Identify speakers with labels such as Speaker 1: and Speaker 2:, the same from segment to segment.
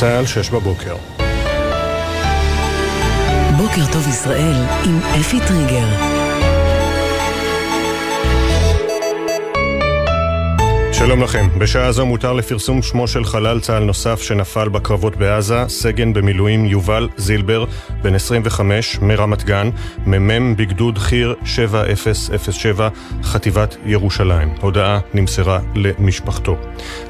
Speaker 1: צה"ל, שש בבוקר.
Speaker 2: בוקר טוב ישראל עם אפי טריגר.
Speaker 1: שלום לכם. בשעה זו מותר לפרסום שמו של חלל צה"ל נוסף שנפל בקרבות בעזה, סגן במילואים יובל זילבר, בן 25, מרמת גן, מ"מ בגדוד חי"ר 7007, חטיבת ירושלים. הודעה נמסרה למשפחתו.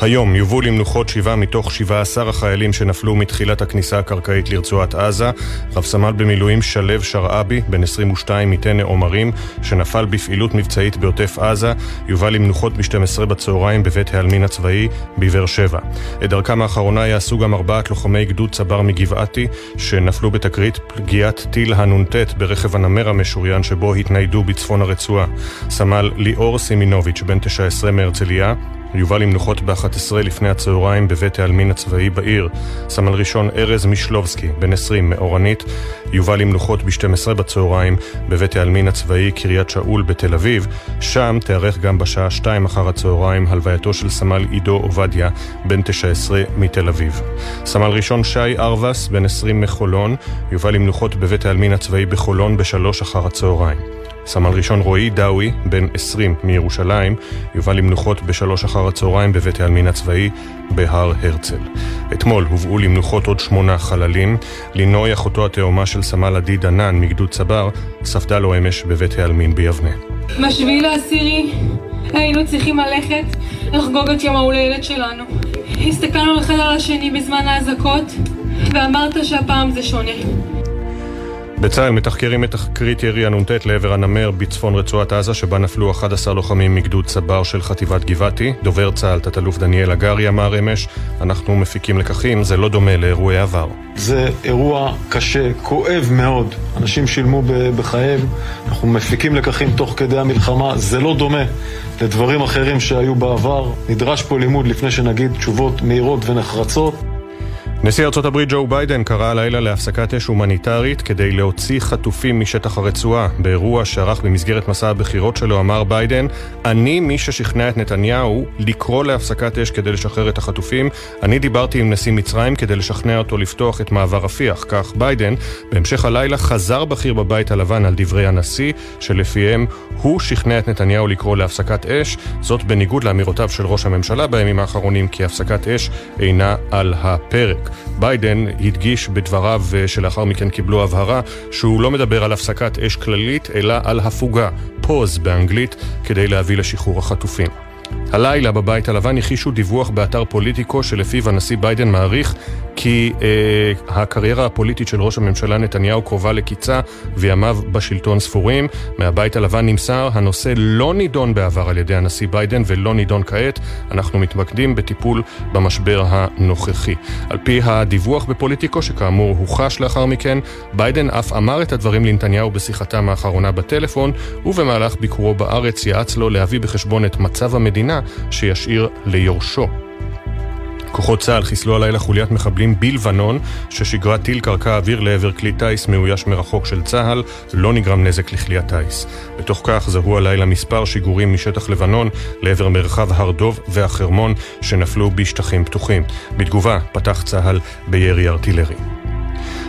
Speaker 1: היום יובאו למנוחות שבעה מתוך 17 החיילים שנפלו מתחילת הכניסה הקרקעית לרצועת עזה. רב סמל במילואים שלו שרעבי, בן 22 מטנא עומרים, שנפל בפעילות מבצעית בעוטף עזה, יובא למנוחות ב-12 בצהריים בבית העלמין הצבאי בבאר שבע. את דרכם האחרונה יעשו גם ארבעת לוחמי גדוד צבר מגבעתי, שנפלו בתקרית פגיעת טיל הנ"ט ברכב הנמר המשוריין שבו התניידו בצפון הרצועה. סמל ליאור סימינוביץ', בן 19 מהרצליה, יובא למנוחות ב-11 לפני הצהריים בבית העלמין הצבאי בעיר. סמל ראשון ארז מישלובסקי, בן 20, מאורנית, יובא למנוחות ב-12 בצהריים בבית העלמין הצבאי קריית שאול בתל אביב. שם תיארך גם בשעה 2 אחר הצהריים הלווייתו של סמל עידו עובדיה, בן 19 מתל אביב. סמל ראשון שי ארבס, בן 20 מחולון, יובא למנוחות בבית העלמין הצבאי בחולון בשלוש אחר הצהריים. סמל ראשון רועי דאווי, בן 20 מירושלים, יובא למנוחות בשלוש אחר הצהריים בבית העלמין הצבאי בהר הרצל. אתמול הובאו למנוחות עוד שמונה חללים. לינוי, אחותו התאומה של סמל עדי דנן מגדוד צבר, ספדה לו אמש בבית העלמין ביבנה.
Speaker 3: בשביעי לעשירי היינו צריכים ללכת לחגוג את יום ההולדת שלנו. הסתכלנו אחד על השני בזמן האזעקות ואמרת שהפעם זה שונה.
Speaker 1: בצה"ל מתחקרים את תקרית ירי הנ"ט לעבר הנמר בצפון רצועת עזה שבה נפלו 11 לוחמים מגדוד צבר של חטיבת גבעתי. דובר צה"ל, תת-אלוף דניאל הגרי, אמר אמש, אנחנו מפיקים לקחים, זה לא דומה לאירועי עבר.
Speaker 4: זה אירוע קשה, כואב מאוד. אנשים שילמו בחייהם, אנחנו מפיקים לקחים תוך כדי המלחמה, זה לא דומה לדברים אחרים שהיו בעבר. נדרש פה לימוד לפני שנגיד תשובות מהירות ונחרצות.
Speaker 1: נשיא ארצות הברית ג'ו ביידן קרא הלילה להפסקת אש הומניטרית כדי להוציא חטופים משטח הרצועה. באירוע שערך במסגרת מסע הבחירות שלו אמר ביידן, אני מי ששכנע את נתניהו לקרוא להפסקת אש כדי לשחרר את החטופים. אני דיברתי עם נשיא מצרים כדי לשכנע אותו לפתוח את מעבר רפיח. כך ביידן, בהמשך הלילה חזר בכיר בבית הלבן על דברי הנשיא, שלפיהם הוא שכנע את נתניהו לקרוא להפסקת אש, זאת בניגוד לאמירותיו של ראש הממשלה בימים האחרונים כי הפסקת אש אינה על הפרק. ביידן הדגיש בדבריו אה, שלאחר מכן קיבלו הבהרה שהוא לא מדבר על הפסקת אש כללית, אלא על הפוגה, pause באנגלית, כדי להביא לשחרור החטופים. הלילה בבית הלבן הכחישו דיווח באתר פוליטיקו שלפיו הנשיא ביידן מעריך כי אה, הקריירה הפוליטית של ראש הממשלה נתניהו קרובה לקיצה וימיו בשלטון ספורים. מהבית הלבן נמסר, הנושא לא נידון בעבר על ידי הנשיא ביידן ולא נידון כעת. אנחנו מתמקדים בטיפול במשבר הנוכחי. על פי הדיווח בפוליטיקו, שכאמור הוחש לאחר מכן, ביידן אף אמר את הדברים לנתניהו בשיחתם האחרונה בטלפון, ובמהלך ביקורו בארץ יעץ לו להביא בחשבון את מצב המדינה שישאיר ליורשו. כוחות צה"ל חיסלו הלילה חוליית מחבלים בלבנון ששיגרה טיל קרקע אוויר לעבר כלי טיס מאויש מרחוק של צה"ל, לא נגרם נזק לכלי הטיס. בתוך כך זהו הלילה מספר שיגורים משטח לבנון לעבר מרחב הר דוב והחרמון שנפלו בשטחים פתוחים. בתגובה פתח צה"ל בירי ארטילרי.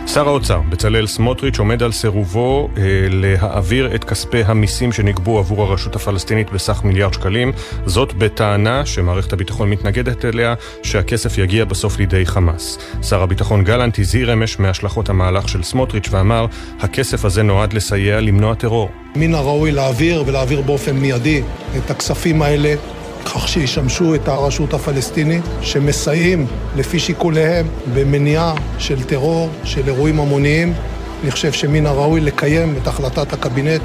Speaker 1: שר האוצר, בצלאל סמוטריץ', עומד על סירובו אה, להעביר את כספי המיסים שנגבו עבור הרשות הפלסטינית בסך מיליארד שקלים, זאת בטענה שמערכת הביטחון מתנגדת אליה, שהכסף יגיע בסוף לידי חמאס. שר הביטחון גלנט הזהיר אמש מהשלכות המהלך של סמוטריץ' ואמר, הכסף הזה נועד לסייע למנוע טרור.
Speaker 5: מן הראוי להעביר ולהעביר באופן מיידי את הכספים האלה כך שישמשו את הרשות הפלסטינית, שמסייעים לפי שיקוליהם במניעה של טרור, של אירועים המוניים. אני חושב שמן הראוי לקיים את החלטת הקבינט.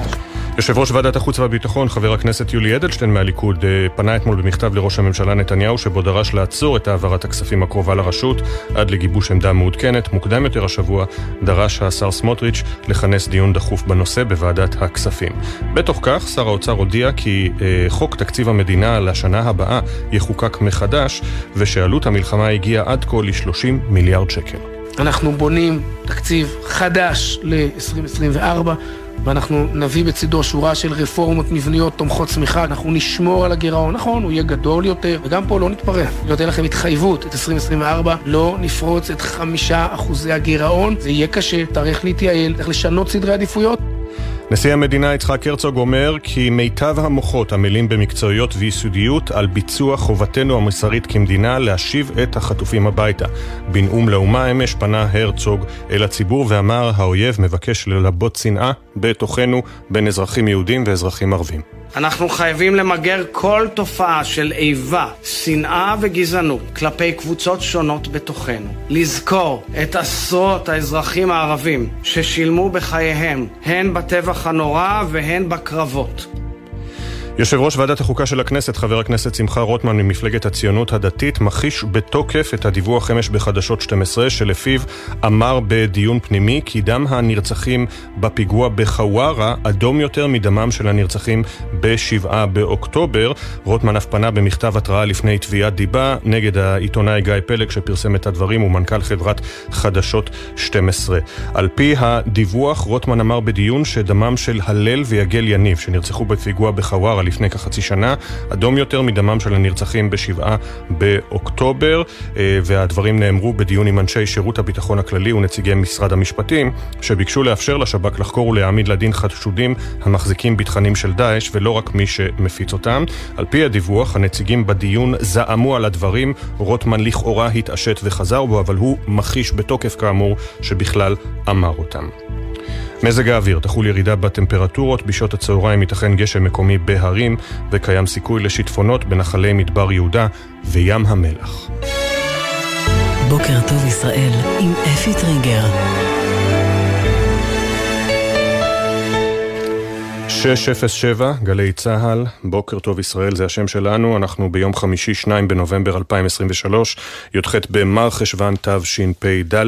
Speaker 1: יושב ראש ועדת החוץ והביטחון, חבר הכנסת יולי אדלשטיין מהליכוד, אה, פנה אתמול במכתב לראש הממשלה נתניהו, שבו דרש לעצור את העברת הכספים הקרובה לרשות עד לגיבוש עמדה מעודכנת. מוקדם יותר השבוע דרש השר סמוטריץ' לכנס דיון דחוף בנושא בוועדת הכספים. בתוך כך, שר האוצר הודיע כי אה, חוק תקציב המדינה לשנה הבאה יחוקק מחדש, ושעלות המלחמה הגיעה עד כה ל-30 מיליארד שקל.
Speaker 6: אנחנו בונים תקציב חדש ל-2024. ואנחנו נביא בצידו שורה של רפורמות מבניות תומכות צמיחה, אנחנו נשמור על הגירעון, נכון, הוא יהיה גדול יותר, וגם פה לא נתפרע. אני נותן לכם התחייבות, את 2024 לא נפרוץ את חמישה אחוזי הגירעון, זה יהיה קשה, צריך להתייעל, צריך לשנות סדרי עדיפויות.
Speaker 1: נשיא המדינה יצחק הרצוג אומר כי מיטב המוחות עמלים במקצועיות ויסודיות על ביצוע חובתנו המוסרית כמדינה להשיב את החטופים הביתה. בנאום לאומה אמש פנה הרצוג אל הציבור ואמר האויב מבקש ללבות שנאה בתוכנו בין אזרחים יהודים ואזרחים ערבים.
Speaker 7: אנחנו חייבים למגר כל תופעה של איבה, שנאה וגזענות כלפי קבוצות שונות בתוכנו. לזכור את עשרות האזרחים הערבים ששילמו בחייהם, הן בטבח הנורא והן בקרבות.
Speaker 1: יושב ראש ועדת החוקה של הכנסת, חבר הכנסת שמחה רוטמן ממפלגת הציונות הדתית, מכחיש בתוקף את הדיווח אמש בחדשות 12, שלפיו אמר בדיון פנימי כי דם הנרצחים בפיגוע בחווארה אדום יותר מדמם של הנרצחים ב-7 באוקטובר. רוטמן אף פנה במכתב התראה לפני תביעת דיבה נגד העיתונאי גיא פלג שפרסם את הדברים ומנכ"ל חברת חדשות 12. על פי הדיווח, רוטמן אמר בדיון שדמם של הלל ויגל יניב, שנרצחו בפיגוע בחווארה לפני כחצי שנה, אדום יותר מדמם של הנרצחים בשבעה באוקטובר, אה, והדברים נאמרו בדיון עם אנשי שירות הביטחון הכללי ונציגי משרד המשפטים, שביקשו לאפשר לשב"כ לחקור ולהעמיד לדין חשודים המחזיקים בתכנים של דאעש, ולא רק מי שמפיץ אותם. על פי הדיווח, הנציגים בדיון זעמו על הדברים, רוטמן לכאורה התעשת וחזר בו, אבל הוא מכחיש בתוקף כאמור שבכלל אמר אותם. מזג האוויר, תחול ירידה בטמפרטורות, בשעות הצהריים ייתכן גשם מקומי בהרים וקיים סיכוי לשיטפונות בנחלי מדבר יהודה וים המלח.
Speaker 8: בוקר טוב ישראל עם אפי טריגר
Speaker 1: 607, גלי צה"ל, בוקר טוב ישראל, זה השם שלנו, אנחנו ביום חמישי, 2 בנובמבר 2023, י"ח במר חשוון תשפ"ד.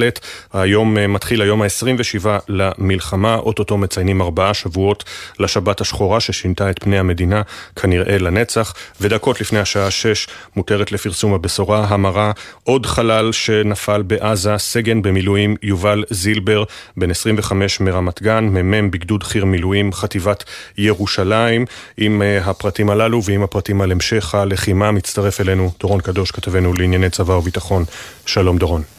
Speaker 1: היום אה, מתחיל היום ה-27 למלחמה, אוטוטו מציינים ארבעה שבועות לשבת השחורה ששינתה את פני המדינה, כנראה לנצח, ודקות לפני השעה 6 מותרת לפרסום הבשורה המרה, עוד חלל שנפל בעזה, סגן במילואים יובל זילבר, בן 25 מרמת גן, מ"מ בגדוד חי"ר מילואים, חטיבת ירושלים. עם אה, הפרטים הללו ועם הפרטים על המשך הלחימה מצטרף אלינו דורון קדוש, כתבנו לענייני צבא וביטחון. שלום דורון.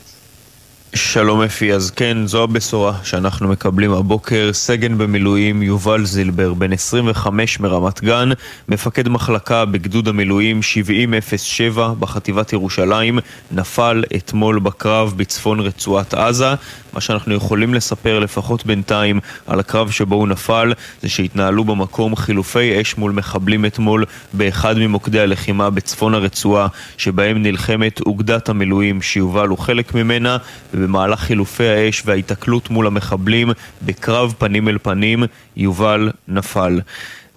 Speaker 9: שלום אפי, אז כן, זו הבשורה שאנחנו מקבלים הבוקר. סגן במילואים יובל זילבר, בן 25 מרמת גן, מפקד מחלקה בגדוד המילואים 7007 בחטיבת ירושלים, נפל אתמול בקרב בצפון רצועת עזה. מה שאנחנו יכולים לספר לפחות בינתיים על הקרב שבו הוא נפל זה שהתנהלו במקום חילופי אש מול מחבלים אתמול באחד ממוקדי הלחימה בצפון הרצועה שבהם נלחמת אוגדת המילואים שיובל הוא חלק ממנה ובמהלך חילופי האש וההיתקלות מול המחבלים בקרב פנים אל פנים יובל נפל.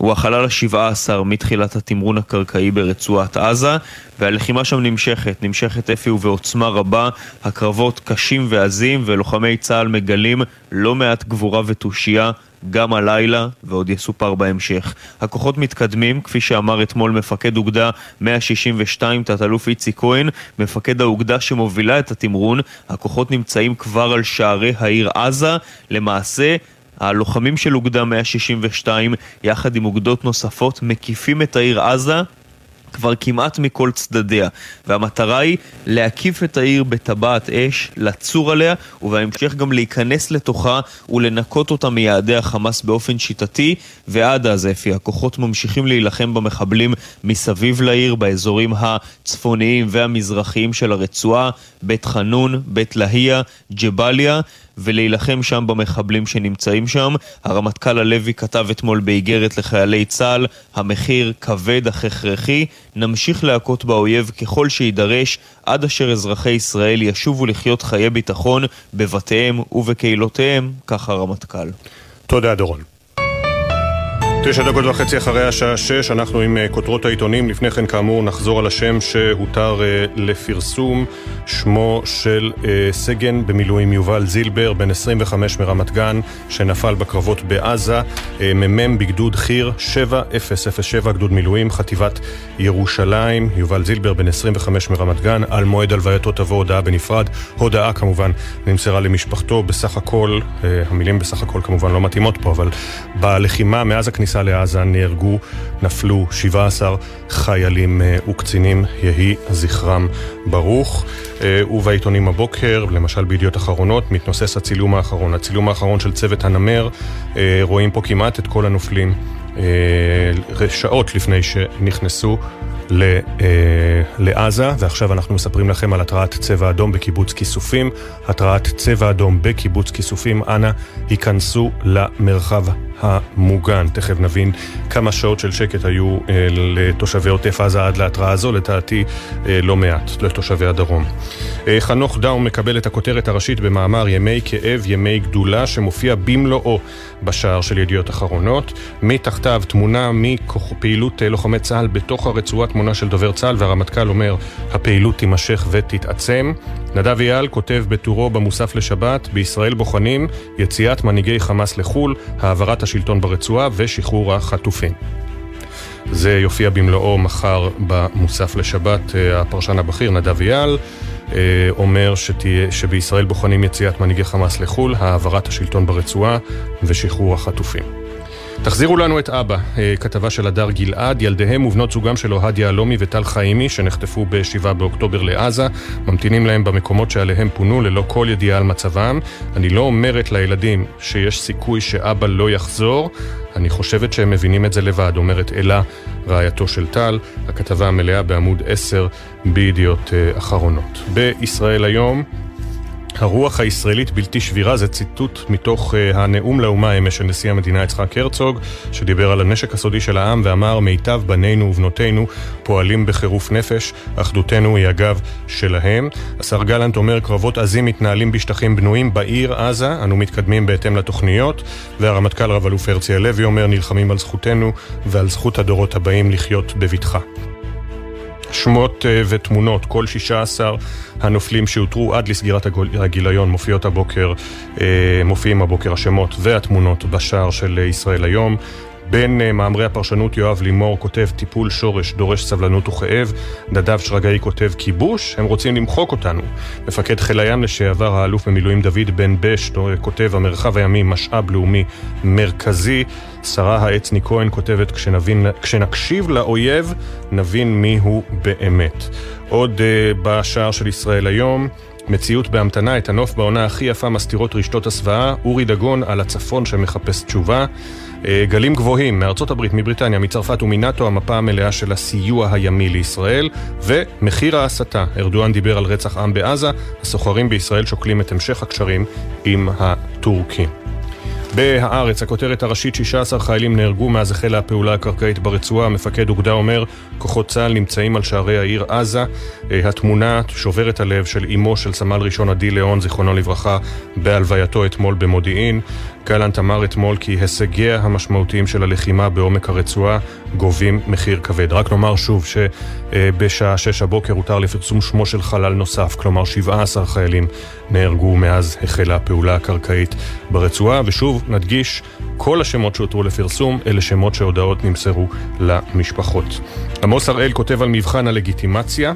Speaker 9: הוא החלל השבעה עשר מתחילת התמרון הקרקעי ברצועת עזה והלחימה שם נמשכת, נמשכת אפי ובעוצמה רבה, הקרבות קשים ועזים ולוחמי צה"ל מגלים לא מעט גבורה ותושייה גם הלילה, ועוד יסופר בהמשך. הכוחות מתקדמים, כפי שאמר אתמול מפקד אוגדה 162, תת-אלוף איציק כהן, מפקד האוגדה שמובילה את התמרון. הכוחות נמצאים כבר על שערי העיר עזה. למעשה, הלוחמים של אוגדה 162, יחד עם אוגדות נוספות, מקיפים את העיר עזה כבר כמעט מכל צדדיה, והמטרה היא להקיף את העיר בטבעת אש, לצור עליה, ובהמשך גם להיכנס לתוכה ולנקות אותה מיעדי החמאס באופן שיטתי, ועד אז, אפי, הכוחות ממשיכים להילחם במחבלים מסביב לעיר, באזורים הצפוניים והמזרחיים של הרצועה, בית חנון, בית להיא, ג'באליה, ולהילחם שם במחבלים שנמצאים שם. הרמטכ"ל הלוי כתב אתמול באיגרת לחיילי צה"ל, המחיר כבד אך הכרחי, נמשיך להכות באויב ככל שיידרש, עד אשר אזרחי ישראל ישובו לחיות חיי ביטחון בבתיהם ובקהילותיהם, כך הרמטכ"ל.
Speaker 1: תודה דורון. תשע דקות וחצי אחרי השעה שש, אנחנו עם אה, כותרות העיתונים. לפני כן, כאמור, נחזור על השם שהותר אה, לפרסום. שמו של אה, סגן במילואים יובל זילבר, בן 25 מרמת גן, שנפל בקרבות בעזה. מ"מ בגדוד חי"ר 7007, גדוד מילואים, חטיבת ירושלים. יובל זילבר, בן 25 מרמת גן. על מועד הלווייתו תבוא הודעה בנפרד. הודעה כמובן נמסרה למשפחתו. בסך הכל, המילים בסך הכל כמובן לא מתאימות פה, אבל בלחימה מאז הכניסה... בכניסה לעזה נהרגו, נפלו 17 חיילים אה, וקצינים, יהי זכרם ברוך. אה, ובעיתונים הבוקר, למשל בידיעות אחרונות, מתנוסס הצילום האחרון. הצילום האחרון של צוות הנמר, אה, רואים פה כמעט את כל הנופלים שעות לפני שנכנסו ל, אה, לעזה, ועכשיו אנחנו מספרים לכם על התרעת צבע אדום בקיבוץ כיסופים. התרעת צבע אדום בקיבוץ כיסופים, אנא היכנסו למרחב המוגן. תכף נבין כמה שעות של שקט היו אה, לתושבי עוטף עזה עד להתראה הזו, לדעתי אה, לא מעט, לתושבי הדרום. אה, חנוך דאו מקבל את הכותרת הראשית במאמר ימי כאב, ימי גדולה, שמופיע במלואו בשער של ידיעות אחרונות. מתחתיו תמונה מפעילות אה, לוחמי צה"ל בתוך הרצועה, תמונה של דובר צה"ל, והרמטכ"ל אומר, הפעילות תימשך ותתעצם. נדב אייל כותב בטורו במוסף לשבת, בישראל בוחנים יציאת מנהיגי חמאס לחו"ל, העברת השלטון ברצועה ושחרור החטופים. זה יופיע במלואו מחר במוסף לשבת. אה, הפרשן הבכיר, נדב אייל, אה, אומר שתהיה, שבישראל בוחנים יציאת מנהיגי חמאס לחו"ל, העברת השלטון ברצועה ושחרור החטופים. תחזירו לנו את אבא, אה, כתבה של הדר גלעד, ילדיהם ובנות זוגם של אוהד יהלומי וטל חיימי, שנחטפו ב-7 באוקטובר לעזה, ממתינים להם במקומות שעליהם פונו ללא כל ידיעה על מצבם. אני לא אומרת לילדים שיש סיכוי שאבא לא יחזור, אני חושבת שהם מבינים את זה לבד, אומרת אלה, רעייתו של טל. הכתבה המלאה בעמוד 10 בידיעות אה, אחרונות. בישראל היום הרוח הישראלית בלתי שבירה זה ציטוט מתוך uh, הנאום לאומה אמש של נשיא המדינה יצחק הרצוג, שדיבר על הנשק הסודי של העם ואמר מיטב בנינו ובנותינו פועלים בחירוף נפש, אחדותנו היא הגב שלהם. השר גלנט אומר קרבות עזים מתנהלים בשטחים בנויים בעיר עזה, אנו מתקדמים בהתאם לתוכניות, והרמטכ"ל רב אלוף הרצי הלוי אומר נלחמים על זכותנו ועל זכות הדורות הבאים לחיות בבטחה. שמות אה, ותמונות, כל 16 הנופלים שאותרו עד לסגירת הגיליון מופיעות הבוקר, אה, מופיעים הבוקר השמות והתמונות בשער של ישראל היום. בין אה, מאמרי הפרשנות יואב לימור כותב טיפול שורש דורש סבלנות וכאב, נדב שרגאי כותב כיבוש, הם רוצים למחוק אותנו. מפקד חיל הים לשעבר האלוף במילואים דוד בן בש כותב המרחב הימי משאב לאומי מרכזי. שרה העצני כהן כותבת כשנבין, כשנקשיב לאויב נבין מיהו באמת. עוד uh, בשער של ישראל היום מציאות בהמתנה, את הנוף בעונה הכי יפה מסתירות רשתות הסוואה, אורי דגון על הצפון שמחפש תשובה. אה, גלים גבוהים מארצות הברית, מבריטניה, מצרפת ומנאטו, המפה המלאה של הסיוע הימי לישראל, ומחיר ההסתה. ארדואן דיבר על רצח עם בעזה, הסוחרים בישראל שוקלים את המשך הקשרים עם הטורקים. בהארץ, הכותרת הראשית, 16 חיילים נהרגו מאז החלה הפעולה הקרקעית ברצועה. מפקד אוגדה אומר, כוחות צה"ל נמצאים על שערי העיר עזה. אה, התמונה שוברת הלב של אמו של סמל ראשון עדי ליאון, זיכרונו לברכה, בהלווייתו אתמול במודיעין. גלנט אמר אתמול כי הישגיה המשמעותיים של הלחימה בעומק הרצועה גובים מחיר כבד. רק נאמר שוב שבשעה שש הבוקר הותר לפרסום שמו של חלל נוסף, כלומר 17 חיילים נהרגו מאז החלה הפעולה הקרקעית ברצועה, ושוב נדגיש, כל השמות שהותרו לפרסום אלה שמות שהודעות נמסרו למשפחות. עמוס הראל כותב על מבחן הלגיטימציה.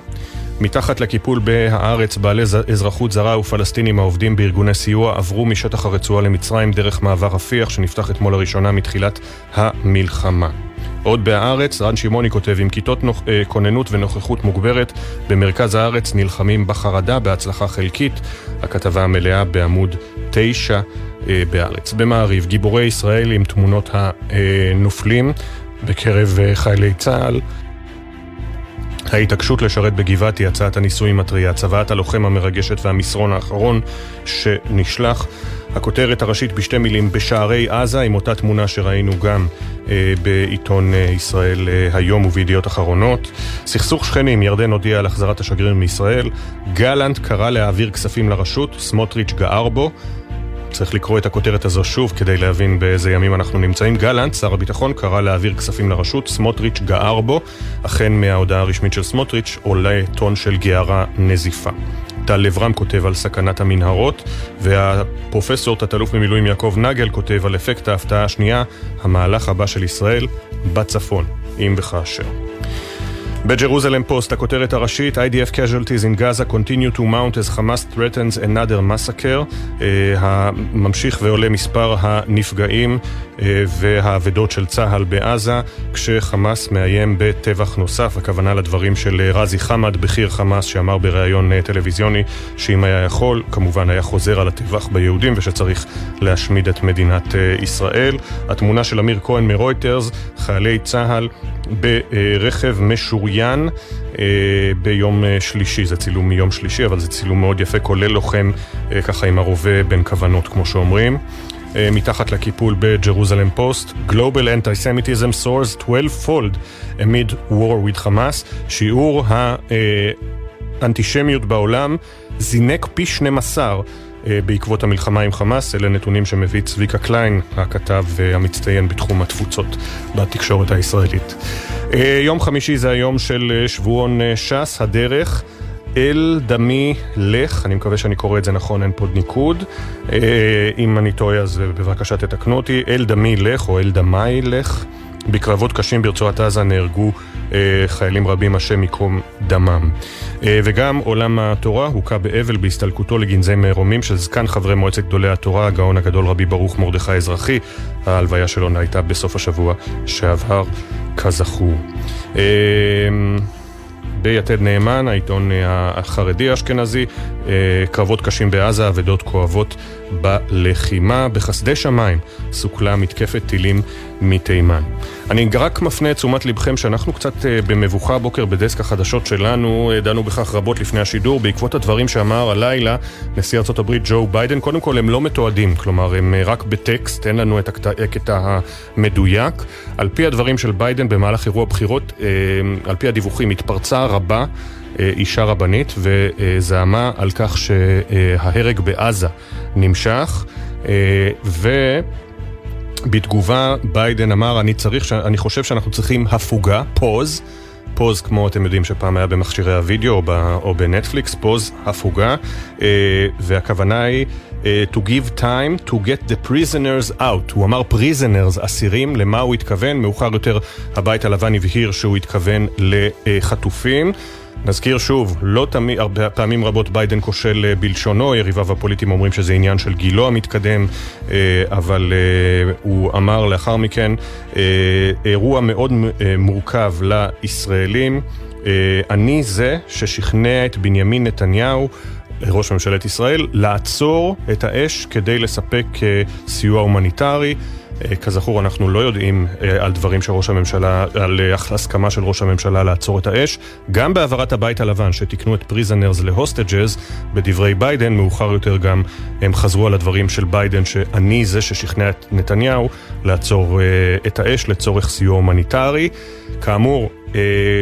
Speaker 1: מתחת לקיפול בהארץ, בעלי אזרחות זרה ופלסטינים העובדים בארגוני סיוע עברו משטח הרצועה למצרים דרך מעבר רפיח שנפתח אתמול לראשונה מתחילת המלחמה. עוד בהארץ, רן שמעוני כותב, עם כיתות נוכ... אה, כוננות ונוכחות מוגברת במרכז הארץ נלחמים בחרדה בהצלחה חלקית. הכתבה המלאה בעמוד 9 אה, בהארץ. במעריב, גיבורי ישראל עם תמונות הנופלים בקרב אה, חיילי צה"ל. ההתעקשות לשרת בגבעתי, הצעת הניסויים מטריה, צוואת הלוחם המרגשת והמסרון האחרון שנשלח. הכותרת הראשית בשתי מילים, בשערי עזה, עם אותה תמונה שראינו גם אה, בעיתון אה, ישראל אה, היום ובידיעות אחרונות. סכסוך שכנים, ירדן הודיע על החזרת השגריר מישראל. גלנט קרא להעביר כספים לרשות, סמוטריץ' גער בו. צריך לקרוא את הכותרת הזו שוב כדי להבין באיזה ימים אנחנו נמצאים. גלנט, שר הביטחון, קרא להעביר כספים לרשות, סמוטריץ' גער בו. אכן מההודעה הרשמית של סמוטריץ' עולה טון של גערה נזיפה. טל לברם כותב על סכנת המנהרות, והפרופסור תת-אלוף במילואים יעקב נגל כותב על אפקט ההפתעה השנייה, המהלך הבא של ישראל בצפון, אם וכאשר. בג'רוזלם פוסט, הכותרת הראשית, IDF casualties in Gaza continue to mount as Hamas threatens another massacre. Uh, הממשיך ועולה מספר הנפגעים uh, והאבדות של צה"ל בעזה, כשחמאס מאיים בטבח נוסף, הכוונה לדברים של אה, רזי חמד, בכיר חמאס, שאמר בריאיון טלוויזיוני שאם היה יכול, כמובן היה חוזר על הטבח ביהודים ושצריך להשמיד את מדינת ישראל. התמונה של אמיר כהן מרויטרס, חיילי צה"ל ברכב משוריין אה, ביום אה, שלישי, זה צילום מיום שלישי, אבל זה צילום מאוד יפה, כולל לוחם אה, ככה עם הרובה בין כוונות, כמו שאומרים. מתחת לקיפול בג'רוזלם פוסט, Global Antisemitism soars 12-fold amid war with Hamas, שיעור האנטישמיות בעולם זינק פי 12 אה, בעקבות המלחמה עם חמאס, אלה נתונים שמביא צביקה קליין, הכתב אה, המצטיין בתחום התפוצות בתקשורת הישראלית. אה, יום חמישי זה היום של שבועון ש"ס, הדרך. אל דמי לך, אני מקווה שאני קורא את זה נכון, אין פה ניקוד. אם אני טועה אז בבקשה תתקנו אותי. אל דמי לך או אל דמי לך. בקרבות קשים ברצועת עזה נהרגו אה, חיילים רבים, השם ייקום דמם. אה, וגם עולם התורה הוכה באבל בהסתלקותו לגנזי מרומים של זקן חברי מועצת גדולי התורה, הגאון הגדול רבי ברוך מרדכי אזרחי. ההלוויה שלו הייתה בסוף השבוע שעבר, כזכור. אה, ביתד נאמן, העיתון החרדי האשכנזי, קרבות קשים בעזה, אבדות כואבות בלחימה. בחסדי שמיים סוכלה מתקפת טילים מתימן. אני רק מפנה את תשומת לבכם שאנחנו קצת אה, במבוכה הבוקר בדסק החדשות שלנו, אה, דנו בכך רבות לפני השידור, בעקבות הדברים שאמר הלילה נשיא ארה"ב ג'ו ביידן. קודם כל הם לא מתועדים, כלומר הם אה, רק בטקסט, אין לנו את הקטע המדויק. על פי הדברים של ביידן במהלך אירוע בחירות, על פי הדיווחים, התפרצה רבה. אישה רבנית וזעמה על כך שההרג בעזה נמשך ו... בתגובה ביידן אמר, אני צריך, אני חושב שאנחנו צריכים הפוגה, pause, pause כמו אתם יודעים שפעם היה במכשירי הוידאו או, ב, או בנטפליקס, pause, הפוגה, אה, והכוונה היא uh, to give time to get the prisoners out. הוא אמר prisoners, אסירים, למה הוא התכוון? מאוחר יותר הבית הלבן הבהיר שהוא התכוון לחטופים. נזכיר שוב, לא תמיד, הרבה פעמים רבות ביידן כושל אה, בלשונו, יריביו הפוליטיים אומרים שזה עניין של גילו המתקדם, אה, אבל אה, הוא אמר לאחר מכן, אירוע מאוד מורכב לישראלים. אני זה ששכנע את בנימין נתניהו ראש ממשלת ישראל, לעצור את האש כדי לספק סיוע הומניטרי. אה, כזכור, אנחנו לא יודעים אה, על דברים של ראש הממשלה, על אה, הסכמה של ראש הממשלה לעצור את האש. גם בהבהרת הבית הלבן, שתיקנו את prisoners ל hostages, בדברי ביידן, מאוחר יותר גם הם חזרו על הדברים של ביידן, שאני זה ששכנע את נתניהו לעצור את האש לצורך סיוע הומניטרי. כאמור,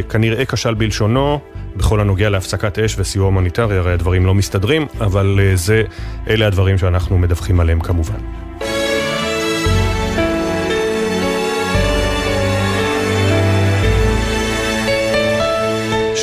Speaker 1: כנראה כשל בלשונו. בכל הנוגע להפסקת אש וסיוע הומניטרי, הרי הדברים לא מסתדרים, אבל זה, אלה הדברים שאנחנו מדווחים עליהם כמובן.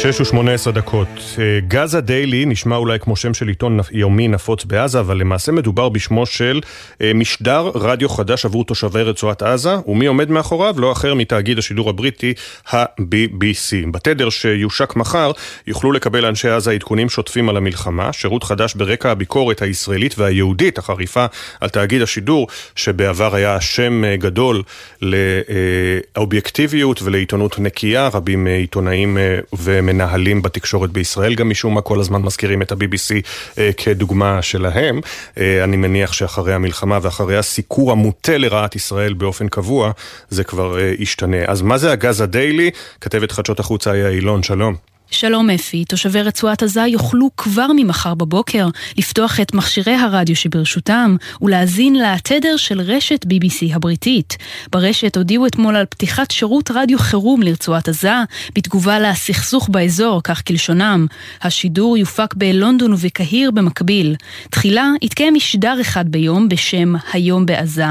Speaker 1: שש ושמונה עשרה דקות. אה, גאזה דיילי נשמע אולי כמו שם של עיתון יומי נפוץ בעזה, אבל למעשה מדובר בשמו של אה, משדר רדיו חדש עבור תושבי רצועת עזה, ומי עומד מאחוריו? לא אחר מתאגיד השידור הבריטי ה-BBC. בתדר שיושק מחר יוכלו לקבל אנשי עזה עדכונים שוטפים על המלחמה, שירות חדש ברקע הביקורת הישראלית והיהודית החריפה על תאגיד השידור, שבעבר היה שם אה, גדול לאובייקטיביות ולעיתונות נקייה, רבים עיתונאים ומנהלים. מנהלים בתקשורת בישראל גם משום מה כל הזמן מזכירים את ה-BBC אה, כדוגמה שלהם. אה, אני מניח שאחרי המלחמה ואחרי הסיקור המוטה לרעת ישראל באופן קבוע, זה כבר אה, ישתנה. אז מה זה הגז הדיילי? כתבת חדשות החוץ איה אילון, שלום.
Speaker 10: שלום אפי, תושבי רצועת עזה יוכלו כבר ממחר בבוקר לפתוח את מכשירי הרדיו שברשותם ולהאזין לתדר של רשת BBC הבריטית. ברשת הודיעו אתמול על פתיחת שירות רדיו חירום לרצועת עזה בתגובה לסכסוך באזור, כך כלשונם. השידור יופק בלונדון ובקהיר במקביל. תחילה יתקיים משדר אחד ביום בשם היום בעזה,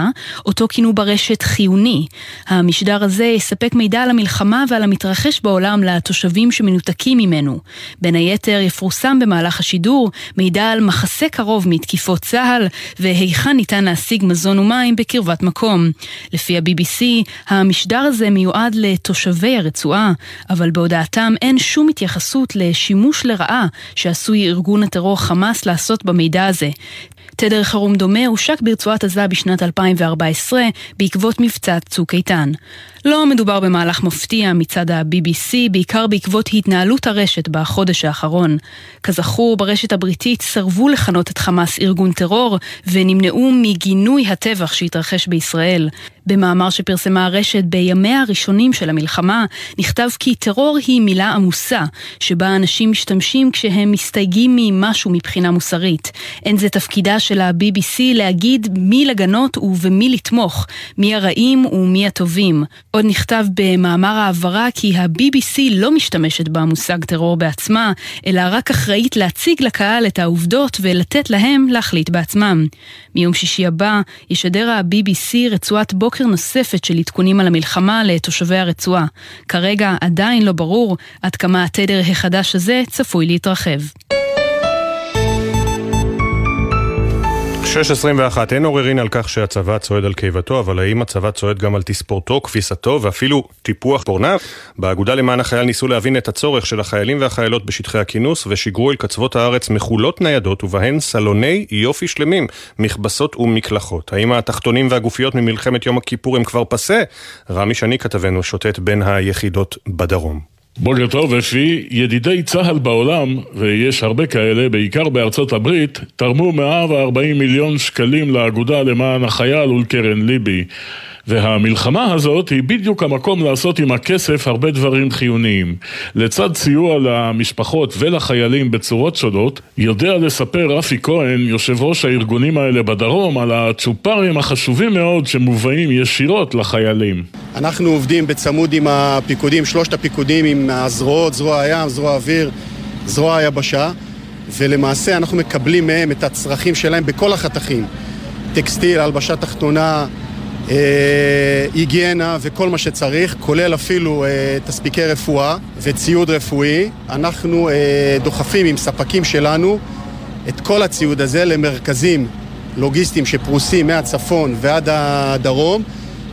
Speaker 10: אותו כינו ברשת חיוני. המשדר הזה יספק מידע על המלחמה ועל המתרחש בעולם לתושבים שמנותקים ממנו. בין היתר יפורסם במהלך השידור מידע על מחסה קרוב מתקיפות צה"ל והיכן ניתן להשיג מזון ומים בקרבת מקום. לפי ה-BBC, המשדר הזה מיועד לתושבי הרצועה, אבל בהודעתם אין שום התייחסות לשימוש לרעה שעשוי ארגון הטרור חמאס לעשות במידע הזה. תדר חירום דומה הושק ברצועת עזה בשנת 2014 בעקבות מבצע צוק איתן. לא מדובר במהלך מפתיע מצד ה-BBC, בעיקר בעקבות התנהלות הרשת בחודש האחרון. כזכור, ברשת הבריטית סרבו לכנות את חמאס ארגון טרור, ונמנעו מגינוי הטבח שהתרחש בישראל. במאמר שפרסמה הרשת בימיה הראשונים של המלחמה, נכתב כי טרור היא מילה עמוסה, שבה אנשים משתמשים כשהם מסתייגים ממשהו מבחינה מוסרית. אין זה תפקידה של ה-BBC להגיד מי לגנות ובמי לתמוך, מי הרעים ומי הטובים. עוד נכתב במאמר העברה כי ה-BBC לא משתמשת במושג טרור בעצמה, אלא רק אחראית להציג לקהל את העובדות ולתת להם להחליט בעצמם. מיום שישי הבא ישדר ה-BBC רצועת בוקר נוספת של עדכונים על המלחמה לתושבי הרצועה. כרגע עדיין לא ברור עד כמה התדר החדש הזה צפוי להתרחב.
Speaker 1: 6.21 אין עוררין על כך שהצבא צועד על קיבתו, אבל האם הצבא צועד גם על תספורתו, כפיסתו ואפילו טיפוח פורניו? באגודה למען החייל ניסו להבין את הצורך של החיילים והחיילות בשטחי הכינוס, ושיגרו אל קצוות הארץ מחולות ניידות ובהן סלוני יופי שלמים, מכבסות ומקלחות. האם התחתונים והגופיות ממלחמת יום הכיפור הם כבר פסה? רמי שני כתבנו שוטט בין היחידות בדרום.
Speaker 11: בוקר טוב אפי, ידידי צה"ל בעולם, ויש הרבה כאלה, בעיקר בארצות הברית, תרמו 140 מיליון שקלים לאגודה למען החייל ולקרן ליבי. והמלחמה הזאת היא בדיוק המקום לעשות עם הכסף הרבה דברים חיוניים. לצד סיוע למשפחות ולחיילים בצורות שונות, יודע לספר רפי כהן, יושב ראש הארגונים האלה בדרום, על הצ'ופרים החשובים מאוד שמובאים ישירות לחיילים.
Speaker 12: אנחנו עובדים בצמוד עם הפיקודים, שלושת הפיקודים, עם הזרועות, זרוע הים, זרוע האוויר, זרוע היבשה, ולמעשה אנחנו מקבלים מהם את הצרכים שלהם בכל החתכים. טקסטיל, הלבשה תחתונה, היגיינה וכל מה שצריך, כולל אפילו אה, תספיקי רפואה וציוד רפואי. אנחנו אה, דוחפים עם ספקים שלנו את כל הציוד הזה למרכזים לוגיסטיים שפרוסים מהצפון ועד הדרום.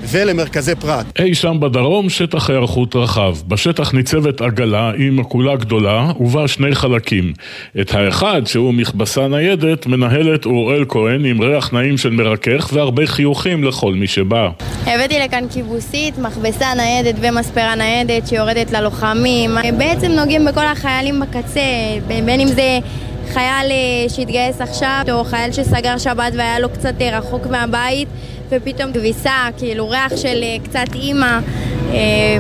Speaker 12: ולמרכזי פרט.
Speaker 11: אי שם בדרום שטח היערכות רחב. בשטח ניצבת עגלה עם מקולה גדולה ובה שני חלקים. את האחד, שהוא מכבסה ניידת, מנהלת אוראל כהן עם ריח נעים של מרכך והרבה חיוכים לכל מי שבא.
Speaker 13: הבאתי לכאן כיבוסית, מכבסה ניידת ומספרה ניידת שיורדת ללוחמים. בעצם נוגעים בכל החיילים בקצה, בין אם זה... חייל אה, שהתגייס עכשיו, או חייל שסגר שבת והיה לו קצת אה, רחוק מהבית ופתאום כביסה, כאילו ריח של אה, קצת אימא. אה,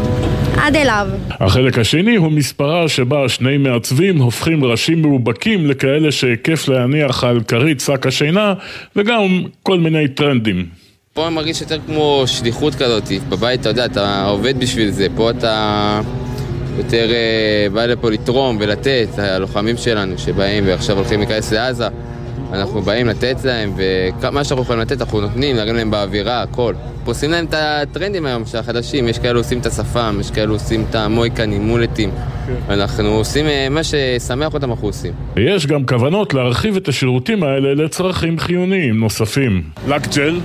Speaker 13: עד אליו.
Speaker 11: החלק השני הוא מספרה שבה שני מעצבים הופכים ראשים מאובקים לכאלה שכיף להניח על כרית שק השינה וגם כל מיני טרנדים.
Speaker 14: פה אני מרגיש יותר כמו שליחות כזאת, בבית אתה יודע, אתה עובד בשביל זה, פה אתה יותר אה, בא לפה לתרום ולתת, הלוחמים שלנו שבאים ועכשיו הולכים להיכנס לעזה אנחנו באים לתת להם, ומה שאנחנו יכולים לתת אנחנו נותנים, להרים להם באווירה, הכל. עושים להם את הטרנדים היום של החדשים, יש כאלו עושים את השפם, יש כאלו עושים את המויקנים, מולטים. כן. אנחנו עושים אה, מה ששמח אותם אנחנו עושים.
Speaker 11: יש גם כוונות להרחיב את השירותים האלה לצרכים חיוניים נוספים. לקג'ל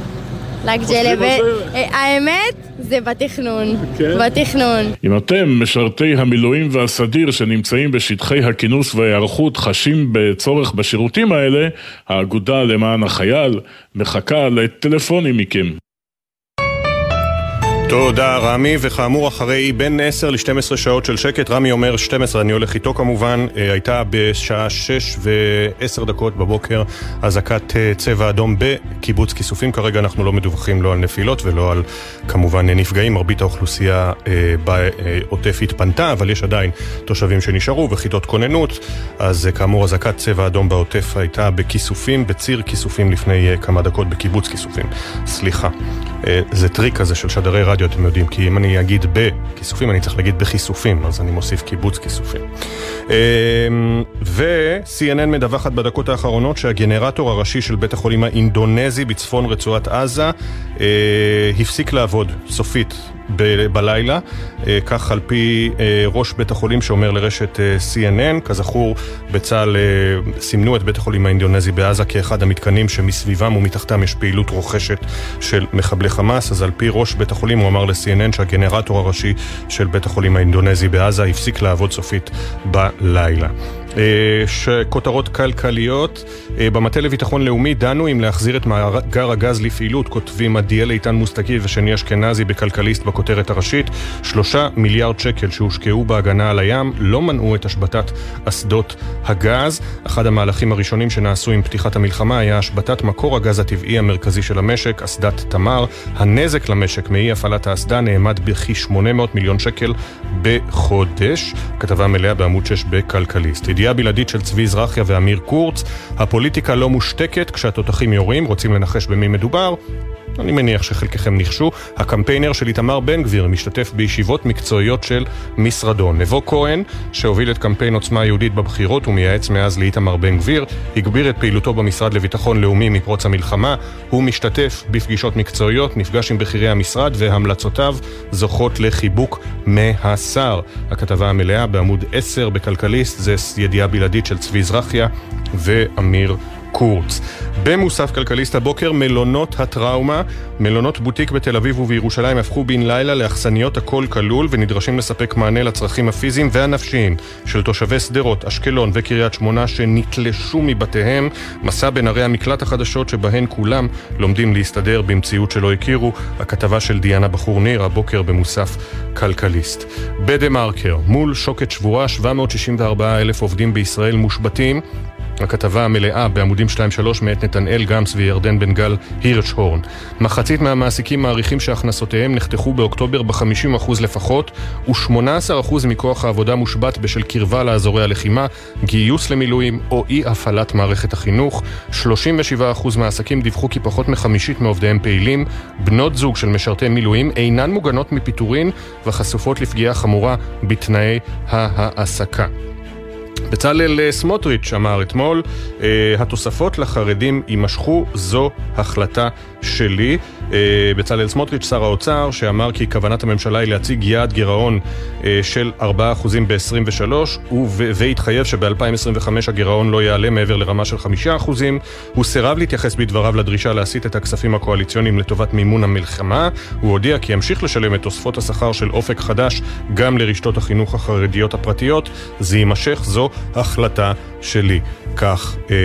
Speaker 13: לג'לה, והאמת, זה בתכנון, כן? בתכנון.
Speaker 11: אם אתם, משרתי המילואים והסדיר שנמצאים בשטחי הכינוס וההיערכות, חשים בצורך בשירותים האלה, האגודה למען החייל מחכה לטלפונים מכם.
Speaker 1: תודה רמי, וכאמור אחרי בין 10 ל-12 שעות של שקט, רמי אומר 12, אני הולך איתו כמובן, אה, הייתה בשעה 6 ו-10 דקות בבוקר אזעקת אה, צבע אדום בקיבוץ כיסופים, כרגע אנחנו לא מדווחים לא על נפילות ולא על כמובן נפגעים, מרבית האוכלוסייה אה, בעוטף התפנתה, אבל יש עדיין תושבים שנשארו וכיתות כוננות, אז כאמור אזעקת צבע אדום בעוטף הייתה בכיסופים, בציר כיסופים לפני כמה דקות בקיבוץ כיסופים, סליחה. זה טריק כזה של שדרי רדיו, אתם יודעים, כי אם אני אגיד בכיסופים, אני צריך להגיד בכיסופים, אז אני מוסיף קיבוץ כיסופים. ו-CNN מדווחת בדקות האחרונות שהגנרטור הראשי של בית החולים האינדונזי בצפון רצועת עזה אה, הפסיק לעבוד סופית ב- בלילה, אה, כך על פי אה, ראש בית החולים שאומר לרשת אה, CNN. כזכור, בצה"ל סימנו את בית החולים האינדונזי בעזה כאחד המתקנים שמסביבם ומתחתם יש פעילות רוכשת של מחבלי חמאס, אז על פי ראש בית החולים הוא אמר ל-CNN שהגנרטור הראשי של בית החולים האינדונזי בעזה הפסיק לעבוד סופית בלילה. אה, כותרות כלכליות. אה, במטה לביטחון לאומי דנו אם להחזיר את מאגר הגז לפעילות, כותבים עדיאל איתן מוסטקי ושני אשכנזי בכלכליסט בכותרת הראשית. שלושה מיליארד שקל שהושקעו בהגנה על הים לא מנעו את השבתת אסדות הגז. אחד המהלכים הראשונים שנעשו עם פתיחת המלחמה היה השבתת מקור הגז הטבעי המרכזי של המשק, אסדת תמר. הנזק למשק מאי הפעלת האסדה נאמד בכ-800 מיליון שקל בחודש. כתבה מלאה בעמוד 6 בכלכליסט. ידיעה בלעדית של צבי זרחיה ואמיר קורץ, הפוליטיקה לא מושתקת כשהתותחים יורים, רוצים לנחש במי מדובר? אני מניח שחלקכם ניחשו, הקמפיינר של איתמר בן גביר משתתף בישיבות מקצועיות של משרדו. נבו כהן, שהוביל את קמפיין עוצמה יהודית בבחירות ומייעץ מאז לאיתמר בן גביר, הגביר את פעילותו במשרד לביטחון לאומי מפרוץ המלחמה. הוא משתתף בפגישות מקצועיות, נפגש עם בכירי המשרד והמלצותיו זוכות לחיבוק מהשר. הכתבה המלאה בעמוד 10 בכלכליסט זה ידיעה בלעדית של צבי זרחיה ואמיר קורץ. במוסף כלכליסט הבוקר, מלונות הטראומה. מלונות בוטיק בתל אביב ובירושלים הפכו בן לילה לאכסניות הכל כלול ונדרשים לספק מענה לצרכים הפיזיים והנפשיים של תושבי שדרות, אשקלון וקריית שמונה שנתלשו מבתיהם. מסע בין ערי המקלט החדשות שבהן כולם לומדים להסתדר במציאות שלא הכירו. הכתבה של דיאנה בחור ניר הבוקר במוסף כלכליסט. בדה מרקר, מול שוקת שבורה, 764 אלף עובדים בישראל מושבתים. הכתבה המלאה בעמודים 2-3 מאת נתנאל גמס וירדן בן גל הירשהורן. מחצית מהמעסיקים מעריכים שהכנסותיהם נחתכו באוקטובר ב-50% לפחות, ו-18% מכוח העבודה מושבת בשל קרבה לאזורי הלחימה, גיוס למילואים או אי הפעלת מערכת החינוך. 37% מהעסקים דיווחו כי פחות מחמישית מעובדיהם פעילים. בנות זוג של משרתי מילואים אינן מוגנות מפיטורין וחשופות לפגיעה חמורה בתנאי ההעסקה. בצלאל אה, סמוטריץ' אמר אתמול, אה, התוספות לחרדים יימשכו, זו החלטה שלי. אה, בצלאל סמוטריץ', שר האוצר, שאמר כי כוונת הממשלה היא להציג יעד גירעון של 4% ב-23, והתחייב שב-2025 הגירעון לא יעלה מעבר לרמה של 5%. הוא סירב להתייחס בדבריו לדרישה להסיט את הכספים הקואליציוניים לטובת מימון המלחמה. הוא הודיע כי ימשיך לשלם את תוספות השכר של אופק חדש גם לרשתות החינוך החרדיות הפרטיות. זה יימשך, זו החלטה שלי. כך אה,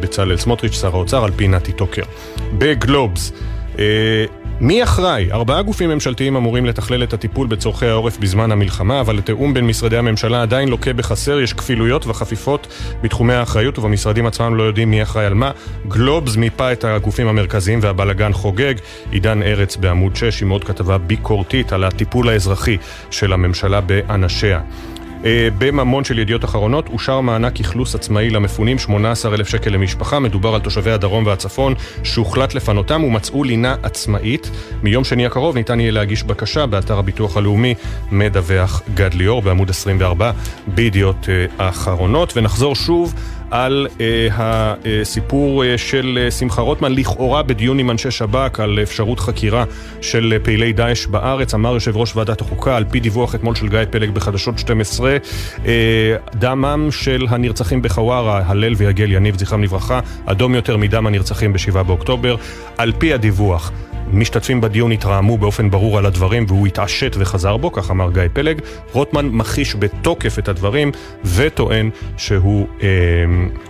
Speaker 1: בצלאל סמוטריץ', שר האוצר, על פי נתי טוקר. בגלובס, אה, מי אחראי? ארבעה גופים ממשלתיים אמורים לתכלל את הטיפול בצורכי העורף בזמן המלחמה, אבל התיאום בין משרדי הממשלה עדיין לוקה בחסר, יש כפילויות וחפיפות בתחומי האחריות, ובמשרדים עצמם לא יודעים מי אחראי על מה. גלובס מיפה את הגופים המרכזיים והבלגן חוגג. עידן ארץ בעמוד 6 עם עוד כתבה ביקורתית על הטיפול האזרחי של הממשלה באנשיה. אה, בממון של ידיעות אחרונות אושר מענק אכלוס עצמאי למפונים 18,000 שקל למשפחה. מדובר על תושבי הדרום והצפון שהוחלט לפנותם ומצאו לינה עצמאית. מיום שני הקרוב ניתן יהיה להגיש בקשה באתר הביטוח הלאומי, מדווח גד ליאור בעמוד 24 בידיעות אה, האחרונות. ונחזור שוב על אה, הסיפור אה, של אה, שמחה רוטמן, לכאורה בדיון עם אנשי שב"כ על אפשרות חקירה של אה, פעילי דאעש בארץ. אמר יושב ראש ועדת החוקה, על פי דיווח אתמול של גיא פלג בחדשות 12, אה, דמם של הנרצחים בחווארה, הלל ויגל יניב, זכרם לברכה, אדום יותר מדם הנרצחים ב-7 באוקטובר. על פי הדיווח, משתתפים בדיון התרעמו באופן ברור על הדברים והוא התעשת וחזר בו, כך אמר גיא פלג. רוטמן מכחיש בתוקף את הדברים וטוען שהוא אה,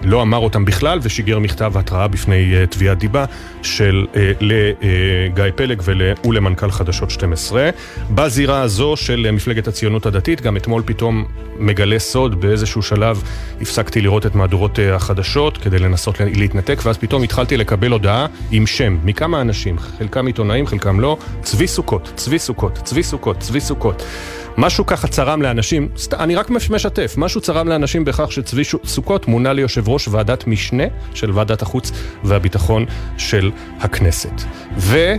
Speaker 1: לא אמר אותם בכלל ושיגר מכתב התראה בפני אה, תביעת דיבה של, אה, לגיא אה, פלג ולמנכ"ל חדשות 12. בזירה הזו של אה, מפלגת הציונות הדתית, גם אתמול פתאום מגלה סוד, באיזשהו שלב הפסקתי לראות את מהדורות אה, החדשות כדי לנסות להתנתק, ואז פתאום התחלתי לקבל הודעה עם שם מכמה אנשים, חלקם עיתונאים, חלקם לא, צבי סוכות, צבי סוכות, צבי סוכות, צבי סוכות. משהו ככה צרם לאנשים, סת, אני רק משתף, משהו צרם לאנשים בכך שצבי סוכות מונה ליושב ראש ועדת משנה של ועדת החוץ והביטחון של הכנסת. ו...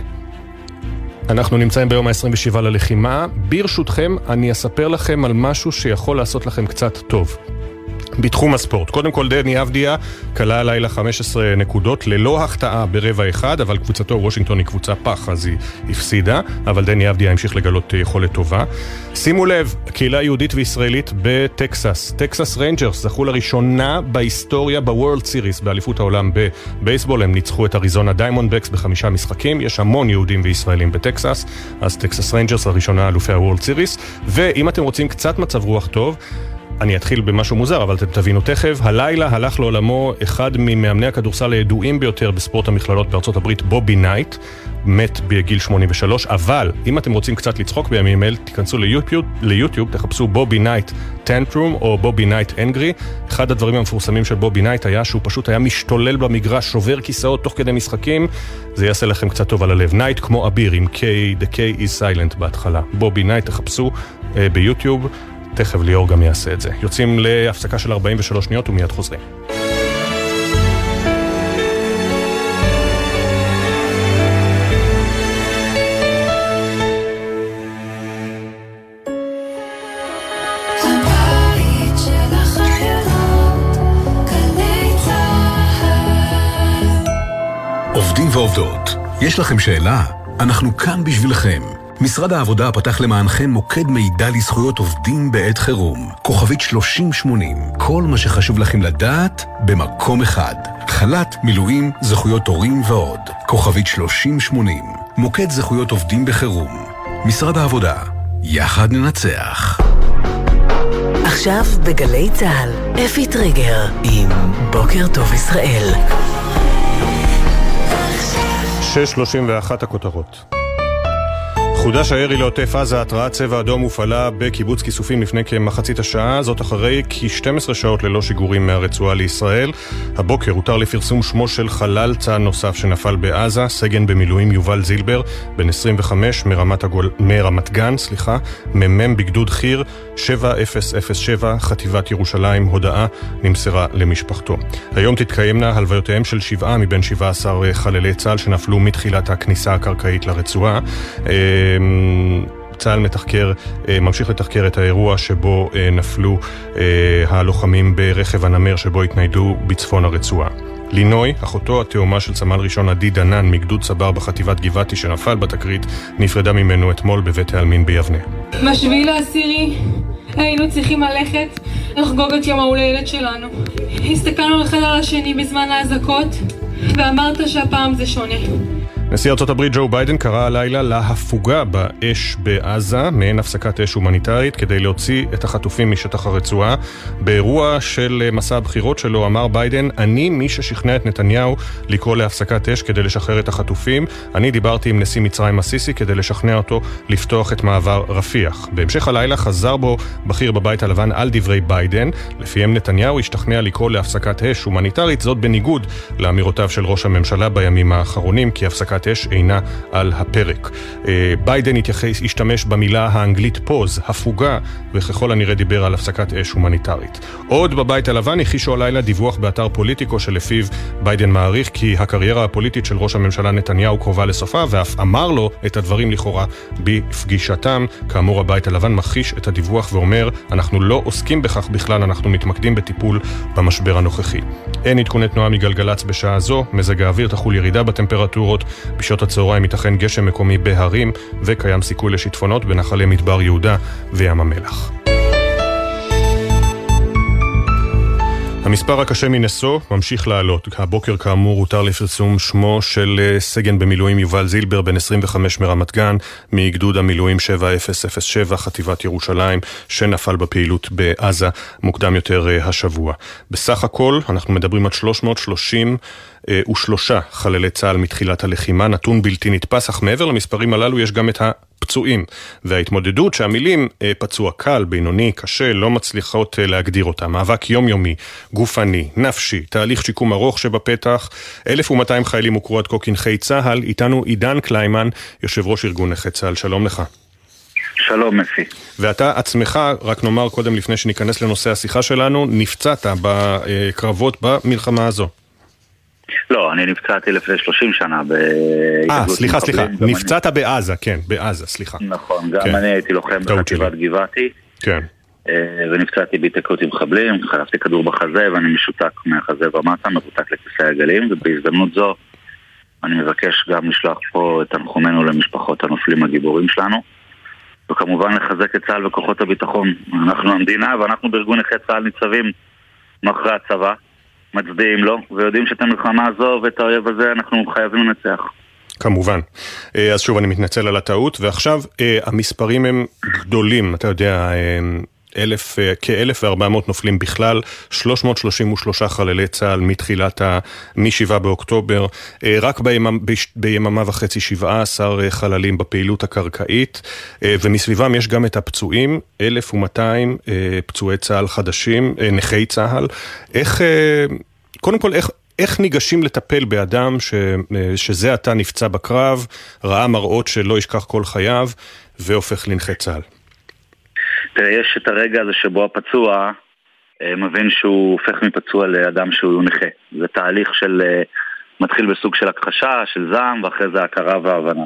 Speaker 1: אנחנו נמצאים ביום ה-27 ללחימה. ברשותכם, אני אספר לכם על משהו שיכול לעשות לכם קצת טוב. בתחום הספורט. קודם כל דני אבדיה כלה הלילה 15 נקודות ללא החטאה ברבע אחד, אבל קבוצתו וושינגטון היא קבוצה פח אז היא הפסידה, אבל דני אבדיה המשיך לגלות אה, יכולת טובה. שימו לב, קהילה יהודית וישראלית בטקסס. טקסס ריינג'רס זכו לראשונה בהיסטוריה ב World Series, באליפות העולם בבייסבול, הם ניצחו את אריזונה דיימונד בקס בחמישה משחקים, יש המון יהודים וישראלים בטקסס, אז טקסס ריינג'רס לראשונה אלופי ה World Series, ואם אתם רוצים קצת מצב רוח טוב, אני אתחיל במשהו מוזר, אבל אתם תבינו תכף. הלילה הלך לעולמו אחד ממאמני הכדורסל הידועים ביותר בספורט המכללות בארצות הברית, בובי נייט, מת בגיל 83, אבל אם אתם רוצים קצת לצחוק בימים אלה, תיכנסו ליוטיוב, ליוטיוב תחפשו בובי נייט tantrum או בובי נייט angry. אחד הדברים המפורסמים של בובי נייט היה שהוא פשוט היה משתולל במגרש, שובר כיסאות תוך כדי משחקים. זה יעשה לכם קצת טוב על הלב. נייט כמו אביר עם K, the K is silent בהתחלה. בובי נייט, תחפשו אה, ביוטיוב. תכף ליאור גם יעשה את זה. יוצאים להפסקה של 43 שניות ומיד חוזרים.
Speaker 15: עובדים ועובדות, יש לכם שאלה? אנחנו כאן בשבילכם. משרד העבודה פתח למענכם מוקד מידע לזכויות עובדים בעת חירום. כוכבית 3080, כל מה שחשוב לכם לדעת במקום אחד. חל"ת, מילואים, זכויות הורים ועוד. כוכבית 3080, מוקד זכויות עובדים בחירום. משרד העבודה, יחד ננצח.
Speaker 2: עכשיו בגלי צה"ל, אפי טריגר עם בוקר טוב ישראל.
Speaker 1: 6.31 הכותרות חודש הירי לעוטף עזה, התרעת צבע אדום הופעלה בקיבוץ כיסופים לפני כמחצית השעה, זאת אחרי כ-12 שעות ללא שיגורים מהרצועה לישראל. הבוקר הותר לפרסום שמו של חלל צה"ל נוסף שנפל בעזה, סגן במילואים יובל זילבר, בן 25 מרמת, הגול... מרמת גן, סליחה, מ"מ בגדוד חי"ר 7007, חטיבת ירושלים, הודעה נמסרה למשפחתו. היום תתקיימנה הלוויותיהם של שבעה מבין 17 חללי צה"ל שנפלו מתחילת הכניסה הקרקעית לרצועה. אמ, צה"ל מתחקר, אה, ממשיך לתחקר את האירוע שבו אה, נפלו אה, הלוחמים ברכב הנמר שבו התניידו בצפון הרצועה. לינוי, אחותו התאומה של סמל ראשון עדי דנן מגדוד צבר בחטיבת גבעתי שנפל בתקרית, נפרדה ממנו אתמול בבית העלמין ביבנה.
Speaker 3: בשביעי לעשירי היינו צריכים ללכת לחגוג את יום ההולדת שלנו. הסתכלנו אחד על השני בזמן האזעקות ואמרת שהפעם זה שונה.
Speaker 1: נשיא הברית ג'ו ביידן קרא הלילה להפוגה באש בעזה, מעין הפסקת אש הומניטרית, כדי להוציא את החטופים משטח הרצועה. באירוע של מסע הבחירות שלו אמר ביידן, אני מי ששכנע את נתניהו לקרוא להפסקת אש כדי לשחרר את החטופים. אני דיברתי עם נשיא מצרים א-סיסי כדי לשכנע אותו לפתוח את מעבר רפיח. בהמשך הלילה חזר בו בכיר בבית הלבן על דברי ביידן, לפיהם נתניהו השתכנע לקרוא להפסקת אש הומניטרית, זאת בניגוד לאמירותיו של ראש הממשלה בימים האחרונים, כי הפסקת הפסקת אש אינה על הפרק. אה, ביידן התייחס, השתמש במילה האנגלית pause, הפוגה, וככל הנראה דיבר על הפסקת אש הומניטרית. עוד בבית הלבן הכחישו הלילה דיווח באתר פוליטיקו שלפיו ביידן מעריך כי הקריירה הפוליטית של ראש הממשלה נתניהו קרובה לסופה, ואף אמר לו את הדברים לכאורה בפגישתם. כאמור, הבית הלבן מכחיש את הדיווח ואומר, אנחנו לא עוסקים בכך בכלל, אנחנו מתמקדים בטיפול במשבר הנוכחי. אין עדכוני תנועה מגלגלצ בשעה זו, מזג האוויר תחול ירידה בטמפרטורות, בשעות הצהריים ייתכן גשם מקומי בהרים, וקיים סיכוי לשיטפונות בנחלי מדבר יהודה וים המלח. המספר הקשה מנשוא ממשיך לעלות. הבוקר כאמור הותר לפרסום שמו של אה, סגן במילואים יובל זילבר, בן 25 מרמת גן, מגדוד המילואים 7007, חטיבת ירושלים, שנפל בפעילות בעזה מוקדם יותר אה, השבוע. בסך הכל אנחנו מדברים על 330 ושלושה חללי צה"ל מתחילת הלחימה, נתון בלתי נתפס, אך מעבר למספרים הללו יש גם את הפצועים. וההתמודדות שהמילים אה, פצוע קל, בינוני, קשה, לא מצליחות אה, להגדיר אותה. מאבק יומיומי, גופני, נפשי, תהליך שיקום ארוך שבפתח. 1,200 חיילים הוכרו עד כה כנכי צה"ל, איתנו עידן קליימן, יושב ראש ארגון נכי צה"ל, שלום לך.
Speaker 16: שלום, אפי.
Speaker 1: ואתה עצמך, רק נאמר קודם לפני שניכנס לנושא השיחה שלנו, נפצעת בקרבות במלחמה הזו.
Speaker 16: לא, אני נפצעתי לפני 30 שנה
Speaker 1: בהתאגדות אה, סליחה, סליחה, נפצעת אני... בעזה, כן, בעזה, סליחה.
Speaker 16: נכון, גם כן. אני הייתי לוחם בחטיבת גבעתי.
Speaker 1: כן.
Speaker 16: אה, ונפצעתי בהתקלות עם מחבלים, חלפתי כדור בחזה ואני משותק מהחזה ומטה, מרותק לכיסא הגלים, ובהזדמנות זו אני מבקש גם לשלוח פה את תנחומינו למשפחות הנופלים הגיבורים שלנו, וכמובן לחזק את צה"ל וכוחות הביטחון. אנחנו המדינה ואנחנו בארגון נכי צה"ל ניצבים מאחורי הצבא. מצביעים לו, ויודעים שאת המלחמה הזו ואת האויב הזה אנחנו חייבים לנצח.
Speaker 1: כמובן. אה, אז שוב, אני מתנצל על הטעות, ועכשיו אה, המספרים הם גדולים, אתה יודע, אה, אלף, כ-1,400 נופלים בכלל, 333 חללי צה"ל מתחילת ה... מ-7 באוקטובר, רק ביממה, ביממה וחצי 17 חללים בפעילות הקרקעית, ומסביבם יש גם את הפצועים, 1,200 פצועי צה"ל חדשים, נכי צה"ל. איך, קודם כל, איך... איך ניגשים לטפל באדם ש, שזה עתה נפצע בקרב, ראה מראות שלא ישכח כל חייו, והופך לנכה צה"ל?
Speaker 16: תראה, יש את הרגע הזה שבו הפצוע אה, מבין שהוא הופך מפצוע לאדם שהוא נכה. זה תהליך של... אה, מתחיל בסוג של הכחשה, של זעם, ואחרי זה הכרה והבנה.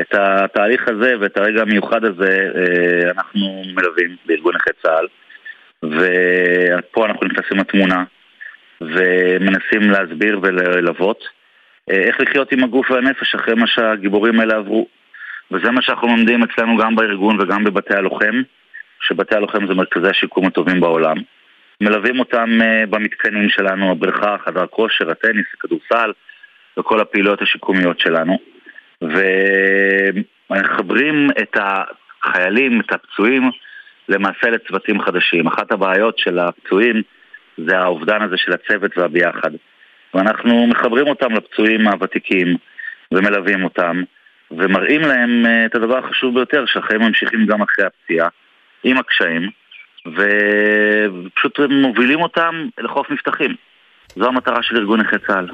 Speaker 16: את התהליך הזה ואת הרגע המיוחד הזה אה, אנחנו מלווים בארגון נכי צה"ל, ופה אנחנו נכנסים לתמונה ומנסים להסביר וללוות איך לחיות עם הגוף והנפש אחרי מה שהגיבורים האלה עברו. וזה מה שאנחנו לומדים אצלנו גם בארגון וגם בבתי הלוחם. שבתי הלוחם זה מרכזי השיקום הטובים בעולם. מלווים אותם uh, במתקנים שלנו, הבריכה, חדר כושר, הטניס, הכדורסל וכל הפעילויות השיקומיות שלנו. ומחברים את החיילים, את הפצועים, למעשה לצוותים חדשים. אחת הבעיות של הפצועים זה האובדן הזה של הצוות והביחד. ואנחנו מחברים אותם לפצועים הוותיקים ומלווים אותם ומראים להם uh, את הדבר החשוב ביותר, שהחיים ממשיכים גם אחרי הפציעה. עם הקשיים, ופשוט מובילים אותם לחוף מבטחים. זו המטרה של ארגון נכי צה"ל.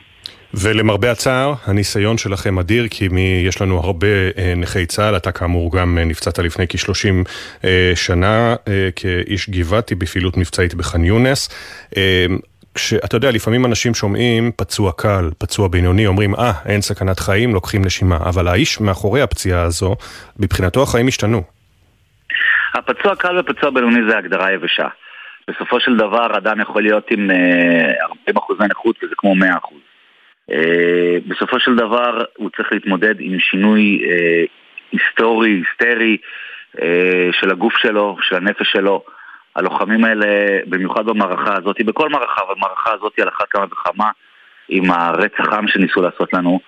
Speaker 1: ולמרבה הצער, הניסיון שלכם אדיר, כי מי, יש לנו הרבה אה, נכי צה"ל, אתה כאמור גם אה, נפצעת לפני כ-30 אה, שנה אה, כאיש גבעתי בפעילות מבצעית בח'אן יונס. אה, כשאתה יודע, לפעמים אנשים שומעים פצוע קל, פצוע בינוני, אומרים, אה, ah, אין סכנת חיים, לוקחים נשימה. אבל האיש מאחורי הפציעה הזו, מבחינתו החיים השתנו.
Speaker 16: הפצוע קל ופצוע בינוני זה הגדרה יבשה. בסופו של דבר אדם יכול להיות עם uh, 40% נכות וזה כמו 100%. Uh, בסופו של דבר הוא צריך להתמודד עם שינוי uh, היסטורי, היסטרי של הגוף שלו, של הנפש שלו. הלוחמים האלה, במיוחד במערכה הזאת, בכל מערכה, אבל במערכה הזאת על אחת כמה וכמה, עם הרצח עם שניסו לעשות לנו,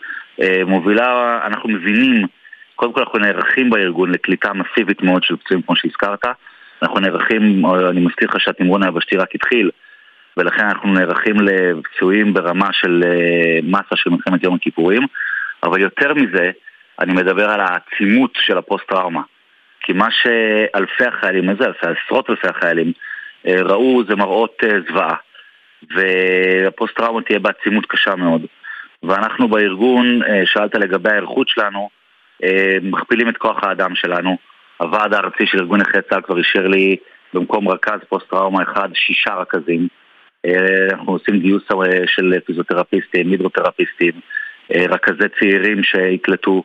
Speaker 16: מובילה, אנחנו מבינים קודם כל אנחנו נערכים בארגון לקליטה מסיבית מאוד של פצועים כמו שהזכרת. אנחנו נערכים, אני מבטיח לך שהתמרון היבשתי רק התחיל, ולכן אנחנו נערכים לפצועים ברמה של אה, מסה של מלחמת יום הכיפורים, אבל יותר מזה, אני מדבר על העצימות של הפוסט-טראומה. כי מה שאלפי החיילים, איזה אלפי, עשרות אלפי החיילים, אה, ראו זה מראות אה, זוועה. והפוסט-טראומה תהיה בעצימות קשה מאוד. ואנחנו בארגון, שאלת לגבי ההיערכות שלנו, מכפילים את כוח האדם שלנו. הוועד הארצי של ארגון נכי צה"ל כבר אישר לי במקום רכז פוסט-טראומה אחד, שישה רכזים. אה, אנחנו עושים גיוס אה, של פיזיותרפיסטים, הידרותרפיסטים, רכזי צעירים שיקלטו.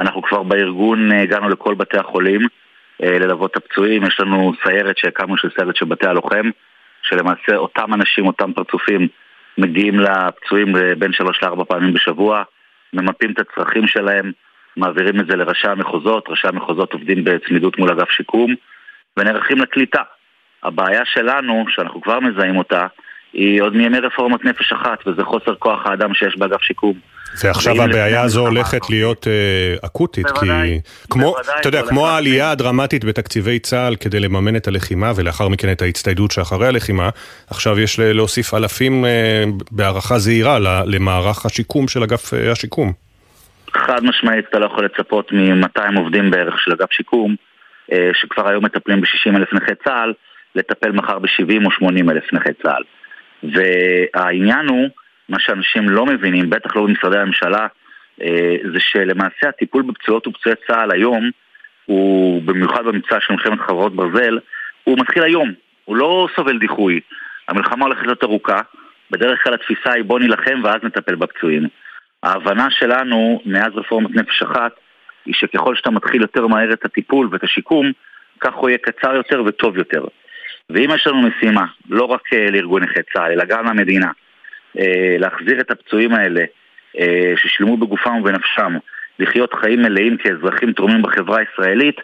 Speaker 16: אנחנו כבר בארגון הגענו לכל בתי החולים ללוות את הפצועים. יש לנו סיירת שהקמנו של סיירת של בתי הלוחם, שלמעשה אותם אנשים, אותם פרצופים, מגיעים לפצועים בין שלוש לארבע פעמים בשבוע, ממפים את הצרכים שלהם. מעבירים את זה לראשי המחוזות, ראשי המחוזות עובדים בצמידות מול אגף שיקום ונערכים לקליטה. הבעיה שלנו, שאנחנו כבר מזהים אותה, היא עוד מימי רפורמת נפש אחת, וזה חוסר כוח האדם שיש באגף שיקום.
Speaker 1: ועכשיו הבעיה הזו הולכת להיות אה, אקוטית,
Speaker 16: בוודאי,
Speaker 1: כי כמו,
Speaker 16: בוודאי,
Speaker 1: אתה יודע, כמו העלייה הדרמטית בתקציבי צה"ל כדי לממן את הלחימה, ולאחר מכן את ההצטיידות שאחרי הלחימה, עכשיו יש להוסיף אלפים אה, בהערכה זהירה למערך השיקום של אגף אה, השיקום.
Speaker 16: חד משמעית אתה לא יכול לצפות מ-200 עובדים בערך של אגף שיקום, אה, שכבר היום מטפלים ב-60 אלף נכי צה"ל, לטפל מחר ב-70 או 80 אלף נכי צה"ל. והעניין הוא, מה שאנשים לא מבינים, בטח לא במשרדי הממשלה, אה, זה שלמעשה הטיפול בפצועות ופצועי צה"ל היום, הוא במיוחד במבצע של מלחמת חברות ברזל, הוא מתחיל היום, הוא לא סובל דיחוי. המלחמה הולכת להיות ארוכה, בדרך כלל התפיסה היא בוא נילחם ואז נטפל בפצועים. ההבנה שלנו מאז רפורמת נפש אחת היא שככל שאתה מתחיל יותר מהר את הטיפול ואת השיקום, כך הוא יהיה קצר יותר וטוב יותר. ואם יש לנו משימה, לא רק אה, לארגון נכי צה"ל, אלא גם למדינה, אה, להחזיר את הפצועים האלה אה, ששילמו בגופם ובנפשם, לחיות חיים מלאים כאזרחים תורמים בחברה הישראלית,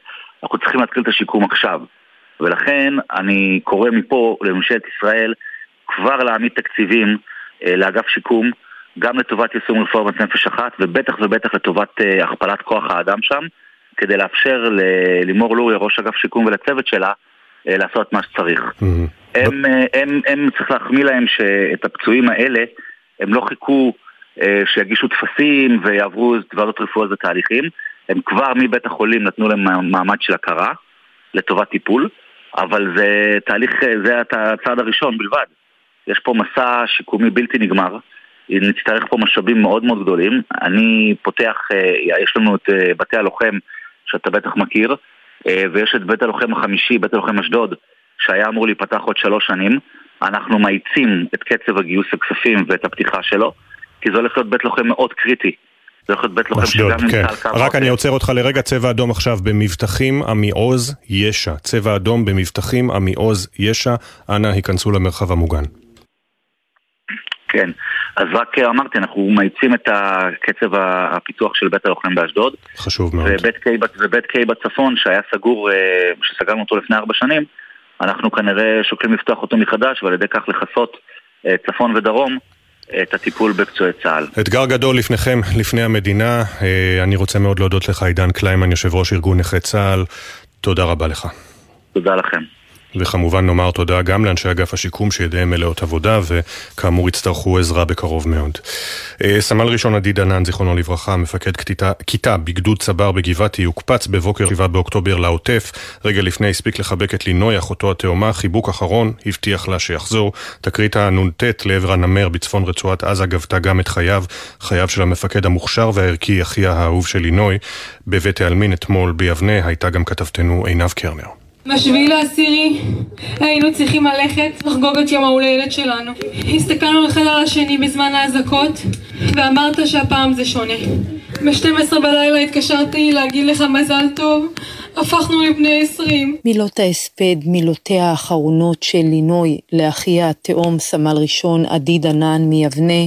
Speaker 16: אנחנו צריכים להתחיל את השיקום עכשיו. ולכן אני קורא מפה לממשלת ישראל כבר להעמיד תקציבים לאגף שיקום, גם לטובת יישום רפורמת נפש אחת, ובטח ובטח לטובת אה, הכפלת כוח האדם שם, כדי לאפשר ללימור לוריה, ראש אגף שיקום ולצוות שלה, אה, לעשות מה שצריך. הם, אה, הם, הם צריך להחמיא להם שאת הפצועים האלה, הם לא חיכו שיגישו טפסים ויעברו ועדות רפואיות ותהליכים, הם כבר מבית החולים נתנו להם מעמד של הכרה לטובת טיפול, אבל זה תהליך, זה הצעד הראשון בלבד. יש פה מסע שיקומי בלתי נגמר, נצטרך פה משאבים מאוד מאוד גדולים. אני פותח, אה, יש לנו את אה, בתי הלוחם, שאתה בטח מכיר, אה, ויש את בית הלוחם החמישי, בית הלוחם אשדוד, שהיה אמור להיפתח עוד שלוש שנים. אנחנו מאיצים את קצב הגיוס הכספים ואת הפתיחה שלו, כי זה הולך להיות בית לוחם מאוד קריטי. זה הולך להיות בית לוחם שגם
Speaker 1: כן.
Speaker 16: נמצא על קו
Speaker 1: רק
Speaker 16: העוטף.
Speaker 1: אני עוצר אותך לרגע, צבע אדום עכשיו במבטחים עמיעוז יש"ע. צבע אדום במבטחים עמיעוז יש"ע. אנא היכנסו למרחב המוגן.
Speaker 16: כן, אז רק אה, אמרתי, אנחנו מאיצים את קצב הפיתוח של בית הלוחם באשדוד.
Speaker 1: חשוב מאוד.
Speaker 16: ובית קיי, בצ- ובית קיי בצפון, שהיה סגור, אה, שסגרנו אותו לפני ארבע שנים, אנחנו כנראה שוקלים לפתוח אותו מחדש, ועל ידי כך לכסות אה, צפון ודרום את הטיפול בפצועי צה"ל.
Speaker 1: אתגר גדול לפניכם, לפני המדינה. אני רוצה מאוד להודות לך, עידן קליימן, יושב ראש ארגון נכי צה"ל. תודה רבה לך.
Speaker 16: תודה לכם.
Speaker 1: וכמובן נאמר תודה גם לאנשי אגף השיקום שידיהם מלאות עבודה וכאמור יצטרכו עזרה בקרוב מאוד. אה, סמל ראשון עדי דנן, זיכרונו לברכה, מפקד כיתה, בגדוד צבר בגבעתי, הוקפץ בבוקר 7 באוקטובר לעוטף. רגע לפני הספיק לחבק את לינוי, אחותו התאומה, חיבוק אחרון, הבטיח לה שיחזור. תקרית הנ"ט לעבר הנמר בצפון רצועת עזה גבתה גם את חייו, חייו של המפקד המוכשר והערכי, אחיה האהוב של לינוי. בבית העלמין אתמול ביבנה הייתה גם כתבתנו עינב קרנר.
Speaker 3: בשביעי לעשירי היינו צריכים ללכת לחגוג את יום ההולדת שלנו. הסתכלנו אחד על השני בזמן האזעקות ואמרת שהפעם זה שונה. ב-12 בלילה התקשרתי להגיד לך מזל טוב, הפכנו לבני 20.
Speaker 17: מילות ההספד, מילותיה האחרונות של לינוי לאחיה התאום סמל ראשון עדי דנן מיבנה,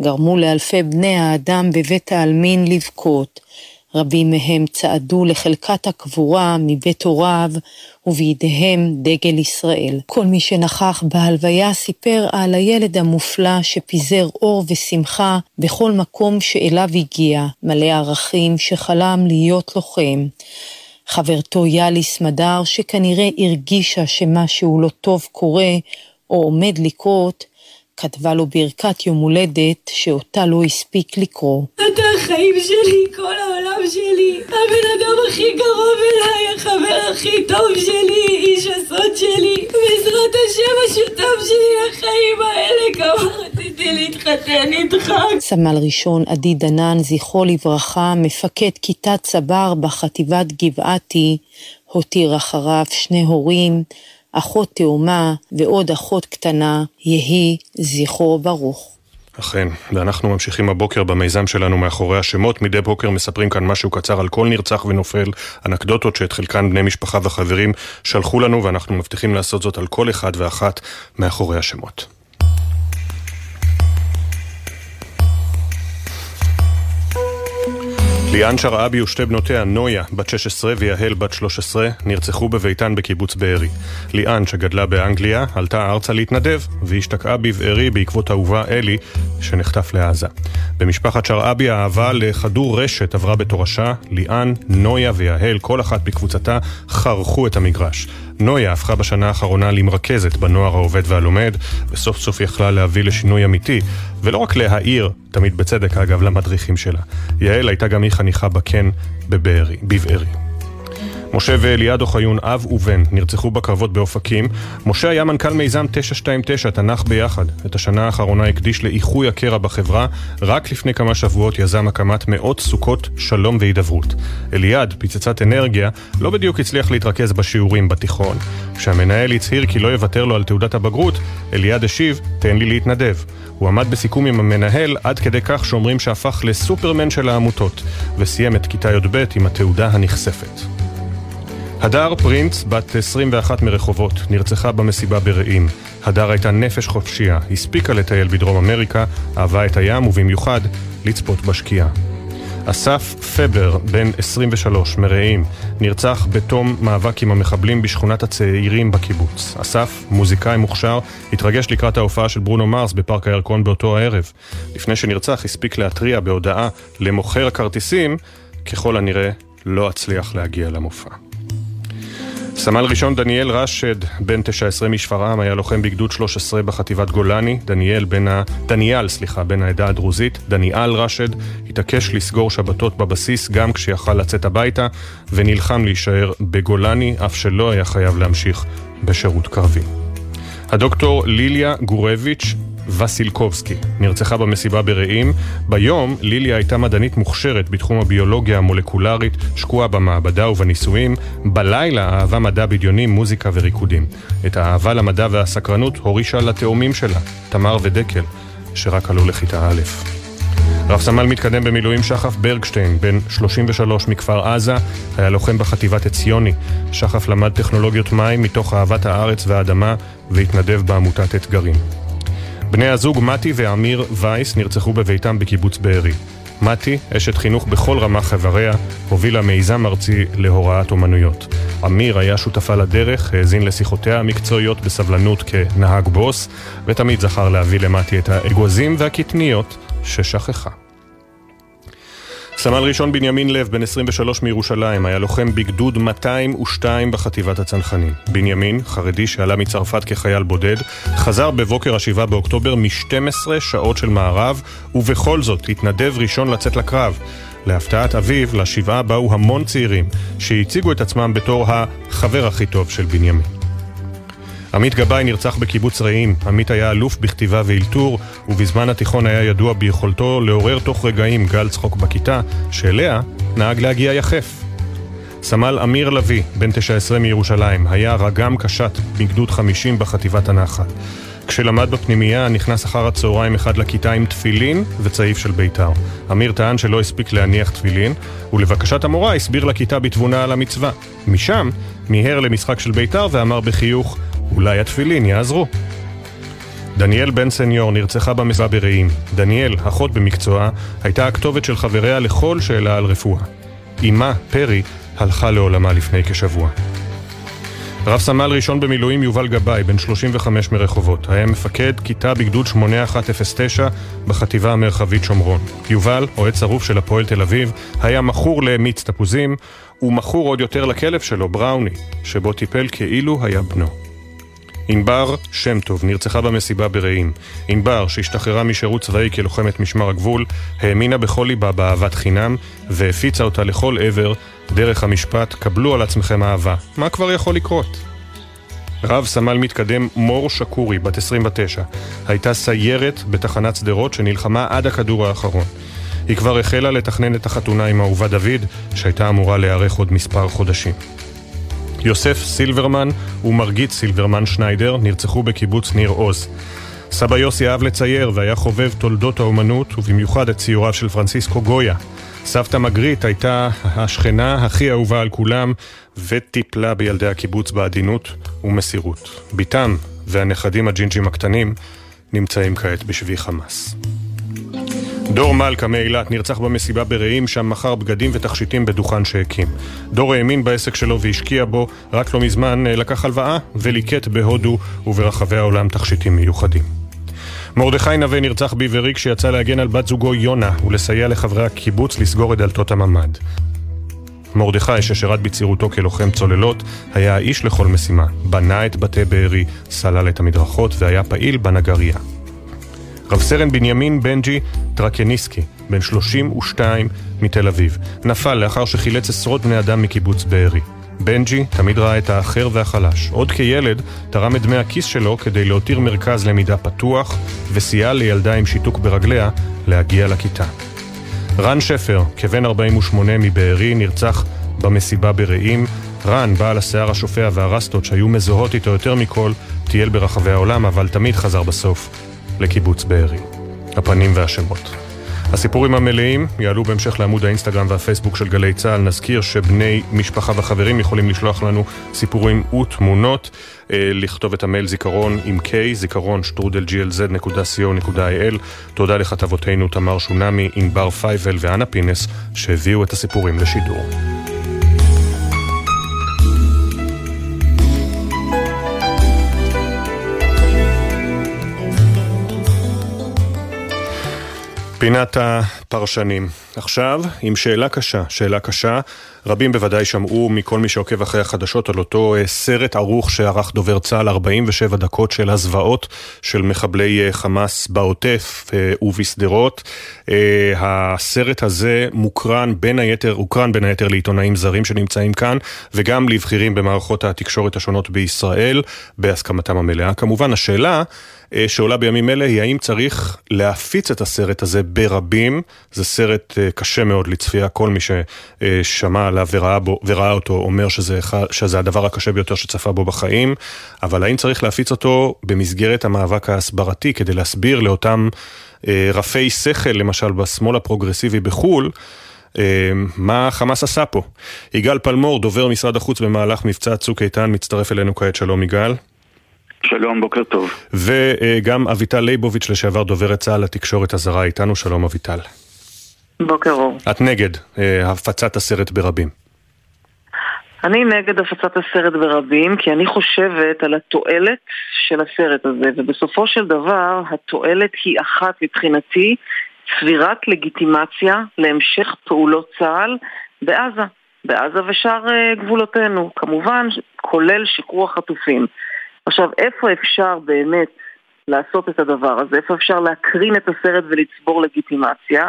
Speaker 17: גרמו לאלפי בני האדם בבית העלמין לבכות. רבים מהם צעדו לחלקת הקבורה מבית הוריו, ובידיהם דגל ישראל. כל מי שנכח בהלוויה סיפר על הילד המופלא שפיזר אור ושמחה בכל מקום שאליו הגיע, מלא ערכים שחלם להיות לוחם. חברתו יאליס מדר, שכנראה הרגישה שמשהו לא טוב קורה או עומד לקרות, כתבה לו ברכת יום הולדת שאותה לא הספיק לקרוא.
Speaker 3: אתה החיים שלי, כל העולם שלי, הבן אדם הכי קרוב אליי, החבר הכי טוב שלי, איש הסוד שלי, בעזרת השם השותף שלי לחיים האלה, כמה רציתי להתחתן איתך.
Speaker 17: סמל ראשון עדי דנן, זכרו לברכה, מפקד כיתת צבר בחטיבת גבעתי, הותיר אחריו שני הורים, אחות תאומה ועוד אחות קטנה, יהי זכרו ברוך.
Speaker 1: אכן, ואנחנו ממשיכים הבוקר במיזם שלנו מאחורי השמות. מדי בוקר מספרים כאן משהו קצר על כל נרצח ונופל, אנקדוטות שאת חלקן בני משפחה וחברים שלחו לנו, ואנחנו מבטיחים לעשות זאת על כל אחד ואחת מאחורי השמות. ליאן שרעבי ושתי בנותיה, נויה, בת 16 ויהל, בת 13, נרצחו בביתן בקיבוץ בארי. ליאן, שגדלה באנגליה, עלתה ארצה להתנדב, והשתקעה בבארי בעקבות אהובה אלי, שנחטף לעזה. במשפחת שרעבי האהבה לכדור רשת עברה בתורשה, ליאן, נויה ויהל, כל אחת בקבוצתה, חרכו את המגרש. נויה הפכה בשנה האחרונה למרכזת בנוער העובד והלומד, וסוף סוף יכלה להביא לשינוי אמיתי, ולא רק להעיר, תמיד בצדק אגב, למדריכים שלה. יעל הייתה גם היא חניכה בקן בבארי, בבארי. משה ואליעד אוחיון, אב ובן, נרצחו בקרבות באופקים. משה היה מנכ"ל מיזם 929, תנ"ך ביחד. את השנה האחרונה הקדיש לאיחוי הקרע בחברה. רק לפני כמה שבועות יזם הקמת מאות סוכות שלום והידברות. אליעד, פצצת אנרגיה, לא בדיוק הצליח להתרכז בשיעורים בתיכון. כשהמנהל הצהיר כי לא יוותר לו על תעודת הבגרות, אליעד השיב, תן לי להתנדב. הוא עמד בסיכום עם המנהל עד כדי כך שאומרים שהפך לסופרמן של העמותות, וסיים את כיתה י"ב עם התעודה הנכספת. הדר פרינץ, בת 21 מרחובות, נרצחה במסיבה ברעים. הדר הייתה נפש חופשייה, הספיקה לטייל בדרום אמריקה, אהבה את הים ובמיוחד לצפות בשקיעה. אסף פבר, בן 23, מרעים, נרצח בתום מאבק עם המחבלים בשכונת הצעירים בקיבוץ. אסף, מוזיקאי מוכשר, התרגש לקראת ההופעה של ברונו מרס בפארק הירקון באותו הערב. לפני שנרצח הספיק להתריע בהודעה למוכר הכרטיסים, ככל הנראה לא אצליח להגיע למופע. סמל ראשון דניאל רשד, בן 19 משפרעם, היה לוחם בגדוד 13 בחטיבת גולני. דניאל בן ה... דניאל, סליחה, בן העדה הדרוזית. דניאל רשד התעקש לסגור שבתות בבסיס גם כשיכל לצאת הביתה, ונלחם להישאר בגולני, אף שלא היה חייב להמשיך בשירות קרבי. הדוקטור ליליה גורביץ' וסילקובסקי. נרצחה במסיבה ברעים. ביום, ליליה הייתה מדענית מוכשרת בתחום הביולוגיה המולקולרית, שקועה במעבדה ובניסויים. בלילה אהבה מדע בדיוני, מוזיקה וריקודים. את האהבה למדע והסקרנות הורישה לתאומים שלה, תמר ודקל, שרק עלו לכיתה א'. רב סמל מתקדם במילואים שחף ברגשטיין, בן 33 מכפר עזה, היה לוחם בחטיבת עציוני. שחף למד טכנולוגיות מים מתוך אהבת הארץ והאדמה והתנדב בעמותת אתגרים. בני הזוג מתי ואמיר וייס נרצחו בביתם בקיבוץ בארי. מתי, אשת חינוך בכל רמ"ח איבריה, הובילה מיזם ארצי להוראת אומנויות. אמיר היה שותפה לדרך, האזין לשיחותיה המקצועיות בסבלנות כנהג בוס, ותמיד זכר להביא למתי את האגוזים והקטניות ששכחה. סמל ראשון בנימין לב, בן 23 מירושלים, היה לוחם בגדוד 202 בחטיבת הצנחנים. בנימין, חרדי שעלה מצרפת כחייל בודד, חזר בבוקר ה-7 באוקטובר מ-12 שעות של מערב, ובכל זאת התנדב ראשון לצאת לקרב. להפתעת אביו, לשבעה באו המון צעירים, שהציגו את עצמם בתור החבר הכי טוב של בנימין. עמית גבאי נרצח בקיבוץ רעים. עמית היה אלוף בכתיבה ואלתור, ובזמן התיכון היה ידוע ביכולתו לעורר תוך רגעים גל צחוק בכיתה, שאליה נהג להגיע יחף. סמל אמיר לביא, בן 19 מירושלים, היה רגם קשת בגדוד 50 בחטיבת הנחל. כשלמד בפנימייה, נכנס אחר הצהריים אחד לכיתה עם תפילין וצעיף של בית"ר. אמיר טען שלא הספיק להניח תפילין, ולבקשת המורה הסביר לכיתה בתבונה על המצווה. משם, מיהר למשחק של בית"ר ואמר בחיוך, אולי התפילין יעזרו. דניאל בן סניור נרצחה במסע ברעים. דניאל, אחות במקצועה, הייתה הכתובת של חבריה לכל שאלה על רפואה. אמה, פרי, הלכה לעולמה לפני כשבוע. רב סמל ראשון במילואים יובל גבאי, בן 35 מרחובות, היה מפקד כיתה בגדוד 8109 בחטיבה המרחבית שומרון. יובל, אוהד שרוף של הפועל תל אביב, היה מכור למיץ תפוזים, ומכור עוד יותר לכלב שלו, בראוני, שבו טיפל כאילו היה בנו. ענבר שם טוב נרצחה במסיבה ברעים. ענבר, שהשתחררה משירות צבאי כלוחמת משמר הגבול, האמינה בכל ליבה באהבת חינם, והפיצה אותה לכל עבר דרך המשפט "קבלו על עצמכם אהבה". מה כבר יכול לקרות? רב סמל מתקדם מור שקורי, בת 29, הייתה סיירת בתחנת שדרות שנלחמה עד הכדור האחרון. היא כבר החלה לתכנן את החתונה עם אהובה דוד, שהייתה אמורה להיערך עוד מספר חודשים. יוסף סילברמן ומרגית סילברמן שניידר נרצחו בקיבוץ ניר עוז. סבא יוסי אהב לצייר והיה חובב תולדות האומנות ובמיוחד את ציוריו של פרנסיסקו גויה. סבתא מגרית הייתה השכנה הכי אהובה על כולם וטיפלה בילדי הקיבוץ בעדינות ומסירות. בתם והנכדים הג'ינג'ים הקטנים נמצאים כעת בשבי חמאס. דור מלכה מאילת נרצח במסיבה ברעים, שם מכר בגדים ותכשיטים בדוכן שהקים. דור האמין בעסק שלו והשקיע בו, רק לא מזמן אה, לקח הלוואה וליקט בהודו וברחבי העולם תכשיטים מיוחדים. מרדכי נווה נרצח בעברי כשיצא להגן על בת זוגו יונה ולסייע לחברי הקיבוץ לסגור את דלתות הממ"ד. מרדכי, ששירת בצעירותו כלוחם צוללות, היה האיש לכל משימה. בנה את בתי בארי, סלל את המדרכות והיה פעיל בנגרייה. רב סרן בנימין בנג'י טרקניסקי, בן 32 מתל אביב, נפל לאחר שחילץ עשרות בני אדם מקיבוץ בארי. בנג'י תמיד ראה את האחר והחלש. עוד כילד תרם את דמי הכיס שלו כדי להותיר מרכז למידה פתוח וסייע לילדה עם שיתוק ברגליה להגיע לכיתה. רן שפר, כבן 48 מבארי, נרצח במסיבה ברעים. רן, בעל השיער השופע והרסטות שהיו מזוהות איתו יותר מכל, טייל ברחבי העולם, אבל תמיד חזר בסוף לקיבוץ בארי. הפנים והשמות. הסיפורים המלאים יעלו בהמשך לעמוד האינסטגרם והפייסבוק של גלי צה"ל. נזכיר שבני משפחה וחברים יכולים לשלוח לנו סיפורים ותמונות. אה, לכתוב את המייל זיכרון עם K, זיכרון שטרודל glz.co.il. תודה לכתבותינו תמר שונמי, ענבר פייבל ואנה פינס שהביאו את הסיפורים לשידור. פינת הפרשנים. עכשיו, עם שאלה קשה, שאלה קשה. רבים בוודאי שמעו מכל מי שעוקב אחרי החדשות על אותו אה, סרט ערוך שערך דובר צה"ל, 47 דקות של הזוועות של מחבלי אה, חמאס בעוטף אה, ובשדרות. הסרט הזה מוקרן בין היתר, הוקרן בין היתר לעיתונאים זרים שנמצאים כאן, וגם לבכירים במערכות התקשורת השונות בישראל, בהסכמתם המלאה. כמובן, השאלה... שעולה בימים אלה היא האם צריך להפיץ את הסרט הזה ברבים. זה סרט קשה מאוד לצפייה, כל מי ששמע עליו וראה, בו, וראה אותו אומר שזה, שזה הדבר הקשה ביותר שצפה בו בחיים, אבל האם צריך להפיץ אותו במסגרת המאבק ההסברתי כדי להסביר לאותם אה, רפי שכל, למשל בשמאל הפרוגרסיבי בחו"ל, אה, מה חמאס עשה פה. יגאל פלמור, דובר משרד החוץ במהלך מבצע צוק איתן, מצטרף אלינו כעת. שלום יגאל.
Speaker 18: שלום, בוקר טוב.
Speaker 1: וגם אביטל ליבוביץ', לשעבר דוברת צה"ל לתקשורת הזרה איתנו. שלום אביטל.
Speaker 19: בוקר אור.
Speaker 1: את נגד אה, הפצת הסרט ברבים.
Speaker 19: אני נגד הפצת הסרט ברבים, כי אני חושבת על התועלת של הסרט הזה, ובסופו של דבר התועלת היא אחת מבחינתי, צבירת לגיטימציה להמשך פעולות צה"ל בעזה, בעזה ושאר אה, גבולותינו, כמובן כולל שחרור החטופים. עכשיו, איפה אפשר באמת לעשות את הדבר הזה? איפה אפשר להקרין את הסרט ולצבור לגיטימציה?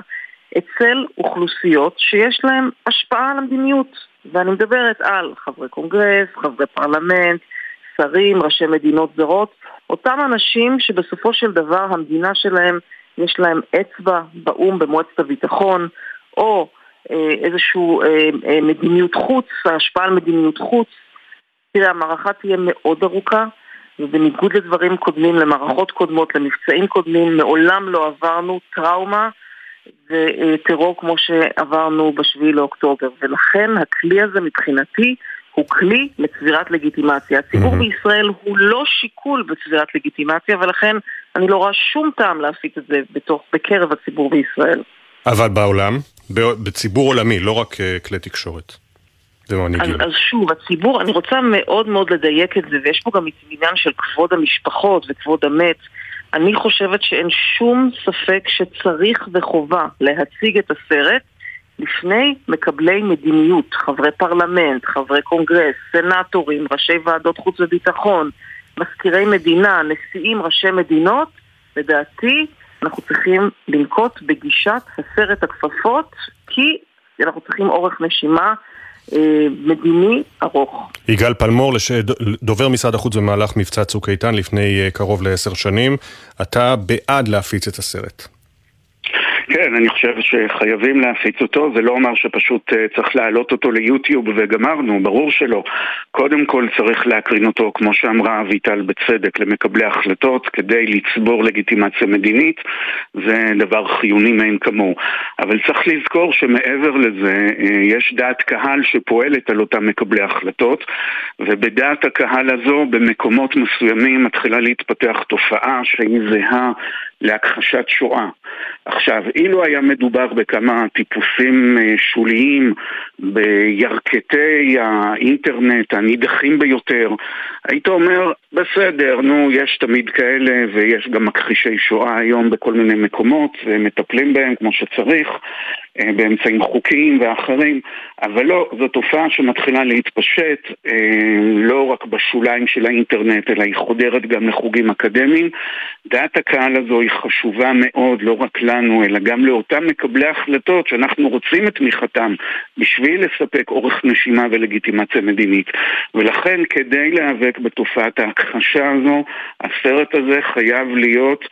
Speaker 19: אצל אוכלוסיות שיש להן השפעה על המדיניות. ואני מדברת על חברי קונגרס, חברי פרלמנט, שרים, ראשי מדינות זרות, אותם אנשים שבסופו של דבר המדינה שלהם, יש להם אצבע באו"ם במועצת הביטחון, או אה, איזושהי אה, אה, מדיניות חוץ, השפעה על מדיניות חוץ. תראה, המערכה תהיה מאוד ארוכה, ובניגוד לדברים קודמים, למערכות קודמות, למבצעים קודמים, מעולם לא עברנו טראומה וטרור כמו שעברנו בשביעי לאוקטובר. ולכן הכלי הזה מבחינתי הוא כלי לצבירת לגיטימציה. הציבור mm-hmm. בישראל הוא לא שיקול בצבירת לגיטימציה, ולכן אני לא רואה שום טעם להפיץ את זה בתוך, בקרב הציבור בישראל.
Speaker 1: אבל בעולם, בציבור עולמי, לא רק uh, כלי תקשורת.
Speaker 19: אז, אז שוב, הציבור, אני רוצה מאוד מאוד לדייק את זה, ויש פה גם עניין של כבוד המשפחות וכבוד המת. אני חושבת שאין שום ספק שצריך וחובה להציג את הסרט לפני מקבלי מדיניות, חברי פרלמנט, חברי קונגרס, סנטורים, ראשי ועדות חוץ וביטחון, מזכירי מדינה, נשיאים, ראשי מדינות, לדעתי אנחנו צריכים לנקוט בגישת הסרט הכפפות כי אנחנו צריכים אורך נשימה אה, מדיני ארוך.
Speaker 1: יגאל פלמור, דובר משרד החוץ במהלך מבצע צוק איתן לפני אה, קרוב לעשר שנים, אתה בעד להפיץ את הסרט.
Speaker 18: כן, אני חושב שחייבים להפיץ אותו, זה לא אומר שפשוט אה, צריך להעלות אותו ליוטיוב וגמרנו, ברור שלא. קודם כל צריך להקרין אותו, כמו שאמרה אביטל בצדק, למקבלי החלטות, כדי לצבור לגיטימציה מדינית, זה דבר חיוני מאין כמוהו. אבל צריך לזכור שמעבר לזה, אה, יש דעת קהל שפועלת על אותם מקבלי החלטות, ובדעת הקהל הזו, במקומות מסוימים מתחילה להתפתח תופעה שהיא זהה להכחשת שואה. עכשיו, אילו היה מדובר בכמה טיפוסים אה, שוליים בירכתי האינטרנט הנידחים ביותר, היית אומר, בסדר, נו, יש תמיד כאלה ויש גם מכחישי שואה היום בכל מיני מקומות ומטפלים בהם כמו שצריך. אה, באמצעים חוקיים ואחרים, אבל לא, זו תופעה שמתחילה להתפשט אה, לא רק בשוליים של האינטרנט, אלא היא חודרת גם לחוגים אקדמיים. דעת הקהל הזו היא חשובה מאוד, לא רק לנו, אלא גם לאותם מקבלי החלטות שאנחנו רוצים את תמיכתם בשביל לספק אורך נשימה ולגיטימציה מדינית. ולכן, כדי להיאבק בתופעת ההכחשה הזו, הסרט הזה חייב להיות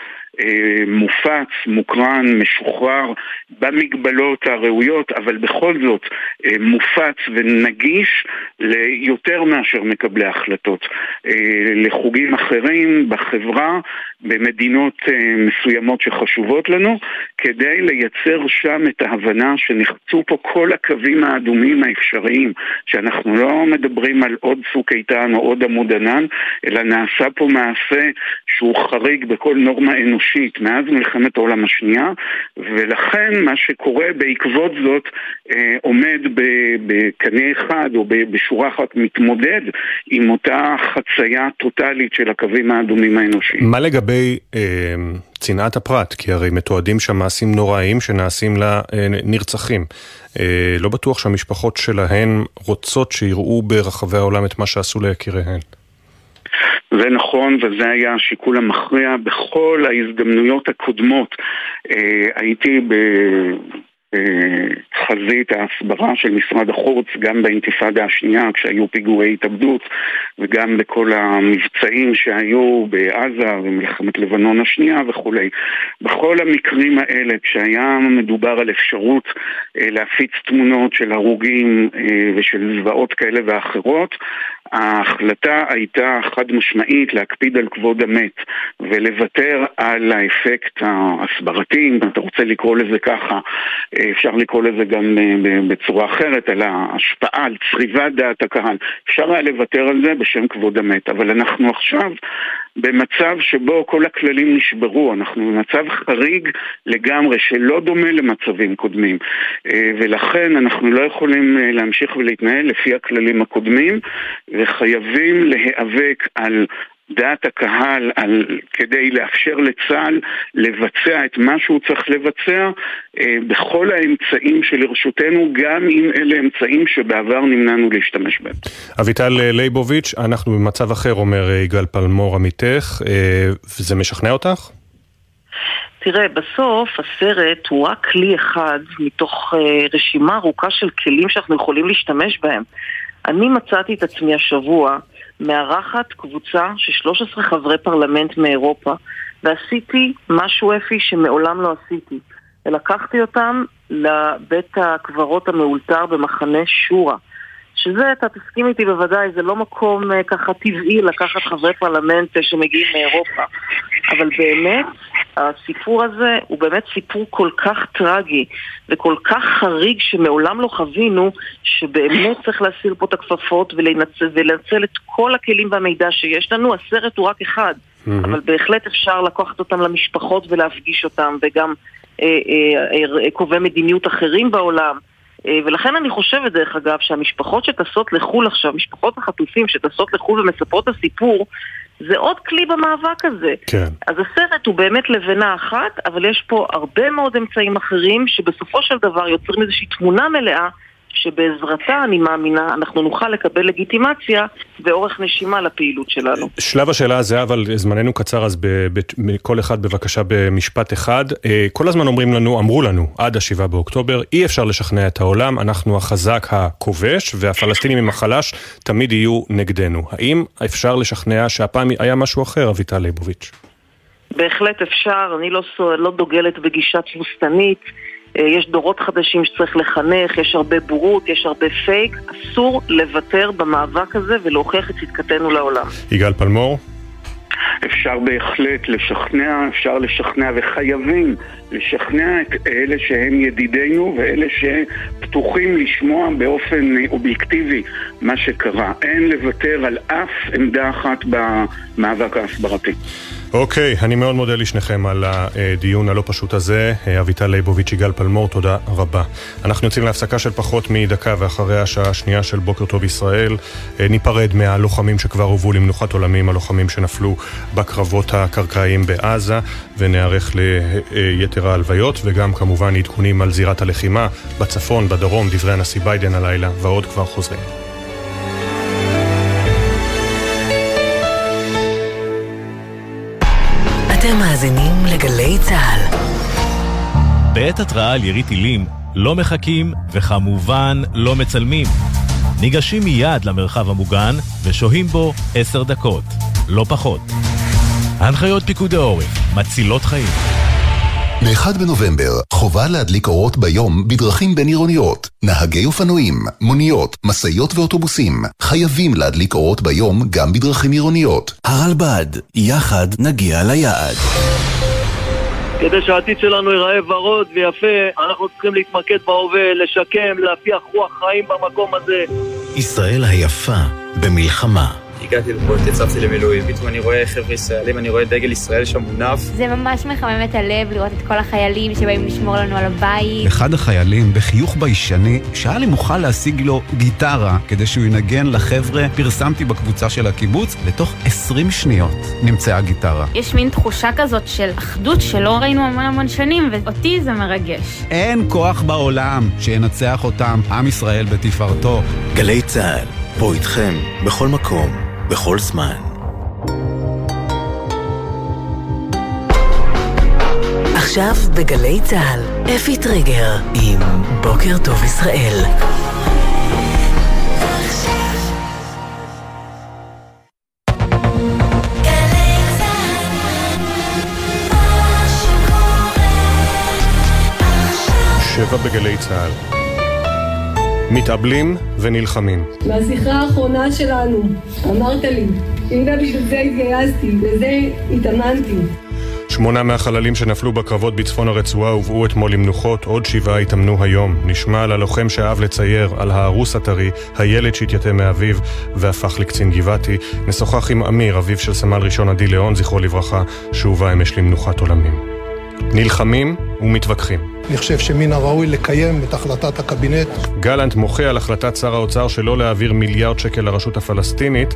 Speaker 18: מופץ, מוקרן, משוחרר, במגבלות הראויות, אבל בכל זאת אה, מופץ ונגיש ליותר מאשר מקבלי החלטות. אה, לחוגים אחרים בחברה, במדינות מסוימות שחשובות לנו, כדי לייצר שם את ההבנה שנחצו פה כל הקווים האדומים האפשריים, שאנחנו לא מדברים על עוד צוק איתן או עוד עמוד ענן, אלא נעשה פה מעשה שהוא חריג בכל נורמה אנושית. אנושית מאז מלחמת העולם השנייה, ולכן מה שקורה בעקבות זאת אה, עומד בקנה אחד או בשורה אחת מתמודד עם אותה חצייה טוטאלית של הקווים האדומים האנושיים.
Speaker 1: מה לגבי אה, צנעת הפרט? כי הרי מתועדים שם מעשים נוראיים שנעשים לנרצחים. אה, לא בטוח שהמשפחות שלהן רוצות שיראו ברחבי העולם את מה שעשו ליקיריהן.
Speaker 18: זה נכון, וזה היה השיקול המכריע בכל ההזדמנויות הקודמות. אה, הייתי ב... חזית ההסברה של משרד החוץ גם באינתיפאדה השנייה כשהיו פיגועי התאבדות וגם בכל המבצעים שהיו בעזה ומלחמת לבנון השנייה וכולי. בכל המקרים האלה כשהיה מדובר על אפשרות אה, להפיץ תמונות של הרוגים אה, ושל זוועות כאלה ואחרות ההחלטה הייתה חד משמעית להקפיד על כבוד המת ולוותר על האפקט ההסברתי, אם אתה רוצה לקרוא לזה ככה, אפשר לקרוא לזה גם אה, בצורה אחרת, על ההשפעה, על צריבת דעת הקהל. אפשר היה לוותר על זה בשם כבוד המת, אבל אנחנו עכשיו במצב שבו כל הכללים נשברו, אנחנו במצב חריג לגמרי שלא דומה למצבים קודמים. אה, ולכן אנחנו לא יכולים אה, להמשיך ולהתנהל לפי הכללים הקודמים וחייבים להיאבק על דעת הקהל על, כדי לאפשר לצה"ל לבצע את מה שהוא צריך לבצע אה, בכל האמצעים שלרשותנו, גם אם אלה אמצעים שבעבר נמנענו להשתמש בהם.
Speaker 1: אביטל ליבוביץ', אנחנו במצב אחר, אומר אה, יגאל פלמור עמיתך, אה, וזה משכנע אותך?
Speaker 19: תראה, בסוף הסרט הוא רק כלי אחד מתוך אה, רשימה ארוכה של כלים שאנחנו יכולים להשתמש בהם. אני מצאתי את עצמי השבוע מארחת קבוצה של 13 חברי פרלמנט מאירופה, ועשיתי משהו אפי שמעולם לא עשיתי. ולקחתי אותם לבית הקברות המאולתר במחנה שורה. שזה, אתה תסכים איתי בוודאי, זה לא מקום uh, ככה טבעי לקחת חברי פרלמנט uh, שמגיעים מאירופה. אבל באמת, הסיפור הזה הוא באמת סיפור כל כך טרגי וכל כך חריג שמעולם לא חווינו, שבאמת צריך להסיר פה את הכפפות ולנצל, ולנצל את כל הכלים והמידע שיש לנו. הסרט הוא רק אחד, mm-hmm. אבל בהחלט אפשר לקחת אותם למשפחות ולהפגיש אותם, וגם אה, אה, אה, קובעי מדיניות אחרים בעולם. אה, ולכן אני חושבת, דרך אגב, שהמשפחות שטסות לחו"ל עכשיו, משפחות החטופים שטסות לחו"ל ומספרות את הסיפור, זה עוד כלי במאבק הזה.
Speaker 1: כן.
Speaker 19: אז הסרט הוא באמת לבנה אחת, אבל יש פה הרבה מאוד אמצעים אחרים שבסופו של דבר יוצרים איזושהי תמונה מלאה שבעזרתה, אני מאמינה, אנחנו נוכל לקבל לגיטימציה ואורך נשימה לפעילות שלנו.
Speaker 1: שלב השאלה הזה, אבל זמננו קצר, אז כל אחד בבקשה במשפט אחד. אה, כל הזמן אומרים לנו, אמרו לנו, עד השבעה באוקטובר, אי אפשר לשכנע את העולם, אנחנו החזק הכובש, והפלסטינים עם החלש תמיד יהיו נגדנו. האם אפשר לשכנע שהפעם היה משהו אחר, אביטל ליבוביץ'?
Speaker 19: בהחלט אפשר, אני לא, לא דוגלת בגישה תבוסתנית. אה, יש דורות חדשים שצריך לחנך, יש הרבה בורות, יש הרבה פייק. אסור לוותר במאבק הזה ולהוכיח את צדקתנו לעולם.
Speaker 1: יגאל פלמור?
Speaker 18: אפשר בהחלט לשכנע, אפשר לשכנע וחייבים לשכנע את אלה שהם ידידינו ואלה שפתוחים לשמוע באופן אובייקטיבי מה שקרה. אין לוותר על אף עמדה אחת במאבק ההסברתי.
Speaker 1: אוקיי, אני מאוד מודה לשניכם על הדיון הלא פשוט הזה. אביטל ליבוביץ', יגאל פלמור, תודה רבה. אנחנו יוצאים להפסקה של פחות מדקה ואחרי השעה השנייה של בוקר טוב ישראל ניפרד מהלוחמים שכבר הובאו למנוחת עולמים, הלוחמים שנפלו בקרבות הקרקעיים בעזה, ונערך ליתר ההלוויות, וגם כמובן עדכונים על זירת הלחימה בצפון, בדרום, דברי הנשיא ביידן הלילה, ועוד כבר חוזרים.
Speaker 2: אתם מאזינים לגלי צה"ל.
Speaker 20: בעת התרעה על ירי טילים לא מחכים וכמובן לא מצלמים. ניגשים מיד למרחב המוגן ושוהים בו עשר דקות, לא פחות. הנחיות פיקוד העורף מצילות חיים.
Speaker 21: ב-1 בנובמבר חובה להדליק אורות ביום בדרכים בין-עירוניות. נהגי אופנועים, מוניות, משאיות ואוטובוסים חייבים להדליק אורות ביום גם בדרכים עירוניות. הרלב"ד, יחד נגיע ליעד.
Speaker 22: כדי שהעתיד שלנו ייראה ורוד ויפה, אנחנו צריכים להתמקד בהווה, לשקם, להפיח רוח חיים במקום הזה.
Speaker 21: ישראל היפה במלחמה.
Speaker 23: הגעתי לפה, התייצבתי למילואים, פתאום אני רואה חבר'ה ישראלים, אני רואה דגל ישראל שם מונף.
Speaker 24: זה ממש מחמם את הלב לראות את כל החיילים שבאים לשמור לנו על הבית.
Speaker 25: אחד החיילים, בחיוך ביישני, שאל אם אוכל להשיג לו גיטרה כדי שהוא ינגן לחבר'ה, פרסמתי בקבוצה של הקיבוץ, לתוך 20 שניות נמצאה גיטרה.
Speaker 24: יש מין תחושה כזאת של אחדות שלא ראינו המון המון שנים, ואותי זה מרגש.
Speaker 25: אין כוח בעולם שינצח אותם עם ישראל בתפארתו.
Speaker 21: גלי צה"ל, פה איתכם, בכל מקום. בכל זמן.
Speaker 2: עכשיו בגלי צה"ל, אפי טריגר עם בוקר טוב ישראל.
Speaker 1: שבע בגלי צה"ל. מתאבלים ונלחמים.
Speaker 3: מהשיחה האחרונה שלנו, אמרת לי, הנה בשביל זה התגייסתי, לזה התאמנתי.
Speaker 1: שמונה מהחללים שנפלו בקרבות בצפון הרצועה הובאו אתמול למנוחות, עוד שבעה התאמנו היום. נשמע על הלוחם שאהב לצייר, על הארוס הטרי, הילד שהתייתם מאביו והפך לקצין גבעתי. נשוחח עם אמיר, אביו של סמל ראשון עדי ליאון, זכרו לברכה, שהובא אמש למנוחת עולמים. נלחמים ומתווכחים.
Speaker 5: אני חושב שמן הראוי לקיים את החלטת הקבינט.
Speaker 1: גלנט מוחה על החלטת שר האוצר שלא להעביר מיליארד שקל לרשות הפלסטינית.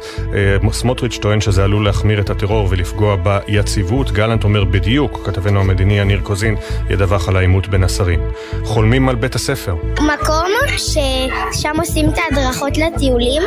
Speaker 1: סמוטריץ' טוען שזה עלול להחמיר את הטרור ולפגוע ביציבות. גלנט אומר בדיוק, כתבנו המדיני יניר קוזין ידווח על העימות בין השרים. חולמים על בית הספר.
Speaker 26: מקום ששם עושים את ההדרכות לטיולים,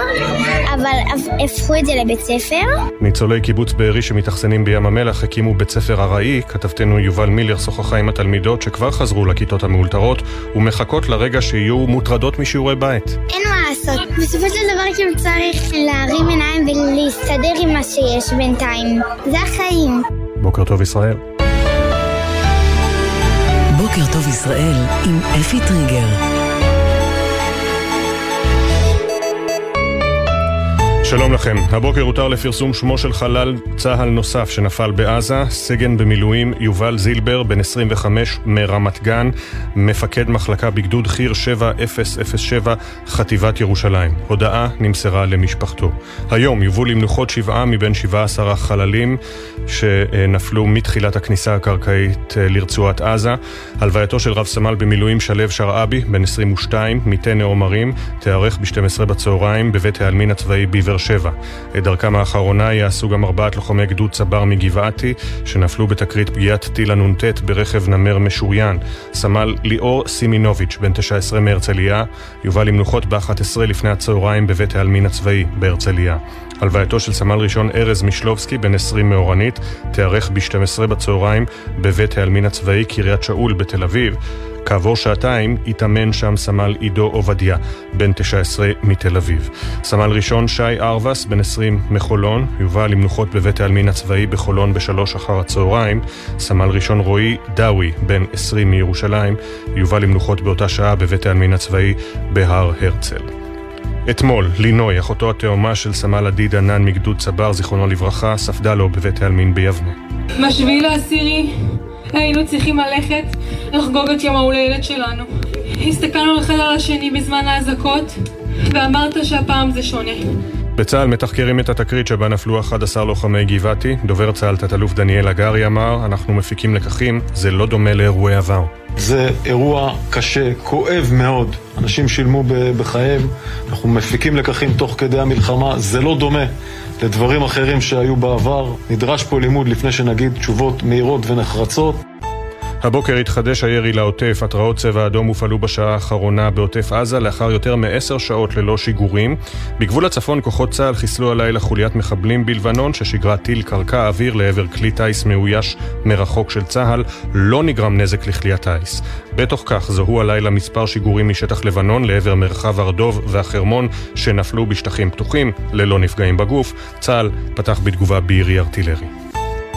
Speaker 26: אבל הפכו את זה לבית ספר.
Speaker 1: ניצולי קיבוץ בארי שמתאכסנים בים המלח הקימו בית ספר ארעי. כתבתנו יובל מילר שוחחה עם התלמידות שכבר חזרו לכיתות המאולתרות ומחכות לרגע שיהיו מוטרדות משיעורי בית.
Speaker 26: אין מה לעשות. בסופו של דבר כאילו צריך להרים עיניים ולהסתדר עם מה שיש בינתיים. זה החיים.
Speaker 1: בוקר טוב ישראל.
Speaker 2: בוקר טוב ישראל עם אפי טריגר.
Speaker 1: שלום לכם. הבוקר הותר לפרסום שמו של חלל צה"ל נוסף שנפל בעזה, סגן במילואים יובל זילבר, בן 25 מרמת גן, מפקד מחלקה בגדוד חי"ר 7007, חטיבת ירושלים. הודעה נמסרה למשפחתו. היום יובאו למנוחות שבעה מבין 17 החללים שנפלו מתחילת הכניסה הקרקעית לרצועת עזה. הלווייתו של רב סמל במילואים שלו שרעבי, בן 22, מטנא עומרים, תיארך ב-12 בצהריים בבית העלמין הצבאי ביבר שבע. את דרכם האחרונה יעשו גם ארבעת לוחמי גדוד צבר מגבעתי, שנפלו בתקרית פגיעת טיל הנ"ט ברכב נמר משוריין. סמל ליאור סימינוביץ', בן 19 מהרצליה, יובא למנוחות ב-11 לפני הצהריים בבית העלמין הצבאי בהרצליה. הלווייתו של סמל ראשון ארז משלובסקי, בן 20 מאורנית, תיארך ב-12 בצהריים בבית העלמין הצבאי קריית שאול בתל אביב. כעבור שעתיים התאמן שם סמל עידו עובדיה, בן 19 מתל אביב. סמל ראשון שי ארבס, בן 20 מחולון, יובא למנוחות בבית העלמין הצבאי בחולון בשלוש אחר הצהריים. סמל ראשון רועי דאווי, בן 20 מירושלים, יובא למנוחות באותה שעה בבית העלמין הצבאי בהר הרצל. אתמול, לינוי, אחותו התאומה של סמל עדי דנן מגדוד צבר, זיכרונו לברכה, ספדה לו בבית העלמין ביבנה.
Speaker 3: בשביעי לעשירי היינו צריכים ללכת לחגוג את יום ההולדת שלנו. הסתכלנו אחד על השני בזמן האזעקות, ואמרת שהפעם זה שונה.
Speaker 1: בצה"ל מתחקרים את התקרית שבה נפלו 11 לוחמי גבעתי. דובר צה"ל תת-אלוף דניאל הגרי אמר, אנחנו מפיקים לקחים, זה לא דומה לאירועי עבר.
Speaker 27: זה אירוע קשה, כואב מאוד. אנשים שילמו בחייהם, אנחנו מפיקים לקחים תוך כדי המלחמה, זה לא דומה לדברים אחרים שהיו בעבר. נדרש פה לימוד לפני שנגיד תשובות מהירות ונחרצות.
Speaker 1: הבוקר התחדש הירי לעוטף, התרעות צבע אדום הופעלו בשעה האחרונה בעוטף עזה לאחר יותר מעשר שעות ללא שיגורים. בגבול הצפון כוחות צה"ל חיסלו הלילה חוליית מחבלים בלבנון ששיגרה טיל קרקע אוויר לעבר כלי טיס מאויש מרחוק של צה"ל. לא נגרם נזק לכלי הטיס. בתוך כך זוהו הלילה מספר שיגורים משטח לבנון לעבר מרחב הרדוב והחרמון שנפלו בשטחים פתוחים ללא נפגעים בגוף. צה"ל פתח בתגובה בירי ארטילרי.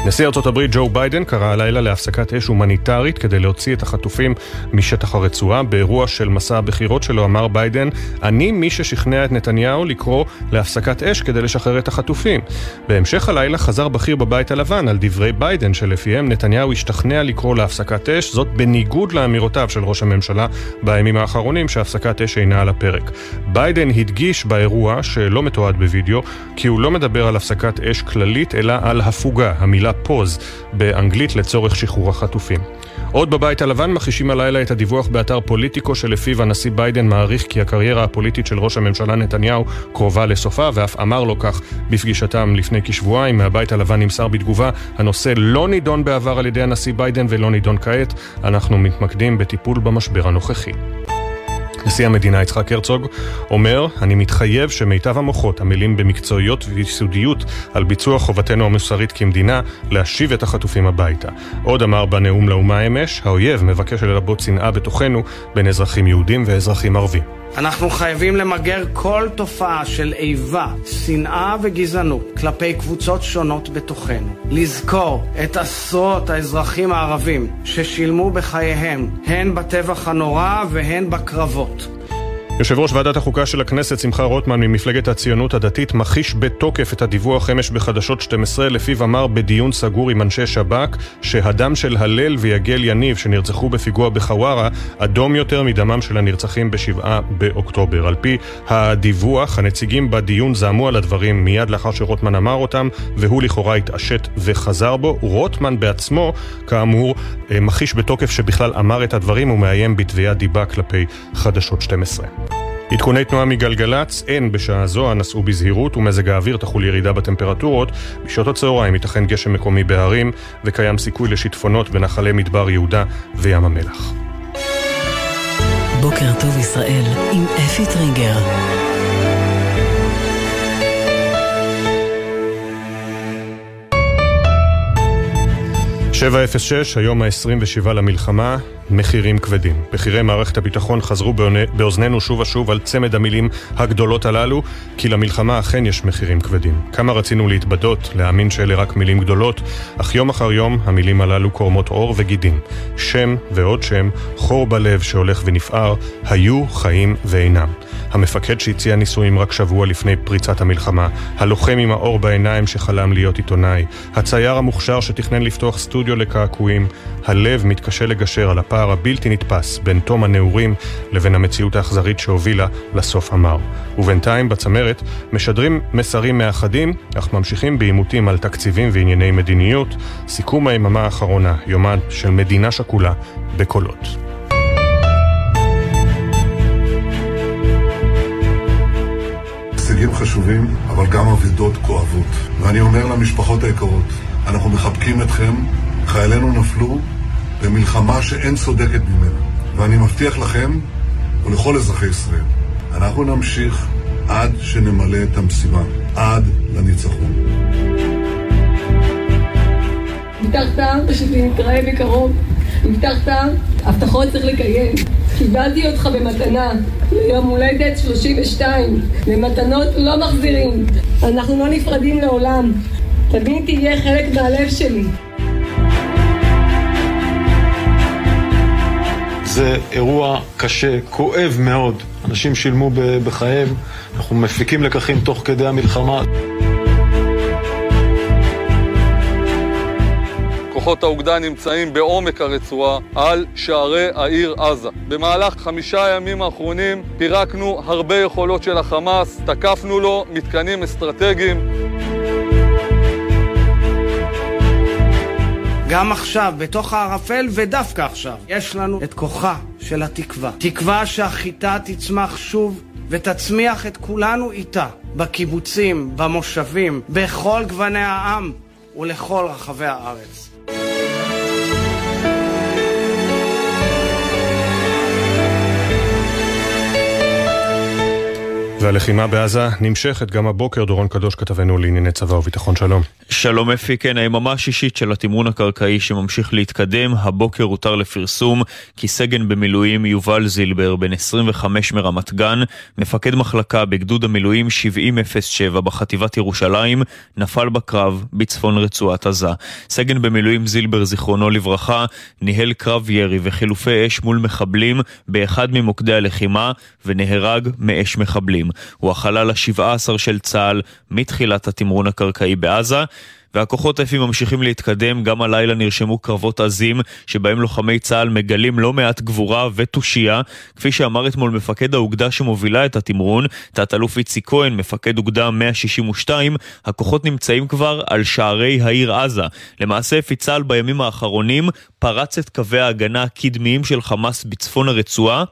Speaker 1: נשיא ארצות הברית ג'ו ביידן קרא הלילה להפסקת אש הומניטרית כדי להוציא את החטופים משטח הרצועה. באירוע של מסע הבחירות שלו אמר ביידן, אני מי ששכנע את נתניהו לקרוא להפסקת אש כדי לשחרר את החטופים. בהמשך הלילה חזר בכיר בבית הלבן על דברי ביידן שלפיהם נתניהו השתכנע לקרוא להפסקת אש, זאת בניגוד לאמירותיו של ראש הממשלה בימים האחרונים שהפסקת אש אינה על הפרק. ביידן הדגיש באירוע, שלא מתועד בווידאו, כי הוא לא מדבר על הפסקת אש כללית אלא על הפוגה, המילה pause באנגלית לצורך שחרור החטופים. עוד בבית הלבן מכחישים הלילה את הדיווח באתר פוליטיקו שלפיו הנשיא ביידן מעריך כי הקריירה הפוליטית של ראש הממשלה נתניהו קרובה לסופה ואף אמר לו כך בפגישתם לפני כשבועיים. מהבית הלבן נמסר בתגובה הנושא לא נידון בעבר על ידי הנשיא ביידן ולא נידון כעת. אנחנו מתמקדים בטיפול במשבר הנוכחי. נשיא המדינה יצחק הרצוג אומר, אני מתחייב שמיטב המוחות עמלים במקצועיות ויסודיות על ביצוע חובתנו המוסרית כמדינה להשיב את החטופים הביתה. עוד אמר בנאום לאומה אמש, האויב מבקש ללבות שנאה בתוכנו בין אזרחים יהודים ואזרחים ערבים.
Speaker 7: אנחנו חייבים למגר כל תופעה של איבה, שנאה וגזענות כלפי קבוצות שונות בתוכנו. לזכור את עשרות האזרחים הערבים ששילמו בחייהם, הן בטבח הנורא והן בקרבות.
Speaker 1: יושב ראש ועדת החוקה של הכנסת, שמחה רוטמן ממפלגת הציונות הדתית, מכחיש בתוקף את הדיווח אמש בחדשות 12, לפיו אמר בדיון סגור עם אנשי שב"כ, שהדם של הלל ויגל יניב, שנרצחו בפיגוע בחווארה, אדום יותר מדמם של הנרצחים בשבעה באוקטובר. על פי הדיווח, הנציגים בדיון זעמו על הדברים מיד לאחר שרוטמן אמר אותם, והוא לכאורה התעשת וחזר בו. רוטמן בעצמו, כאמור, מכחיש בתוקף שבכלל אמר את הדברים ומאיים בתביעת דיבה כלפי חדשות 12. עדכוני תנועה מגלגלצ, אין בשעה זו, הנסעו בזהירות ומזג האוויר תחול ירידה בטמפרטורות. בשעות הצהריים ייתכן גשם מקומי בהרים וקיים סיכוי לשיטפונות בנחלי מדבר יהודה וים המלח.
Speaker 2: בוקר טוב ישראל עם אפי טריגר.
Speaker 1: שבע אפס שש, היום ה-27 למלחמה, מחירים כבדים. בכירי מערכת הביטחון חזרו באוזנינו שוב ושוב על צמד המילים הגדולות הללו, כי למלחמה אכן יש מחירים כבדים. כמה רצינו להתבדות, להאמין שאלה רק מילים גדולות, אך יום אחר יום המילים הללו קורמות עור וגידים. שם ועוד שם, חור בלב שהולך ונפער, היו, חיים ואינם. המפקד שהציע נישואים רק שבוע לפני פריצת המלחמה, הלוחם עם האור בעיניים שחלם להיות עיתונאי, הצייר המוכשר שתכנן לפתוח סטודיו לקעקועים, הלב מתקשה לגשר על הפער הבלתי נתפס בין תום הנעורים לבין המציאות האכזרית שהובילה לסוף המר. ובינתיים בצמרת משדרים מסרים מאחדים, אך ממשיכים בעימותים על תקציבים וענייני מדיניות. סיכום היממה האחרונה, יומן של מדינה שקולה, בקולות.
Speaker 28: הישגים חשובים, אבל גם אבידות כואבות. ואני אומר למשפחות היקרות, אנחנו מחבקים אתכם, חיילינו נפלו במלחמה שאין צודקת ממנה. ואני מבטיח לכם ולכל אזרחי ישראל, אנחנו נמשיך עד שנמלא את המשימה, עד לניצחון.
Speaker 3: הבטחת שנתראה בקרוב, הבטחת, הבטחות צריך לקיים. קיבלתי אותך במתנה ליום הולדת 32, ומתנות לא מחזירים. אנחנו לא נפרדים לעולם. תמיד תהיה חלק מהלב שלי.
Speaker 27: זה אירוע קשה, כואב מאוד. אנשים שילמו בחייהם, אנחנו מפיקים לקחים תוך כדי המלחמה.
Speaker 29: כוחות האוגדה נמצאים בעומק הרצועה על שערי העיר עזה. במהלך חמישה הימים האחרונים פירקנו הרבה יכולות של החמאס, תקפנו לו מתקנים אסטרטגיים.
Speaker 7: גם עכשיו, בתוך הערפל, ודווקא עכשיו, יש לנו את כוחה של התקווה. תקווה שהחיטה תצמח שוב ותצמיח את כולנו איתה, בקיבוצים, במושבים, בכל גווני העם ולכל רחבי הארץ.
Speaker 1: והלחימה בעזה נמשכת גם הבוקר. דורון קדוש כתבנו לענייני צבא וביטחון שלום.
Speaker 9: שלום אפי, כן, היממה השישית של התמרון הקרקעי שממשיך להתקדם, הבוקר הותר לפרסום כי סגן במילואים יובל זילבר, בן 25 מרמת גן, מפקד מחלקה בגדוד המילואים 7007 בחטיבת ירושלים, נפל בקרב בצפון רצועת עזה. סגן במילואים זילבר, זיכרונו לברכה, ניהל קרב ירי וחילופי אש מול מחבלים באחד ממוקדי הלחימה, ונהרג מאש מחבלים. הוא החלל ה-17 של צה"ל מתחילת התמרון הקרקעי בעזה. והכוחות אפי ממשיכים להתקדם, גם הלילה נרשמו קרבות עזים שבהם לוחמי צה"ל מגלים לא מעט גבורה ותושייה. כפי שאמר אתמול מפקד האוגדה שמובילה את התמרון, תת-אלוף איציק כהן, מפקד אוגדה 162, הכוחות נמצאים כבר על שערי העיר עזה. למעשה אפי צה"ל בימים האחרונים פרץ את קווי ההגנה הקדמיים של חמאס בצפון הרצועה.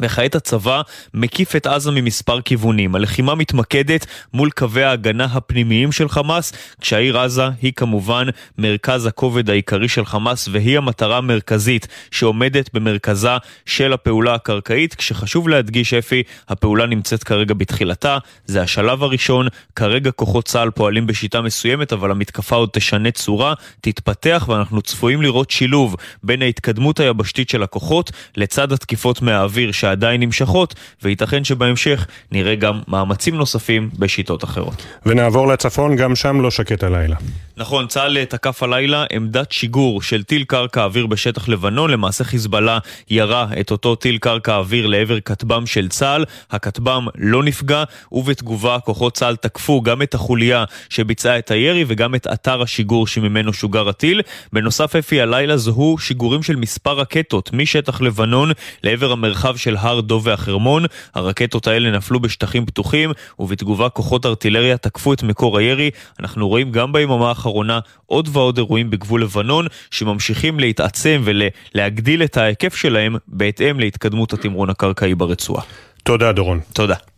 Speaker 9: וכעת הצבא מקיף את עזה ממספר כיוונים. הלחימה מתמקדת מול קווי ההגנה הפנימיים של חמאס, כשהעיר עזה היא כמובן מרכז הכובד העיקרי של חמאס והיא המטרה המרכזית שעומדת במרכזה של הפעולה הקרקעית, כשחשוב להדגיש אפי, הפעולה נמצאת כרגע בתחילתה, זה השלב הראשון, כרגע כוחות צה"ל פועלים בשיטה מסוימת, אבל המתקפה עוד תשנה צורה, תתפתח ואנחנו צפויים לראות שילוב בין ההתקדמות היבשתית של הכוחות לצד התקיפות מהאוויר. שעדיין נמשכות, וייתכן שבהמשך נראה גם מאמצים נוספים בשיטות אחרות.
Speaker 1: ונעבור לצפון, גם שם לא שקט הלילה.
Speaker 9: נכון, צה"ל תקף הלילה עמדת שיגור של טיל קרקע אוויר בשטח לבנון, למעשה חיזבאללה ירה את אותו טיל קרקע אוויר לעבר כטב"ם של צה"ל, הכטב"ם לא נפגע, ובתגובה כוחות צה"ל תקפו גם את החוליה שביצעה את הירי וגם את אתר השיגור שממנו שוגר הטיל. בנוסף אפי הלילה זוהו שיגורים של מספר רקטות משטח לבנון לעבר המרחב של הר דוב והחרמון. הרקטות האלה נפלו בשטחים פתוחים, ובתגובה כוחות ארטילריה תקפו את מקור הירי. אנחנו רואים גם ביממה האחרונה עוד ועוד אירועים בגבול לבנון, שממשיכים להתעצם ולהגדיל את ההיקף שלהם בהתאם להתקדמות התמרון הקרקעי ברצועה.
Speaker 1: תודה דורון.
Speaker 9: תודה.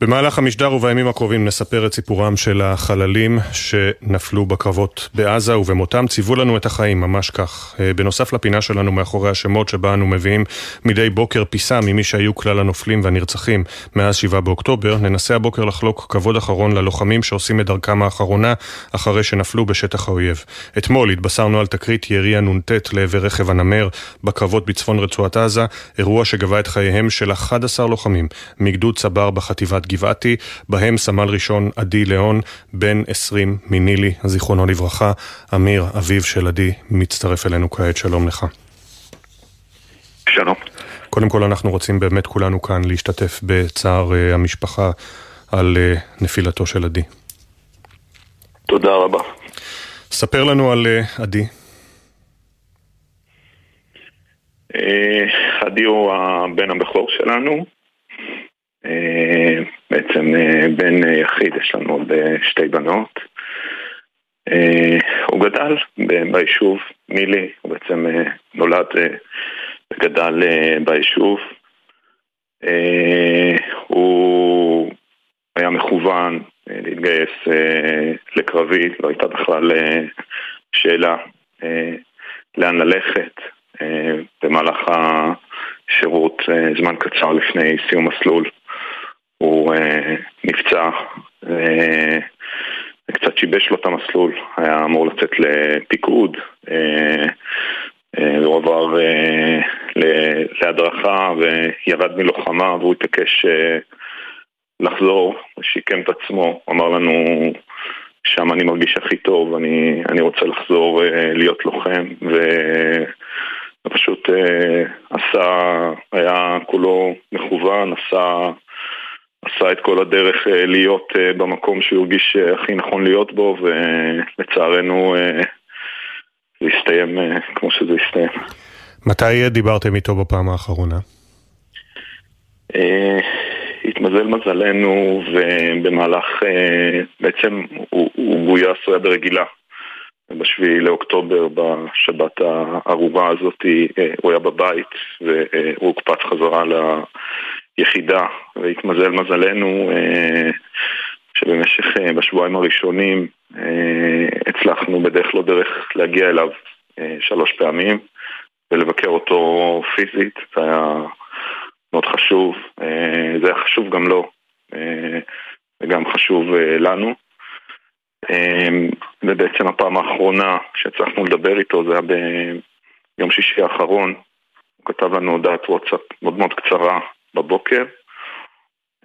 Speaker 1: במהלך המשדר ובימים הקרובים נספר את סיפורם של החללים שנפלו בקרבות בעזה ובמותם ציוו לנו את החיים, ממש כך. אה, בנוסף לפינה שלנו מאחורי השמות שבה אנו מביאים מדי בוקר פיסה ממי שהיו כלל הנופלים והנרצחים מאז 7 באוקטובר, ננסה הבוקר לחלוק כבוד אחרון ללוחמים שעושים את דרכם האחרונה אחרי שנפלו בשטח האויב. אתמול התבשרנו על תקרית ירי הנ"ט לעבר רכב הנמר בקרבות בצפון רצועת עזה, אירוע שגבה את חייהם של 11 לוחמים מגדוד צבר בחטיבת גבעתי, בהם סמל ראשון עדי ליאון, בן 20 מנילי, זיכרונו לברכה. אמיר, אביו של עדי, מצטרף אלינו כעת, שלום לך.
Speaker 30: שלום.
Speaker 1: קודם כל אנחנו רוצים באמת כולנו כאן להשתתף בצער uh, המשפחה על uh, נפילתו של עדי.
Speaker 30: תודה רבה.
Speaker 1: ספר לנו על uh, עדי.
Speaker 30: עדי הוא הבן הבכור שלנו. אה, בעצם אה, בן יחיד, יש לנו עוד אה, שתי בנות. הוא גדל ביישוב מילי, הוא בעצם נולד וגדל ביישוב. הוא היה מכוון להתגייס לקרבי, לא הייתה בכלל שאלה לאן ללכת. במהלך השירות, זמן קצר לפני סיום מסלול, הוא אה, נפצע אה, וקצת שיבש לו את המסלול, היה אמור לצאת לפיקוד, אה, אה, הוא עבר אה, להדרכה וירד מלוחמה והוא התעקש אה, לחזור, שיקם את עצמו, אמר לנו שם אני מרגיש הכי טוב, אני, אני רוצה לחזור אה, להיות לוחם. ופשוט אה, עשה, היה כולו מכוון, עשה עשה את כל הדרך אה, להיות אה, במקום שהוא הרגיש אה, הכי נכון להיות בו ולצערנו זה יסתיים כמו שזה יסתיים.
Speaker 1: מתי דיברתם איתו בפעם האחרונה?
Speaker 30: התמזל מזלנו ובמהלך, בעצם הוא, הוא גויס, הוא היה ברגילה בשביעי לאוקטובר, בשבת הארורה הזאת, הוא היה בבית והוא הוקפץ חזרה ליחידה והתמזל מזלנו שבמשך, בשבועיים הראשונים הצלחנו בדרך לא דרך להגיע אליו שלוש פעמים ולבקר אותו פיזית, זה היה מאוד חשוב, זה היה חשוב גם לו וגם חשוב לנו. ובעצם הפעם האחרונה שהצלחנו לדבר איתו זה היה ביום שישי האחרון. הוא כתב לנו הודעת וואטסאפ מאוד מאוד קצרה בבוקר,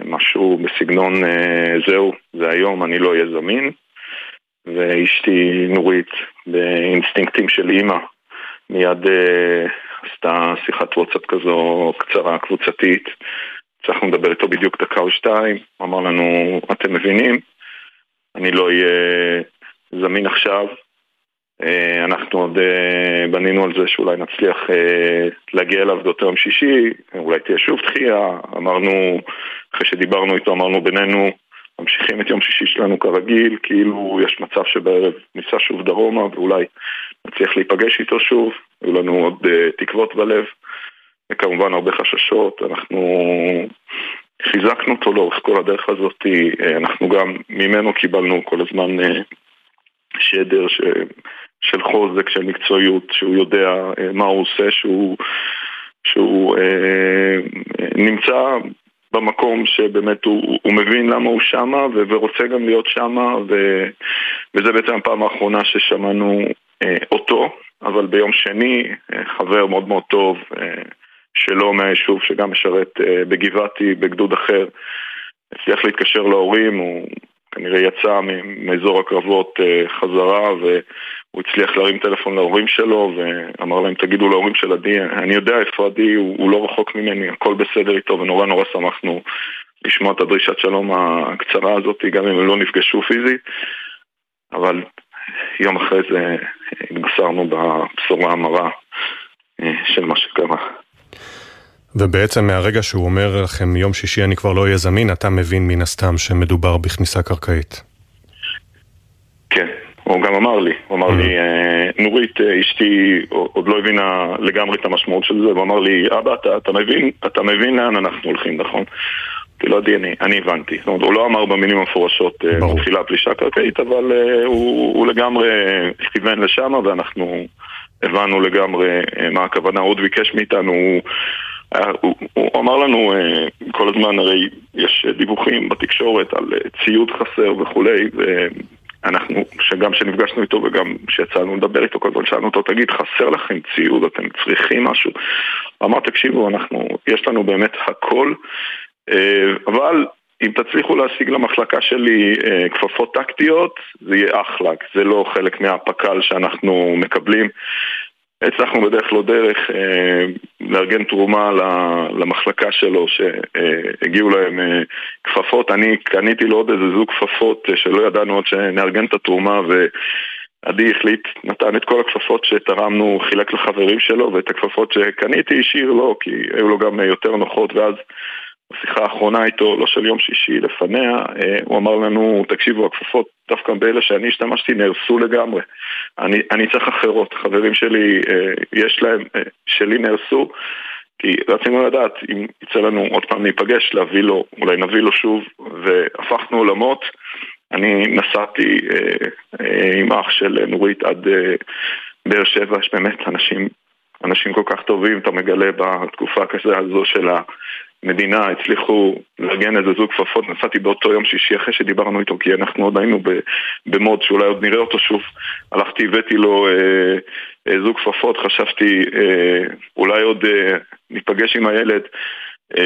Speaker 30: משהו בסגנון זהו, זה היום, אני לא אהיה זמין. ואשתי נורית, באינסטינקטים של אימא, מיד עשתה שיחת וואטסאפ כזו קצרה, קבוצתית. הצלחנו לדבר איתו בדיוק דקה או שתיים, אמר לנו, אתם מבינים? אני לא אהיה זמין עכשיו. אנחנו עוד בנינו על זה שאולי נצליח להגיע אליו באותו יום שישי, אולי תהיה שוב דחייה. אמרנו, אחרי שדיברנו איתו, אמרנו בינינו, ממשיכים את יום שישי שלנו כרגיל, כאילו יש מצב שבערב ניסע שוב דרומה ואולי נצליח להיפגש איתו שוב, היו לנו עוד תקוות בלב, וכמובן הרבה חששות, אנחנו חיזקנו אותו לאורך כל הדרך הזאת, אנחנו גם ממנו קיבלנו כל הזמן שדר ש... של חוזק, של מקצועיות, שהוא יודע מה הוא עושה, שהוא, שהוא אה, נמצא במקום שבאמת הוא, הוא מבין למה הוא שמה ו- ורוצה גם להיות שמה ו- וזה בעצם הפעם האחרונה ששמענו אה, אותו, אבל ביום שני אה, חבר מאוד מאוד טוב אה, שלו מהיישוב שגם משרת אה, בגבעתי בגדוד אחר הצליח להתקשר להורים, הוא כנראה יצא מאזור הקרבות אה, חזרה והוא הצליח להרים טלפון להורים שלו ואמר להם תגידו להורים של עדי, אני יודע איפה עדי, הוא, הוא לא רחוק ממני, הכל בסדר איתו ונורא נורא שמחנו לשמוע את הדרישת שלום הקצרה הזאת גם אם הם לא נפגשו פיזית אבל יום אחרי זה התבשרנו בבשורה המרה אה, של מה שקרה.
Speaker 1: ובעצם מהרגע שהוא אומר לכם יום שישי אני כבר לא אהיה זמין, אתה מבין מן הסתם שמדובר בכניסה קרקעית.
Speaker 30: כן, הוא גם אמר לי, הוא אמר לי, נורית אשתי עוד לא הבינה לגמרי את המשמעות של זה, הוא אמר לי, אבא אתה, אתה מבין, אתה מבין לאן אנחנו הולכים, נכון? אמרתי לו, עדי, אני, אני הבנתי. זאת אומרת, הוא לא אמר במילים המפורשות מתחילה פלישה קרקעית, אבל הוא, הוא לגמרי כיוון לשם ואנחנו הבנו לגמרי מה הכוונה, הוא עוד ביקש מאיתנו, הוא... הוא, הוא אמר לנו כל הזמן, הרי יש דיווחים בתקשורת על ציוד חסר וכולי, ואנחנו, שגם כשנפגשנו איתו וגם כשיצאנו לדבר איתו, כל הזמן שאלנו אותו, תגיד, חסר לכם ציוד, אתם צריכים משהו? אמר, תקשיבו, אנחנו, יש לנו באמת הכל, אבל אם תצליחו להשיג למחלקה שלי כפפות טקטיות, זה יהיה אחלה, זה לא חלק מהפק"ל שאנחנו מקבלים. הצלחנו בדרך לא דרך אה, לארגן תרומה למחלקה שלו שהגיעו להם אה, כפפות, אני קניתי לו עוד איזה זוג כפפות אה, שלא ידענו עוד שנארגן את התרומה ועדי החליט, נתן את כל הכפפות שתרמנו, חילק לחברים שלו ואת הכפפות שקניתי השאיר לו כי היו לו גם יותר נוחות ואז בשיחה האחרונה איתו, לא של יום שישי, לפניה, הוא אמר לנו, תקשיבו, הכפפות דווקא באלה שאני השתמשתי נהרסו לגמרי. אני, אני צריך אחרות, חברים שלי, יש להם, שלי נהרסו, כי רצינו לדעת אם יצא לנו עוד פעם להיפגש, להביא לו, אולי נביא לו שוב, והפכנו עולמות. אני נסעתי עם אח של נורית עד באר שבע, יש באמת אנשים, אנשים כל כך טובים, אתה מגלה בתקופה כזה הזו של ה... מדינה הצליחו לארגן איזה זוג כפפות, נסעתי באותו יום שישי אחרי שדיברנו איתו כי אנחנו עוד היינו במוד שאולי עוד נראה אותו שוב. הלכתי, הבאתי לו אה, אה, זוג כפפות, חשבתי אה, אולי עוד אה, ניפגש עם הילד. אה,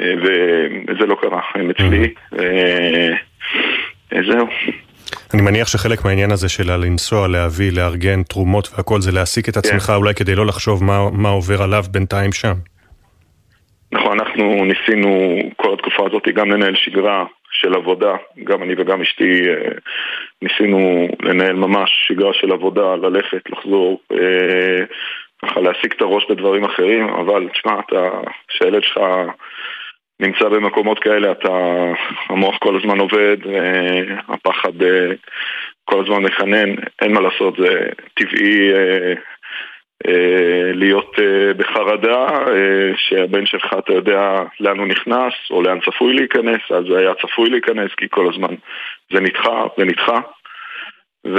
Speaker 30: אה, וזה לא קרה, הם אצלי אה, אה, זהו.
Speaker 1: אני מניח שחלק מהעניין הזה של לנסוע, להביא, לארגן תרומות והכל זה להעסיק את עצמך כן. אולי כדי לא לחשוב מה, מה עובר עליו בינתיים שם.
Speaker 30: נכון, אנחנו ניסינו כל התקופה הזאת גם לנהל שגרה של עבודה, גם אני וגם אשתי אה, ניסינו לנהל ממש שגרה של עבודה, ללכת, לחזור, אה, ככה להשיג את הראש בדברים אחרים, אבל תשמע, כשהילד שלך נמצא במקומות כאלה, אתה, המוח כל הזמן עובד, הפחד כל הזמן מחנן, אין מה לעשות, זה טבעי אה, להיות אה, בחרדה, אה, שהבן שלך, אתה יודע לאן הוא נכנס, או לאן צפוי להיכנס, אז זה היה צפוי להיכנס, כי כל הזמן זה נדחה ונדחה. ו...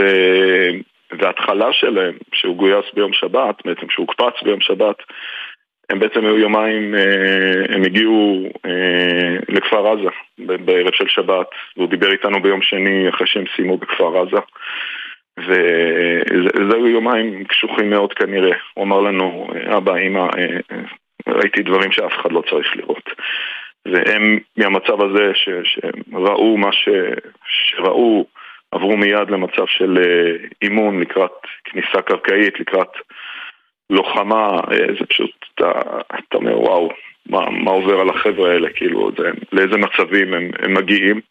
Speaker 30: וההתחלה שלהם, שהוא גויס ביום שבת, בעצם שהוא הוקפץ ביום שבת, הם בעצם היו יומיים, הם הגיעו לכפר עזה בערב של שבת, והוא דיבר איתנו ביום שני אחרי שהם סיימו בכפר עזה. וזה היו יומיים קשוחים מאוד כנראה. הוא אמר לנו, אבא, אמא, אה, ראיתי דברים שאף אחד לא צריך לראות. והם מהמצב הזה ש, שראו מה ש, שראו, עברו מיד למצב של אה, אימון לקראת כניסה קרקעית, לקראת לוחמה, אה, זה פשוט, אתה, אתה אומר, וואו, מה, מה עובר על החבר'ה האלה, כאילו, זה, לאיזה מצבים הם, הם מגיעים.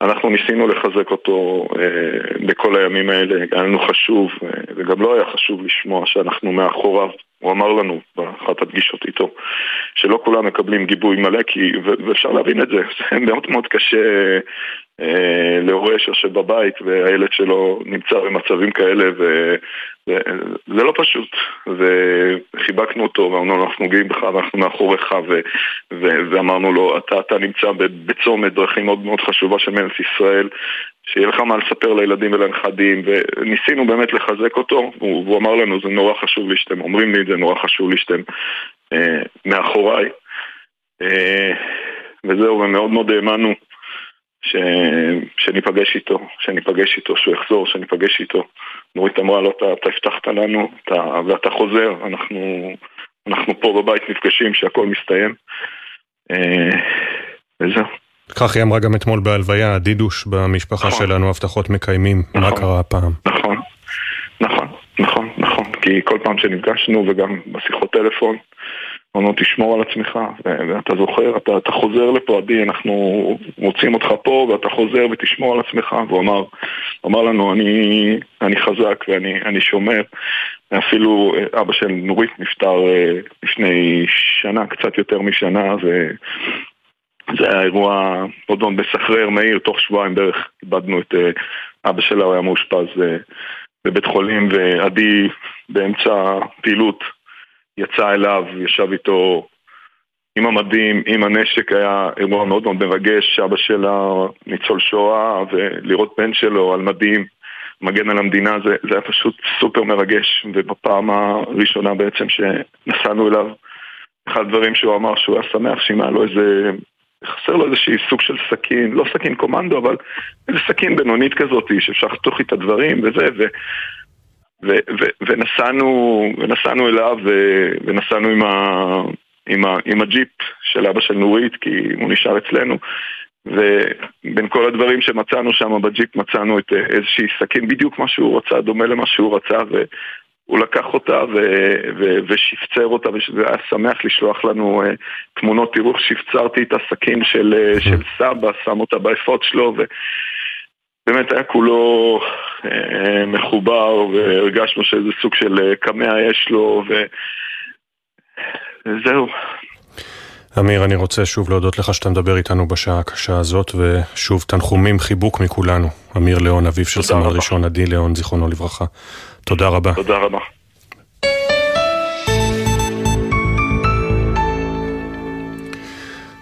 Speaker 30: אנחנו ניסינו לחזק אותו אה, בכל הימים האלה, היה לנו חשוב, אה, וגם לא היה חשוב לשמוע שאנחנו מאחוריו. הוא אמר לנו באחת הפגישות איתו, שלא כולם מקבלים גיבוי מלא, כי, ואפשר להבין את זה, זה מאוד מאוד קשה אה, להורה שיושב בבית והילד שלו נמצא במצבים כאלה וזה לא פשוט וחיבקנו אותו ואמרנו אנחנו גאים בך ואנחנו מאחוריך ו, ו, ואמרנו לו אתה, אתה נמצא בצומת דרכים מאוד מאוד חשובה של מדינת ישראל שיהיה לך מה לספר לילדים ולנכדים וניסינו באמת לחזק אותו והוא אמר לנו זה נורא חשוב לי שאתם אומרים לי זה נורא חשוב לי שאתם אה, מאחוריי אה, וזהו ומאוד מאוד האמנו ש... שניפגש איתו, שניפגש איתו, שהוא יחזור, שניפגש איתו. נורית אמרה לו, אתה, אתה הבטחת לנו אתה, ואתה חוזר, אנחנו, אנחנו פה בבית נפגשים שהכל מסתיים. אה, וזהו.
Speaker 1: כך היא אמרה גם אתמול בהלוויה, דידוש במשפחה נכון. שלנו, הבטחות מקיימים, נכון, מה קרה הפעם?
Speaker 30: נכון, נכון, נכון, נכון, כי כל פעם שנפגשנו וגם בשיחות טלפון, אמרנו, תשמור על עצמך, ואתה זוכר, אתה, אתה חוזר לפה, עדי, אנחנו מוצאים אותך פה, ואתה חוזר ותשמור על עצמך. והוא אמר, אמר לנו, אני, אני חזק ואני שומר. אפילו אבא של נורית נפטר אה, לפני שנה, קצת יותר משנה, וזה היה אירוע מאוד מאוד מסחרר, מהיר, תוך שבועיים בערך איבדנו את אה, אבא שלה, הוא היה מאושפז אה, בבית חולים, ועדי באמצע פעילות יצא אליו, ישב איתו עם המדים, עם הנשק, היה אירוע מאוד מאוד מרגש, אבא שלה ניצול שואה, ולראות בן שלו על מדים, מגן על המדינה, זה, זה היה פשוט סופר מרגש, ובפעם הראשונה בעצם שנסענו אליו, אחד הדברים שהוא אמר שהוא היה שמח שאם היה לו איזה, חסר לו איזשהי סוג של סכין, לא סכין קומנדו, אבל איזה סכין בינונית כזאת, שאפשר לחתוך איתה דברים וזה, ו... ו- ו- ונסענו, ונסענו אליו ונסענו עם, ה- עם, ה- עם הג'יפ של אבא של נורית, כי הוא נשאר אצלנו. ובין כל הדברים שמצאנו שם בג'יפ מצאנו את איזושהי סכין, בדיוק מה שהוא רצה, דומה למה שהוא רצה, והוא לקח אותה ו- ו- ושפצר אותה, וזה היה שמח לשלוח לנו uh, תמונות, תראו איך שפצרתי את הסכין של, uh, של סבא, שם אותה באפוד שלו, ו- באמת היה כולו אה, מחובר והרגשנו שאיזה סוג של קמע יש לו ו... וזהו.
Speaker 1: אמיר, אני רוצה שוב להודות לך שאתה מדבר איתנו בשעה הקשה הזאת, ושוב תנחומים, חיבוק מכולנו. אמיר ליאון, אביו של סמל ראשון עדי ליאון, זיכרונו לברכה. תודה רבה.
Speaker 30: תודה רבה.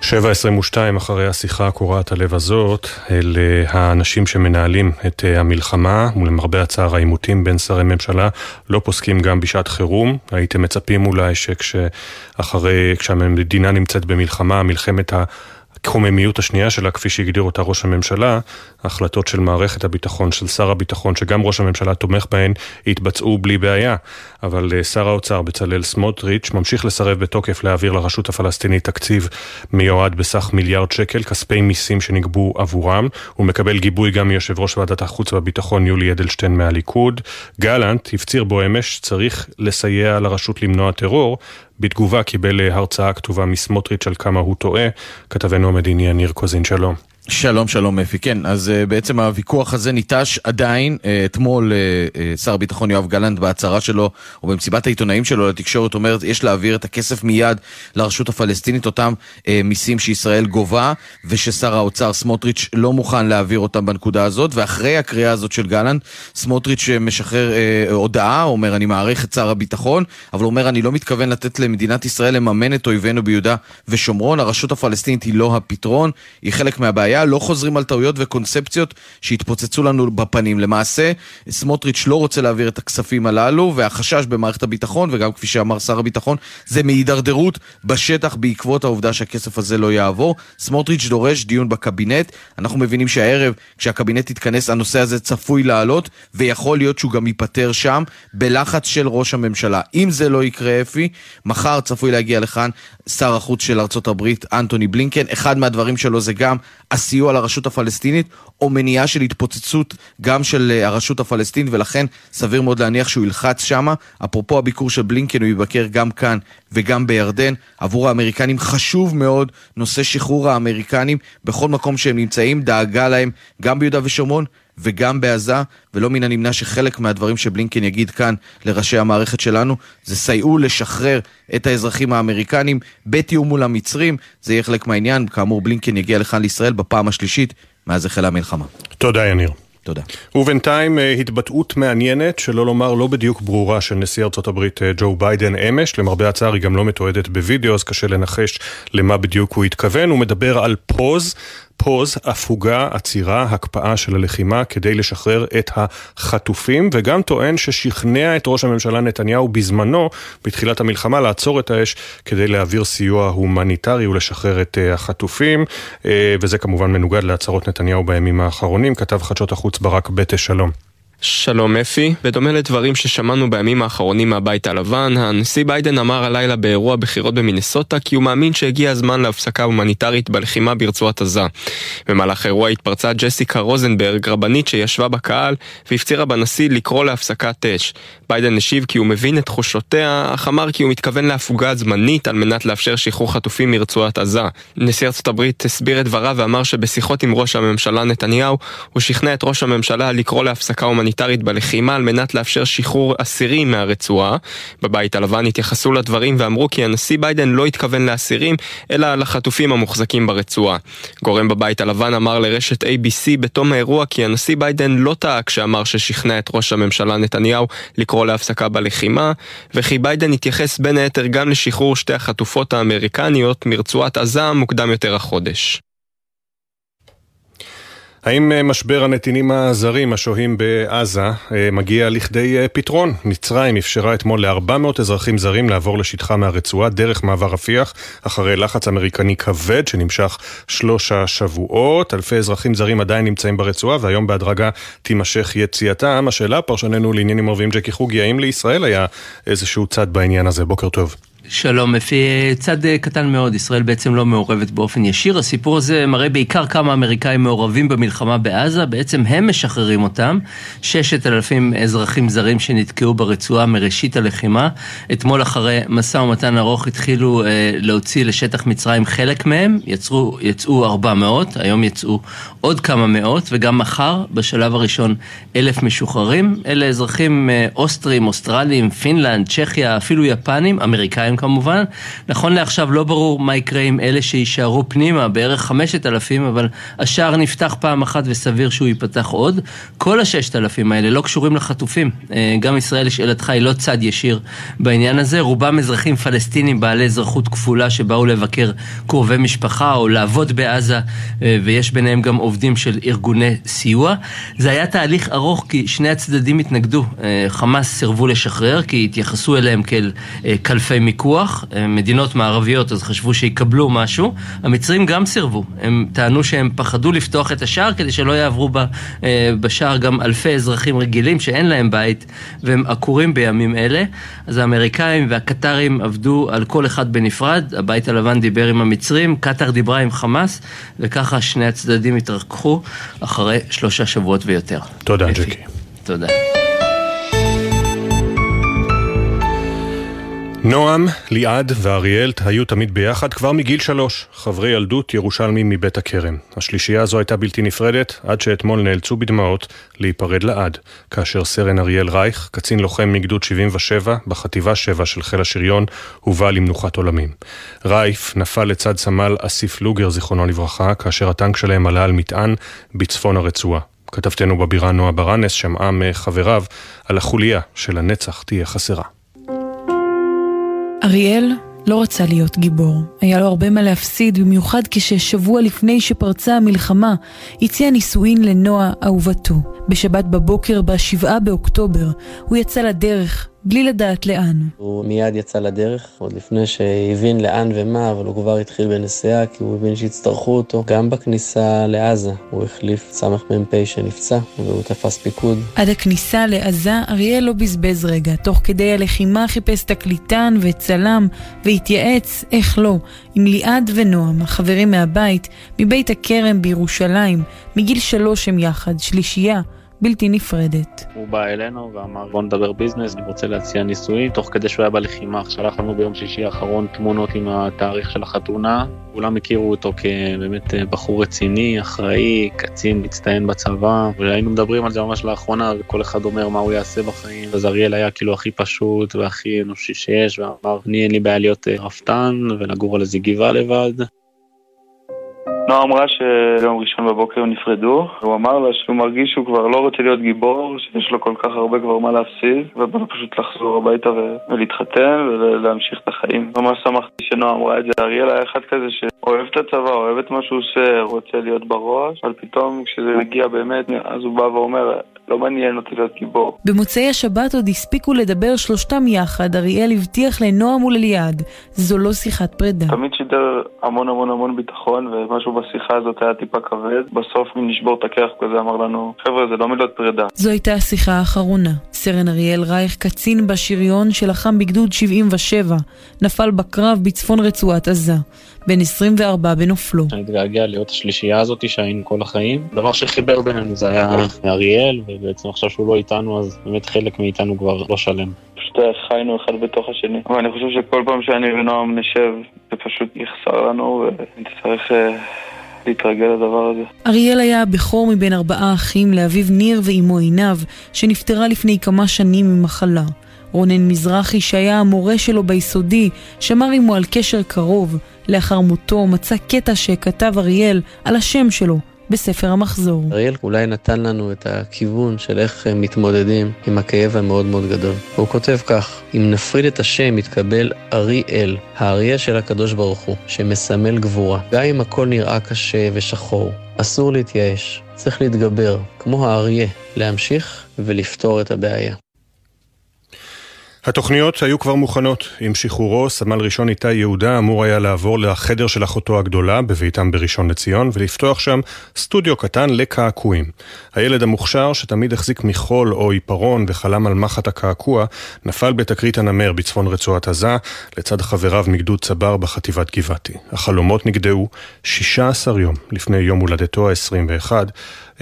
Speaker 1: 7.22 אחרי השיחה קורעת הלב הזאת, אל האנשים שמנהלים את אה, המלחמה, ולמרבה הצער העימותים בין שרי ממשלה, לא פוסקים גם בשעת חירום. הייתם מצפים אולי שכשאחרי, כשהמדינה נמצאת במלחמה, מלחמת ה... הקוממיות השנייה שלה, כפי שהגדיר אותה ראש הממשלה, ההחלטות של מערכת הביטחון, של שר הביטחון, שגם ראש הממשלה תומך בהן, יתבצעו בלי בעיה. אבל אה, שר האוצר בצלאל סמוטריץ' ממשיך לסרב בתוקף להעביר לרשות הפלסטינית תקציב מיועד בסך מיליארד שקל, כספי מיסים שנגבו עבורם. הוא מקבל גיבוי גם מיושב ראש ועדת החוץ והביטחון יולי אדלשטיין מהליכוד. גלנט הפציר בו אמש שצריך לסייע לרשות למנוע טרור, בתגובה קיבל הרצאה כתובה מסמוטריץ' על כמה הוא טועה. כתבנו המדיני יניר קוזין, שלום.
Speaker 31: שלום, שלום אפי. כן, אז uh, בעצם הוויכוח הזה ניטש עדיין. Uh, אתמול uh, uh, שר הביטחון יואב גלנט בהצהרה שלו, או במסיבת העיתונאים שלו לתקשורת, אומר, יש להעביר את הכסף מיד לרשות הפלסטינית, אותם uh, מיסים שישראל גובה, וששר האוצר סמוטריץ' לא מוכן להעביר אותם בנקודה הזאת, ואחרי הקריאה הזאת של גלנט, סמוטריץ' משחרר uh, הודעה, אומר, אני מעריך את שר הביטחון, אבל הוא אומר, אני לא מתכוון לתת למדינת ישראל לממן את אויבינו ביהודה ושומרון, הרשות הפלסטינית היא לא הפתרון, היא חלק מהבעיה. לא חוזרים על טעויות וקונספציות שהתפוצצו לנו בפנים. למעשה, סמוטריץ' לא רוצה להעביר את הכספים הללו, והחשש במערכת הביטחון, וגם כפי שאמר שר הביטחון, זה מהידרדרות בשטח בעקבות העובדה שהכסף הזה לא יעבור. סמוטריץ' דורש דיון בקבינט. אנחנו מבינים שהערב, כשהקבינט יתכנס, הנושא הזה צפוי לעלות, ויכול להיות שהוא גם ייפטר שם, בלחץ של ראש הממשלה. אם זה לא יקרה, אפי, מחר צפוי להגיע לכאן שר החוץ של ארצות הברית, אנטוני בלינקן. אחד מהדברים שלו זה גם סיוע לרשות הפלסטינית, או מניעה של התפוצצות גם של אה, הרשות הפלסטינית, ולכן סביר מאוד להניח שהוא ילחץ שמה. אפרופו הביקור של בלינקן, הוא יבקר גם כאן וגם בירדן. עבור האמריקנים חשוב מאוד נושא שחרור האמריקנים בכל מקום שהם נמצאים, דאגה להם גם ביהודה ושומרון וגם בעזה, ולא מן הנמנע שחלק מהדברים שבלינקן יגיד כאן לראשי המערכת שלנו, זה סייעו לשחרר את האזרחים האמריקנים בתיאום מול המצרים, זה יהיה חלק מהעניין, כאמור בלינקן יגיע לכאן לישראל בפעם השלישית מאז החלה המלחמה.
Speaker 1: תודה יניר.
Speaker 31: תודה.
Speaker 1: ובינתיים אה, התבטאות מעניינת, שלא לומר לא בדיוק ברורה, של נשיא ארצות הברית אה, ג'ו ביידן אמש. למרבה הצער היא גם לא מתועדת בווידאו, אז קשה לנחש למה בדיוק הוא התכוון. הוא מדבר על pause, pause, הפוגה, עצירה, הקפאה של הלחימה כדי לשחרר את החטופים, וגם טוען ששכנע את ראש הממשלה נתניהו בזמנו, בתחילת המלחמה, לעצור את האש כדי להעביר סיוע הומניטרי ולשחרר את אה, החטופים, אה, וזה כמובן מנוגד להצהרות נתניהו בימים האחרונים, כתב חדשות החוץ ברק בטה שלום.
Speaker 32: שלום אפי, בדומה לדברים ששמענו בימים האחרונים מהבית הלבן, הנשיא ביידן אמר הלילה באירוע בחירות במינסוטה כי הוא מאמין שהגיע הזמן להפסקה הומניטרית בלחימה ברצועת עזה. במהלך האירוע התפרצה ג'סיקה רוזנברג, רבנית שישבה בקהל, והפצירה בנשיא לקרוא להפסקת אש. ביידן השיב כי הוא מבין את תחושותיה, אך אמר כי הוא מתכוון להפוגה זמנית על מנת לאפשר שחרור חטופים מרצועת עזה. נשיא ארצות הברית הסביר את דבריו ואמר שבשיחות עם ראש הממשלה נתניהו, הוא שכנע את ראש הממשלה לקרוא להפסקה הומניטרית בלחימה על מנת לאפשר שחרור אסירים מהרצועה. בבית הלבן התייחסו לדברים ואמרו כי הנשיא ביידן לא התכוון לאסירים, אלא לחטופים המוחזקים ברצועה. גורם בבית הלבן אמר לרשת ABC בתום האירוע כי הנשיא ביידן לא טעה כשאמר ששכנע את ראש הממשלה נתניהו לקרוא להפסקה בלחימה, וכי ביידן התייחס בין היתר גם לשחרור שתי החטופות האמריקניות מרצועת עזה מוקדם יותר החודש.
Speaker 1: האם אה, משבר הנתינים הזרים השוהים בעזה אה, מגיע לכדי אה, פתרון? מצרים אפשרה אתמול ל-400 אזרחים זרים לעבור לשטחה מהרצועה דרך מעבר רפיח, אחרי לחץ אמריקני כבד שנמשך שלושה שבועות. אלפי אזרחים זרים עדיין נמצאים ברצועה והיום בהדרגה תימשך יציאתם. השאלה, פרשננו לעניינים ערביים ג'קי חוגי, האם לישראל היה איזשהו צד בעניין הזה? בוקר טוב.
Speaker 33: שלום, לפי צד אה, קטן מאוד, ישראל בעצם לא מעורבת באופן ישיר. הסיפור הזה מראה בעיקר כמה אמריקאים מעורבים במלחמה בעזה, בעצם הם משחררים אותם. ששת אלפים אזרחים זרים שנתקעו ברצועה מראשית הלחימה. אתמול אחרי משא ומתן ארוך התחילו אה, להוציא לשטח מצרים חלק מהם, יצרו, יצאו ארבע מאות, היום יצאו עוד כמה מאות, וגם מחר, בשלב הראשון, אלף משוחררים. אלה אזרחים אה, אוסטרים, אוסטרליים, פינלנד, צ'כיה, אפילו יפנים, אמריקאים כמובן. נכון לעכשיו לא ברור מה יקרה עם אלה שיישארו פנימה, בערך חמשת אלפים, אבל השער נפתח פעם אחת וסביר שהוא ייפתח עוד. כל הששת אלפים האלה לא קשורים לחטופים. אה, גם ישראל, לשאלתך, היא לא צד ישיר בעניין הזה. רובם אזרחים פלסטינים בעלי אזרחות כפולה שבאו לבקר קרובי משפחה או לעבוד בעזה, אה, ויש ביניהם גם עובדים של ארגוני סיוע. זה היה תהליך ארוך כי שני הצדדים התנגדו. אה, חמאס סירבו לשחרר כי התייחסו אליהם כאל קלפי מיקוח. פיקוח, מדינות מערביות אז חשבו שיקבלו משהו, המצרים גם סירבו, הם טענו שהם פחדו לפתוח את השער כדי שלא יעברו אה, בשער גם אלפי אזרחים רגילים שאין להם בית והם עקורים בימים אלה, אז האמריקאים והקטרים עבדו על כל אחד בנפרד, הבית הלבן דיבר עם המצרים, קטר דיברה עם חמאס וככה שני הצדדים התרככו אחרי שלושה שבועות ויותר.
Speaker 1: תודה ג'קי.
Speaker 33: תודה.
Speaker 1: נועם, ליעד ואריאל היו תמיד ביחד כבר מגיל שלוש, חברי ילדות ירושלמים מבית הכרם. השלישייה הזו הייתה בלתי נפרדת, עד שאתמול נאלצו בדמעות להיפרד לעד, כאשר סרן אריאל רייך, קצין לוחם מגדוד 77 בחטיבה 7 של חיל השריון, הובא למנוחת עולמים. רייף נפל לצד סמל אסיף לוגר, זיכרונו לברכה, כאשר הטנק שלהם עלה על מטען בצפון הרצועה. כתבתנו בבירה נועה ברנס שמעה מחבריו על החוליה של הנצח תהיה חסרה.
Speaker 17: אריאל לא רצה להיות גיבור. היה לו הרבה מה להפסיד, במיוחד כששבוע לפני שפרצה המלחמה, הציע נישואין לנועה אהובתו. בשבת בבוקר, ב-7 באוקטובר, הוא יצא לדרך בלי לדעת לאן.
Speaker 34: הוא מיד יצא לדרך, עוד לפני שהבין לאן ומה, אבל הוא כבר התחיל בנסיעה, כי הוא הבין שיצטרכו אותו. גם בכניסה לעזה, הוא החליף סמ"פ שנפצע, והוא תפס פיקוד.
Speaker 17: עד הכניסה לעזה, אריאל לא בזבז רגע. תוך כדי הלחימה חיפש תקליטן וצלם, והתייעץ, איך לא, עם ליעד ונועם, החברים מהבית, מבית הכרם בירושלים. מגיל שלוש הם יחד, שלישייה. בלתי נפרדת.
Speaker 35: הוא בא אלינו ואמר בוא נדבר ביזנס, אני רוצה להציע נישואים, תוך כדי שהוא היה בלחימה, שלח לנו ביום שישי האחרון תמונות עם התאריך של החתונה, כולם הכירו אותו כבאמת בחור רציני, אחראי, קצין מצטיין בצבא, והיינו מדברים על זה ממש לאחרונה, וכל אחד אומר מה הוא יעשה בחיים, אז אריאל היה כאילו הכי פשוט והכי אנושי שיש, ואמר אני אין לי בעיה להיות רפתן ולגור על איזה גבעה לבד.
Speaker 36: נועה אמרה שיום ראשון בבוקר הם נפרדו, הוא אמר לה שהוא מרגיש שהוא כבר לא רוצה להיות גיבור, שיש לו כל כך הרבה כבר מה להפסיד, ובא לו פשוט לחזור הביתה ולהתחתן ולהמשיך את החיים. ממש שמחתי שנועה אמרה את זה. אריאל היה אחד כזה שאוהב את הצבא, אוהב את מה שהוא עושה, רוצה להיות בראש, אבל פתאום כשזה מגיע באמת, אז הוא בא ואומר, לא מעניין אותי להיות גיבור.
Speaker 17: במוצאי השבת עוד הספיקו לדבר שלושתם יחד, אריאל הבטיח לנועם ולליעד, זו לא שיחת פרידה.
Speaker 36: תמיד שידר המון המון המון ביטחון, ומשהו בשיחה הזאת היה טיפה כבד. בסוף אם נשבור את הכרך כזה אמר לנו, חבר'ה זה לא מילות פרידה.
Speaker 17: זו הייתה השיחה האחרונה. סרן אריאל רייך, קצין בשריון שלחם בגדוד 77, נפל בקרב בצפון רצועת עזה. בן 24 בנופלו.
Speaker 35: אני מתגעגע להיות השלישייה הזאת שהיינו כל החיים. דבר שחיבר בינינו זה היה אריאל, ובעצם עכשיו שהוא לא איתנו, אז באמת חלק מאיתנו כבר לא שלם.
Speaker 36: פשוט חיינו אחד בתוך השני. אבל אני חושב שכל פעם שאני ונועם נשב, זה פשוט יחסר לנו, ונצטרך... להתרגל לדבר הזה.
Speaker 17: אריאל היה הבכור מבין ארבעה אחים לאביו ניר ואימו עינב, שנפטרה לפני כמה שנים ממחלה. רונן מזרחי, שהיה המורה שלו ביסודי, שמר עמו על קשר קרוב. לאחר מותו מצא קטע שכתב אריאל על השם שלו בספר המחזור.
Speaker 34: אריאל אולי נתן לנו את הכיוון של איך מתמודדים עם הכאב המאוד מאוד גדול. הוא כותב כך: אם נפריד את השם יתקבל אריאל, האריה של הקדוש ברוך הוא, שמסמל גבורה. גם אם הכל נראה קשה ושחור, אסור להתייאש, צריך להתגבר, כמו האריה, להמשיך ולפתור את הבעיה.
Speaker 1: התוכניות היו כבר מוכנות. עם שחרורו, סמל ראשון איתי יהודה אמור היה לעבור לחדר של אחותו הגדולה בביתם בראשון לציון ולפתוח שם סטודיו קטן לקעקועים. הילד המוכשר, שתמיד החזיק מחול או עיפרון וחלם על מחט הקעקוע, נפל בתקרית הנמר בצפון רצועת עזה, לצד חבריו מגדוד צבר בחטיבת גבעתי. החלומות נגדעו 16 יום לפני יום הולדתו ה-21.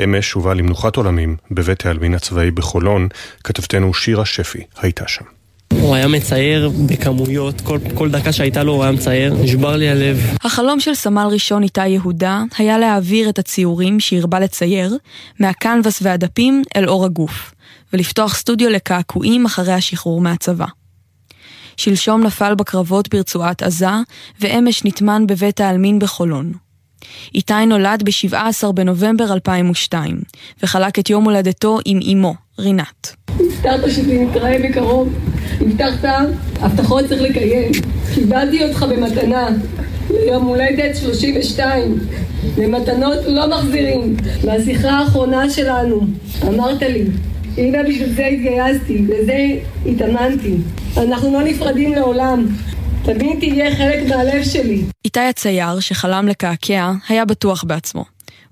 Speaker 1: אמש הובא למנוחת עולמים בבית העלמין הצבאי בחולון. כתבתנו שירה שפי הייתה שם.
Speaker 37: הוא היה מצייר בכמויות, כל, כל דקה שהייתה לו הוא היה מצייר, נשבר לי הלב.
Speaker 17: החלום של סמל ראשון איתי יהודה היה להעביר את הציורים שהרבה לצייר מהקנבס והדפים אל אור הגוף, ולפתוח סטודיו לקעקועים אחרי השחרור מהצבא. שלשום נפל בקרבות ברצועת עזה, ואמש נטמן בבית העלמין בחולון. איתי נולד ב-17 בנובמבר 2002, וחלק את יום הולדתו עם אמו, רינת.
Speaker 38: הבטחת שזה נתראה בקרוב. הבטחת, הבטחות צריך לקיים. קיבלתי אותך במתנה ליום הולדת 32. למתנות לא מחזירים. מהשיחה האחרונה שלנו, אמרת לי, הנה בשביל זה התגייסתי, לזה התאמנתי. אנחנו לא נפרדים לעולם. תמיד תהיה חלק מהלב שלי.
Speaker 39: איתי הצייר, שחלם לקעקע, היה בטוח בעצמו.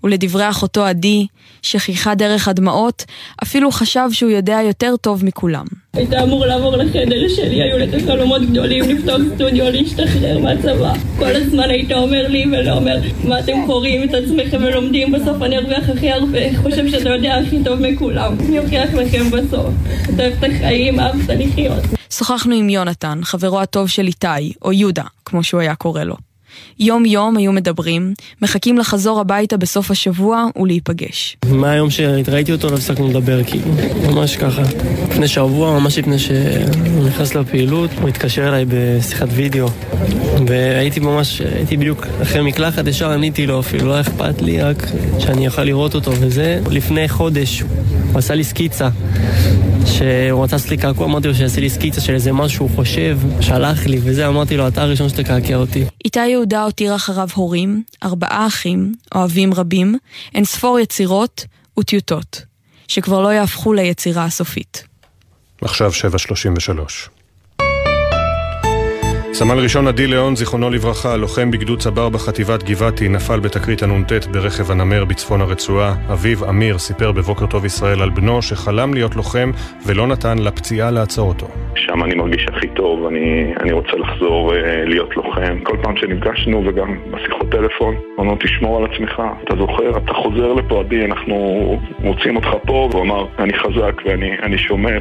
Speaker 39: ולדברי אחותו עדי, שחייכה דרך הדמעות, אפילו חשב שהוא יודע יותר טוב מכולם.
Speaker 40: היית אמור לעבור לחדר שלי, היו לך חלומות גדולים, לפתוח סטודיו, להשתחרר מהצבא. כל הזמן היית אומר לי ולא אומר, מה אתם קוראים את עצמכם ולומדים, בסוף אני ארוויח הכי הרבה, חושב שאתה יודע הכי טוב מכולם. אני אוכיח לכם בסוף. אתה אוהב את החיים, אהבת לחיות.
Speaker 39: שוחחנו עם יונתן, חברו הטוב של איתי, או יהודה, כמו שהוא היה קורא לו. יום יום היו מדברים, מחכים לחזור הביתה בסוף השבוע ולהיפגש.
Speaker 41: מהיום שראיתי אותו לא הפסקנו לדבר, כאילו, ממש ככה. לפני שבוע, ממש לפני שהוא נכנס לפעילות, הוא התקשר אליי בשיחת וידאו. והייתי ממש, הייתי בדיוק אחרי מקלחת, ישר עניתי לו אפילו, לא אכפת לי, רק שאני אוכל לראות אותו וזה. לפני חודש הוא עשה לי סקיצה. שהוא רצה לעשות לי קעקוע, אמרתי לו שיעשה לי סקיצה של איזה משהו שהוא חושב, שלח לי וזה, אמרתי לו, אתה הראשון שתקעקע אותי.
Speaker 39: איתי יהודה הותיר אחריו הורים, ארבעה אחים, אוהבים רבים, אין ספור יצירות וטיוטות, שכבר לא יהפכו ליצירה הסופית.
Speaker 1: עכשיו 733. סמל ראשון עדי ליאון, זיכרונו לברכה, לוחם בגדוד צבר בחטיבת גבעתי, נפל בתקרית הנ"ט ברכב הנמר בצפון הרצועה. אביו, אמיר, סיפר בבוקר טוב ישראל על בנו שחלם להיות לוחם ולא נתן לפציעה לעצור אותו.
Speaker 30: שם אני מרגיש הכי טוב, אני, אני רוצה לחזור אה, להיות לוחם. כל פעם שנפגשנו וגם בשיחות טלפון, אמרנו תשמור על עצמך, אתה זוכר, אתה חוזר לפה עדי, אנחנו מוצאים אותך פה, והוא אמר, אני חזק ואני שומר.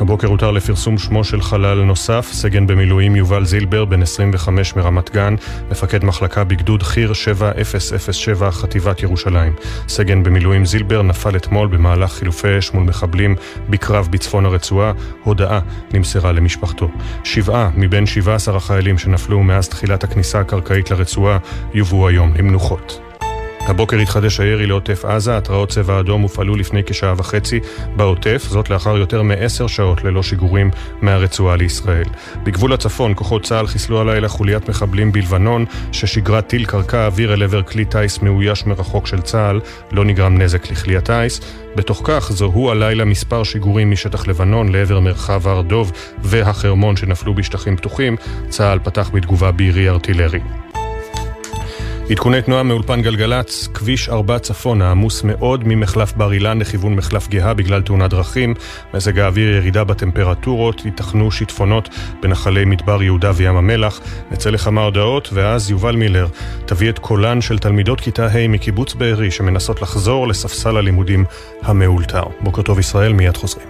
Speaker 1: הבוקר הותר לפרסום שמו של חלל נוסף, סגן במילואים יובל זילבר, בן 25 מרמת גן, מפקד מחלקה בגדוד חי"ר 7007 חטיבת ירושלים. סגן במילואים זילבר נפל אתמול במהלך חילופי אש מול מחבלים בקרב בצפון הרצועה. הודעה נמסרה למשפחתו. שבעה מבין 17 החיילים שנפלו מאז תחילת הכניסה הקרקעית לרצועה יובאו היום למנוחות. הבוקר התחדש הירי לעוטף עזה, התרעות צבע אדום הופעלו לפני כשעה וחצי בעוטף, זאת לאחר יותר מעשר שעות ללא שיגורים מהרצועה לישראל. בגבול הצפון, כוחות צה"ל חיסלו הלילה חוליית מחבלים בלבנון, ששיגרה טיל קרקע אוויר אל עבר כלי טיס מאויש מרחוק של צה"ל, לא נגרם נזק לכלי הטיס. בתוך כך זוהו הלילה מספר שיגורים משטח לבנון לעבר מרחב הר דוב והחרמון שנפלו בשטחים פתוחים, צה"ל פתח בתגובה בירי ארטילרי. עדכוני תנועה מאולפן גלגלצ, כביש 4 צפונה עמוס מאוד ממחלף בר אילן לכיוון מחלף גאה בגלל תאונת דרכים. מזג האוויר ירידה בטמפרטורות, ייתכנו שיטפונות בנחלי מדבר יהודה וים המלח. נצא לכמה הודעות, ואז יובל מילר תביא את קולן של תלמידות כיתה ה' מקיבוץ בארי שמנסות לחזור לספסל הלימודים המאולתר. בוקר טוב ישראל, מיד חוזרים.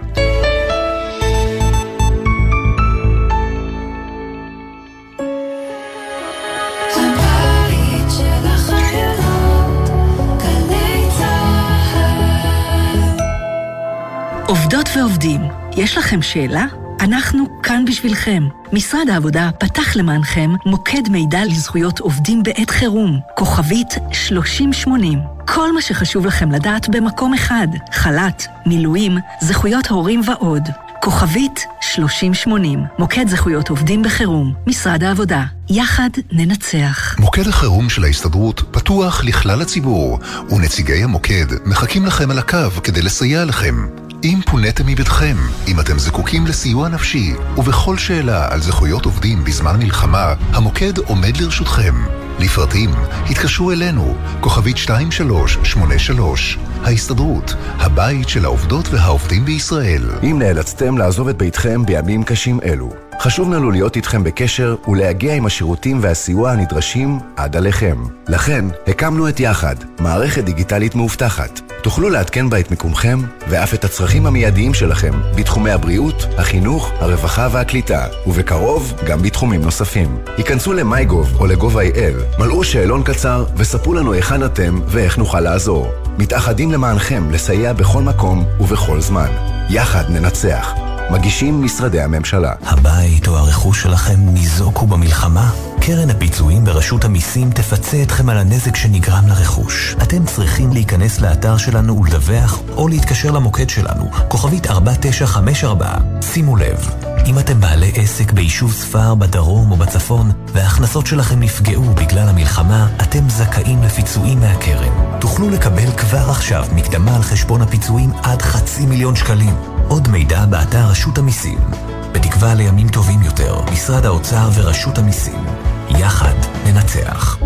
Speaker 8: ועובדים, יש לכם שאלה? אנחנו כאן בשבילכם. משרד העבודה פתח למענכם מוקד מידע לזכויות עובדים בעת חירום, כוכבית 3080. כל מה שחשוב לכם לדעת במקום אחד, חל"ת, מילואים, זכויות הורים ועוד. כוכבית 3080, מוקד זכויות עובדים בחירום, משרד העבודה. יחד ננצח.
Speaker 21: מוקד החירום של ההסתדרות פתוח לכלל הציבור, ונציגי המוקד מחכים לכם על הקו כדי לסייע לכם. אם פוניתם מביתכם, אם אתם זקוקים לסיוע נפשי, ובכל שאלה על זכויות עובדים בזמן מלחמה, המוקד עומד לרשותכם. לפרטים, התקשרו אלינו, כוכבית 2383, ההסתדרות, הבית של העובדות והעובדים בישראל.
Speaker 42: אם נאלצתם לעזוב את ביתכם בימים קשים אלו, חשוב לנו להיות איתכם בקשר ולהגיע עם השירותים והסיוע הנדרשים עד עליכם. לכן, הקמנו את יחד, מערכת דיגיטלית מאובטחת. תוכלו לעדכן בה את מיקומכם ואף את הצרכים המיידיים שלכם בתחומי הבריאות, החינוך, הרווחה והקליטה, ובקרוב גם בתחומים נוספים. היכנסו ל-MyGov או ל-gov.il, מלאו שאלון קצר וספרו לנו היכן אתם ואיך נוכל לעזור. מתאחדים למענכם לסייע בכל מקום ובכל זמן. יחד ננצח. מגישים משרדי הממשלה.
Speaker 43: הבית או הרכוש שלכם ניזוקו במלחמה? קרן הפיצויים ברשות המיסים תפצה אתכם על הנזק שנגרם לרכוש. אתם צריכים להיכנס לאתר שלנו ולדווח, או להתקשר למוקד שלנו, כוכבית 4954. שימו לב, אם אתם בעלי עסק ביישוב ספר בדרום או בצפון, וההכנסות שלכם נפגעו בגלל המלחמה, אתם זכאים לפיצויים מהקרן. תוכלו לקבל כבר עכשיו מקדמה על חשבון הפיצויים עד חצי מיליון שקלים. עוד מידע באתר רשות המיסים. בתקווה לימים טובים יותר, משרד האוצר ורשות המיסים. יחד ננצח.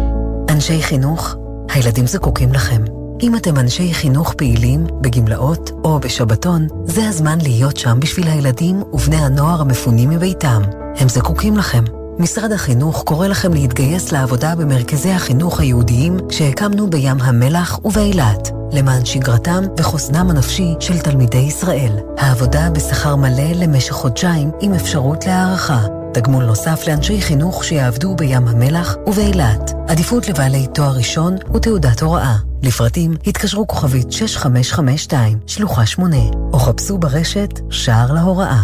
Speaker 8: אנשי חינוך, הילדים זקוקים לכם. אם אתם אנשי חינוך פעילים, בגמלאות או בשבתון, זה הזמן להיות שם בשביל הילדים ובני הנוער המפונים מביתם. הם זקוקים לכם. משרד החינוך קורא לכם להתגייס לעבודה במרכזי החינוך היהודיים שהקמנו בים המלח ובאילת, למען שגרתם וחוסנם הנפשי של תלמידי ישראל. העבודה בשכר מלא למשך חודשיים עם אפשרות להערכה. תגמול נוסף לאנשי חינוך שיעבדו בים המלח ובאילת. עדיפות לבעלי תואר ראשון ותעודת הוראה. לפרטים התקשרו כוכבית 6552, שלוחה 8, או חפשו ברשת שער להוראה.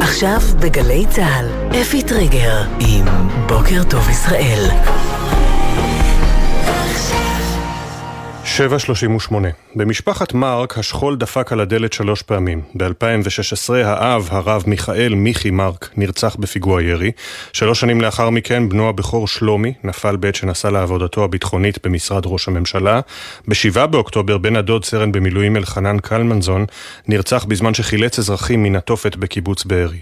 Speaker 8: עכשיו בגלי צה"ל, אפי טריגר עם בוקר טוב ישראל.
Speaker 1: 7.38 במשפחת מרק השכול דפק על הדלת שלוש פעמים. ב-2016 האב, הרב מיכאל מיכי מרק, נרצח בפיגוע ירי. שלוש שנים לאחר מכן בנו הבכור שלומי נפל בעת שנסע לעבודתו הביטחונית במשרד ראש הממשלה. ב-7 באוקטובר בן הדוד סרן במילואים אלחנן קלמנזון נרצח בזמן שחילץ אזרחים מן התופת בקיבוץ בארי.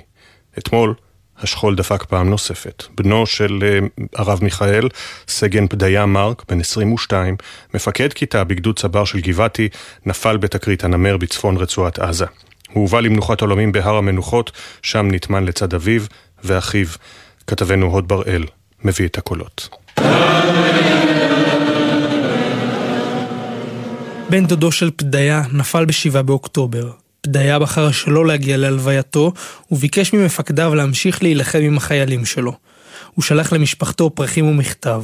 Speaker 1: אתמול השכול דפק פעם נוספת. בנו של uh, הרב מיכאל, סגן פדיה מרק, בן 22, מפקד כיתה בגדוד צבר של גבעתי, נפל בתקרית הנמר בצפון רצועת עזה. הוא הובא למנוחת עולמים בהר המנוחות, שם נטמן לצד אביו ואחיו. כתבנו הוד בראל מביא את הקולות.
Speaker 44: בן דודו של פדיה נפל ב-7 באוקטובר. פדיה בחר שלא להגיע להלווייתו, וביקש ממפקדיו להמשיך להילחם עם החיילים שלו. הוא שלח למשפחתו פרחים ומכתב.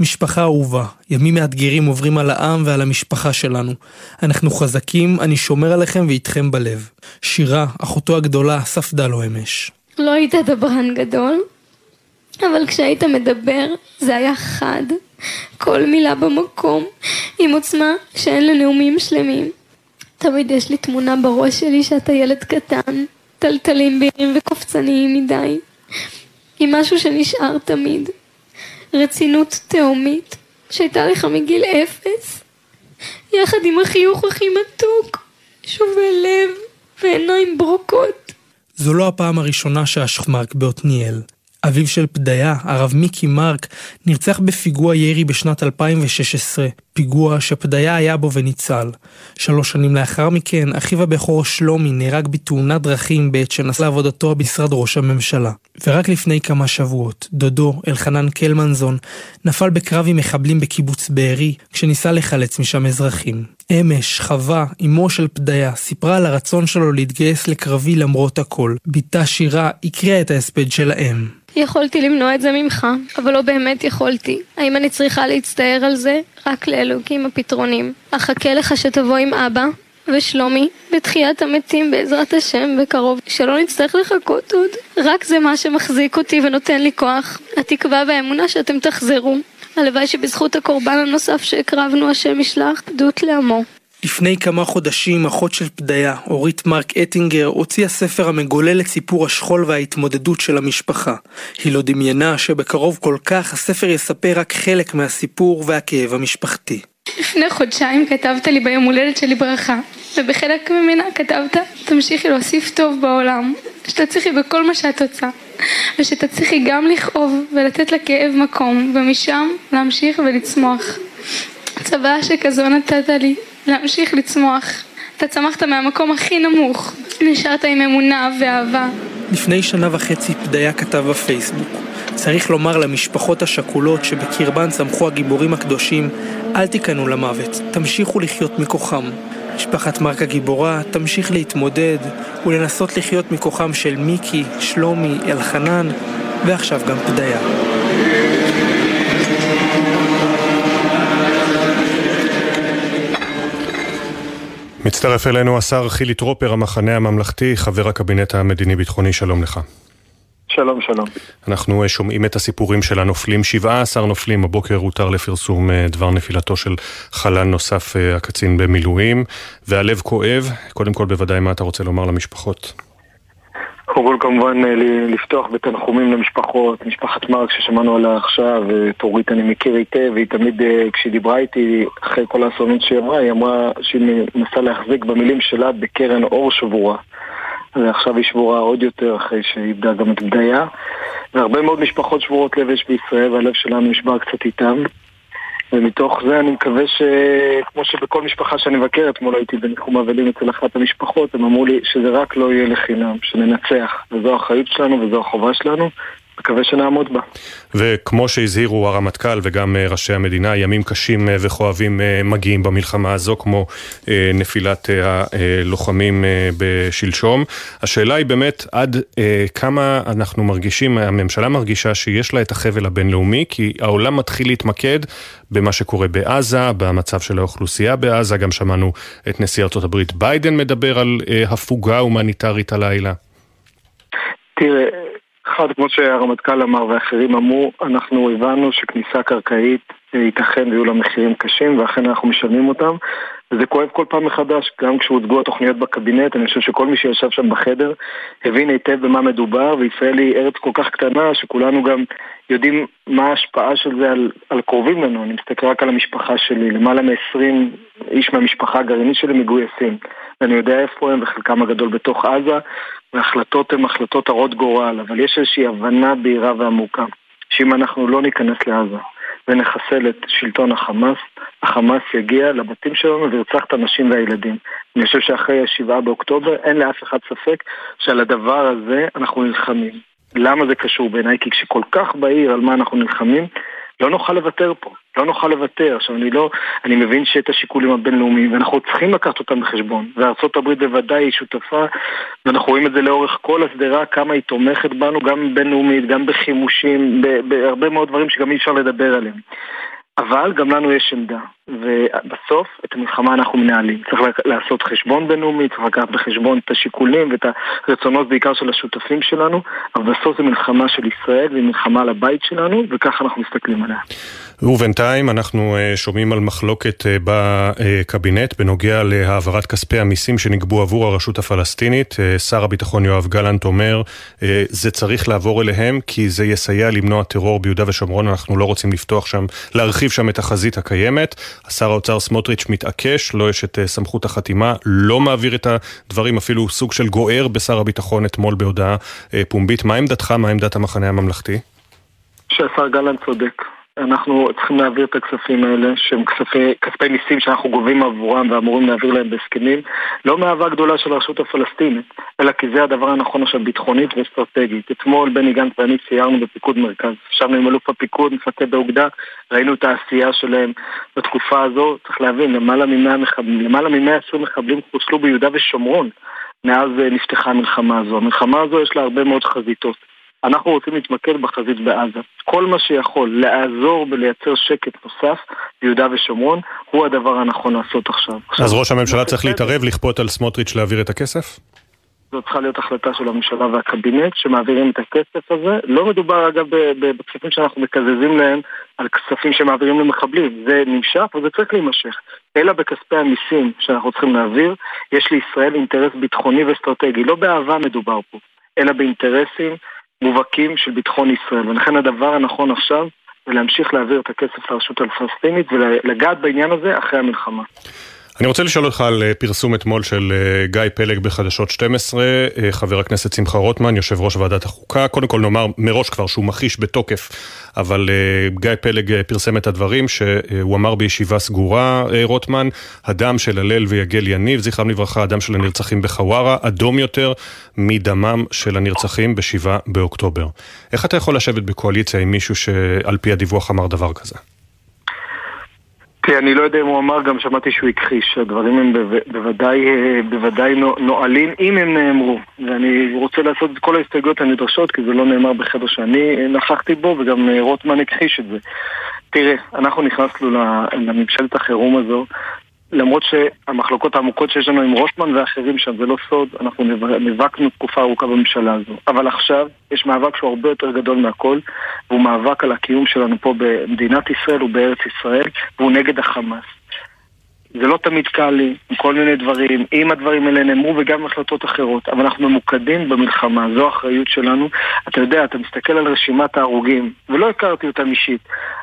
Speaker 44: משפחה אהובה, ימים מאתגרים עוברים על העם ועל המשפחה שלנו. אנחנו חזקים, אני שומר עליכם ואיתכם בלב. שירה, אחותו הגדולה, ספדה לו אמש.
Speaker 38: לא היית דברן גדול, אבל כשהיית מדבר זה היה חד. כל מילה במקום, עם עוצמה שאין לנאומים שלמים. תמיד יש לי תמונה בראש שלי שאתה ילד קטן, טלטלים בירים וקופצניים מדי, עם משהו שנשאר תמיד. רצינות תהומית שהייתה לך מגיל אפס, יחד עם החיוך הכי מתוק, שובה לב ועיניים ברוקות.
Speaker 44: זו לא הפעם הראשונה שהשחמרק בעתניאל. אביו של פדיה, הרב מיקי מרק, נרצח בפיגוע ירי בשנת 2016, פיגוע שפדיה היה בו וניצל. שלוש שנים לאחר מכן, אחיו הבכור שלומי נהרג בתאונת דרכים בעת שנסע לעבודתו במשרד ראש הממשלה. ורק לפני כמה שבועות, דודו, אלחנן קלמנזון, נפל בקרב עם מחבלים בקיבוץ בארי, כשניסה לחלץ משם אזרחים. אמש, חווה, אמו של פדיה, סיפרה על הרצון שלו להתגייס לקרבי למרות הכל. בתה שירה הקריאה את ההספד של האם.
Speaker 38: יכולתי למנוע את זה ממך, אבל לא באמת יכולתי. האם אני צריכה להצטער על זה? רק לאלוקים הפתרונים. אחכה לך שתבוא עם אבא ושלומי בתחיית המתים בעזרת השם בקרוב, שלא נצטרך לחכות עוד. רק זה מה שמחזיק אותי ונותן לי כוח. התקווה והאמונה שאתם תחזרו. הלוואי שבזכות הקורבן הנוסף שהקרבנו השם ישלח פדות לעמו.
Speaker 44: לפני כמה חודשים אחות של פדיה, אורית מרק אטינגר, הוציאה ספר המגולל את סיפור השכול וההתמודדות של המשפחה. היא לא דמיינה שבקרוב כל כך הספר יספר רק חלק מהסיפור והכאב המשפחתי.
Speaker 38: לפני חודשיים כתבת לי ביום הולדת שלי ברכה, ובחלק ממנה כתבת, תמשיכי להוסיף טוב בעולם, שתצליחי בכל מה שאת רוצה, ושתצליחי גם לכאוב ולתת לכאב מקום, ומשם להמשיך ולצמוח. צוואה שכזו נתת לי, להמשיך לצמוח. אתה צמחת מהמקום הכי נמוך, נשארת עם אמונה ואהבה.
Speaker 44: לפני שנה וחצי פדיה כתב בפייסבוק צריך לומר למשפחות השכולות שבקרבן צמחו הגיבורים הקדושים אל תיכנעו למוות, תמשיכו לחיות מכוחם. משפחת מרק הגיבורה תמשיך להתמודד ולנסות לחיות מכוחם של מיקי, שלומי, אלחנן ועכשיו גם פדיה.
Speaker 1: מצטרף אלינו השר חילי טרופר, המחנה הממלכתי, חבר הקבינט המדיני-ביטחוני, שלום לך.
Speaker 45: שלום, שלום.
Speaker 1: אנחנו אה, שומעים את הסיפורים של הנופלים, 17 נופלים, הבוקר הותר לפרסום אה, דבר נפילתו של חלל נוסף, אה, הקצין במילואים, והלב כואב. קודם כל, בוודאי, מה אתה רוצה לומר למשפחות?
Speaker 45: קודם כל כמובן לפתוח בתנחומים למשפחות, משפחת מרק ששמענו עליה עכשיו, את אורית אני מכיר היטב, והיא תמיד כשהיא דיברה איתי אחרי כל האסונות שהיא אמרה, היא אמרה שהיא מנסה להחזיק במילים שלה בקרן אור שבורה. ועכשיו היא שבורה עוד יותר אחרי שאיבדה גם את בדיה. והרבה מאוד משפחות שבורות לב יש בישראל, והלב שלנו נשבר קצת איתם. ומתוך זה אני מקווה שכמו שבכל משפחה שאני מבקר, אתמול הייתי בניחום אבלים אצל אחת המשפחות, הם אמרו לי שזה רק לא יהיה לחינם, שננצח. וזו האחריות שלנו וזו החובה שלנו, מקווה שנעמוד בה.
Speaker 1: וכמו שהזהירו הרמטכ"ל וגם אה, ראשי המדינה, ימים קשים אה, וכואבים אה, מגיעים במלחמה הזו, כמו נפילת הלוחמים בשלשום. השאלה היא באמת עד כמה אנחנו מרגישים, הממשלה מרגישה שיש לה את החבל הבינלאומי, כי העולם מתחיל להתמקד במה שקורה בעזה, במצב של האוכלוסייה בעזה, גם שמענו את נשיא ארצות הברית ביידן מדבר על הפוגה הומניטרית הלילה.
Speaker 45: תראה, אחד, כמו שהרמטכ"ל אמר ואחרים אמרו, אנחנו הבנו שכניסה קרקעית ייתכן ויהיו לה מחירים קשים, ואכן אנחנו משלמים אותם. וזה כואב כל פעם מחדש, גם כשהוצגו התוכניות בקבינט, אני חושב שכל מי שישב שם בחדר הבין היטב במה מדובר, וישראל היא ארץ כל כך קטנה, שכולנו גם יודעים מה ההשפעה של זה על, על קרובים לנו. אני מסתכל רק על המשפחה שלי, למעלה מ-20 איש מהמשפחה הגרעינית שלי מגויסים. ואני יודע איפה הם, וחלקם הגדול בתוך עזה, וההחלטות הן החלטות הרות גורל, אבל יש איזושהי הבנה בהירה ועמוקה, שאם אנחנו לא ניכנס לעזה ונחסל את שלטון החמאס, החמאס יגיע לבתים שלנו וירצח את הנשים והילדים. אני חושב שאחרי השבעה באוקטובר אין לאף אחד ספק שעל הדבר הזה אנחנו נלחמים. למה זה קשור בעיניי? כי כשכל כך בהיר על מה אנחנו נלחמים, לא נוכל לוותר פה, לא נוכל לוותר. עכשיו, אני לא, אני מבין שאת השיקולים הבינלאומיים, ואנחנו צריכים לקחת אותם בחשבון, וארצות הברית בוודאי היא שותפה, ואנחנו רואים את זה לאורך כל השדרה, כמה היא תומכת בנו, גם בינלאומית, גם בחימושים, בהרבה מאוד דברים שגם אי אפשר לדבר עליהם. אבל גם לנו יש עמדה, ובסוף את המלחמה אנחנו מנהלים. צריך לעשות חשבון בינלאומי, צריך לקחת בחשבון את השיקולים ואת הרצונות בעיקר של השותפים שלנו, אבל בסוף זו מלחמה של ישראל והיא מלחמה על הבית שלנו, וככה אנחנו מסתכלים עליה.
Speaker 1: ובינתיים אנחנו אה, שומעים על מחלוקת אה, בקבינט בנוגע להעברת כספי המיסים שנגבו עבור הרשות הפלסטינית. אה, שר הביטחון יואב גלנט אומר, זה צריך לעבור אליהם כי זה יסייע למנוע טרור ביהודה ושומרון, אנחנו לא רוצים לפתוח שם, להרחיב שם את החזית הקיימת. שר האוצר סמוטריץ' מתעקש, לא יש את סמכות החתימה, לא מעביר את הדברים, אפילו סוג של גוער בשר הביטחון אתמול בהודעה פומבית. מה עמדתך, מה עמדת המחנה הממלכתי?
Speaker 45: שהשר גלנט צודק. אנחנו צריכים להעביר את הכספים האלה, שהם כספי, כספי מיסים שאנחנו גובים עבורם ואמורים להעביר להם בהסכמים, לא מאהבה גדולה של הרשות הפלסטינית, אלא כי זה הדבר הנכון עכשיו ביטחונית ואסטרטגית. אתמול בני גנץ ואני סיירנו בפיקוד מרכז. ישבנו עם אלוף הפיקוד, מפקד האוגדה, ראינו את העשייה שלהם בתקופה הזו. צריך להבין, למעלה מ-100 מחבלים, למעלה מ-120 מחבלים חוסלו ביהודה ושומרון מאז אה, נפתחה המלחמה הזו. המלחמה הזו יש לה הרבה מאוד חזיתות. אנחנו רוצים להתמקד בחזית בעזה. כל מה שיכול לעזור ולייצר שקט נוסף ביהודה ושומרון, הוא הדבר הנכון לעשות עכשיו.
Speaker 1: אז ראש הממשלה צריך להתערב, לכפות על סמוטריץ' להעביר את הכסף?
Speaker 45: זו צריכה להיות החלטה של הממשלה והקבינט שמעבירים את הכסף הזה. לא מדובר אגב בכספים שאנחנו מקזזים להם על כספים שמעבירים למחבלים. זה נמשך וזה צריך להימשך. אלא בכספי המיסים שאנחנו צריכים להעביר, יש לישראל אינטרס ביטחוני ואסטרטגי. לא באהבה מדובר פה, אלא באינטרסים מובהקים של ביטחון ישראל, ולכן הדבר הנכון עכשיו זה להמשיך להעביר את הכסף לרשות הפלסטינית ולגעת בעניין הזה אחרי המלחמה.
Speaker 1: אני רוצה לשאול אותך על אה, פרסום אתמול של אה, גיא פלג בחדשות 12, אה, חבר הכנסת שמחה רוטמן, יושב ראש ועדת החוקה. קודם כל נאמר מראש כבר שהוא מכחיש בתוקף, אבל גיא פלג פרסם את הדברים שהוא אמר בישיבה סגורה, רוטמן, הדם של הלל ויגל יניב, זכרם לברכה, הדם של הנרצחים בחווארה, אדום יותר מדמם של הנרצחים בשבעה באוקטובר. איך אתה יכול לשבת בקואליציה עם מישהו שעל פי הדיווח אמר דבר כזה?
Speaker 45: תראה, אני לא יודע אם הוא אמר, גם שמעתי שהוא הכחיש. הדברים הם בוודאי, אה, בוודאי נועלים, אם הם נאמרו. ואני רוצה לעשות את כל ההסתייגויות הנדרשות, כי זה לא נאמר בחדר שאני נכחתי בו, וגם אה, רוטמן הכחיש את זה. תראה, אנחנו נכנסנו לממשלת החירום הזו למרות שהמחלוקות העמוקות שיש לנו עם רוטמן ואחרים שם, זה לא סוד, אנחנו נאבקנו תקופה ארוכה בממשלה הזו. אבל עכשיו יש מאבק שהוא הרבה יותר גדול מהכל, והוא מאבק על הקיום שלנו פה במדינת ישראל ובארץ ישראל, והוא נגד החמאס. זה לא תמיד קל לי, עם כל מיני דברים, אם הדברים האלה נאמרו וגם החלטות אחרות, אבל אנחנו ממוקדים במלחמה, זו האחריות שלנו. אתה יודע, אתה מסתכל על רשימת ההרוגים, ולא הכרתי אותם אישית,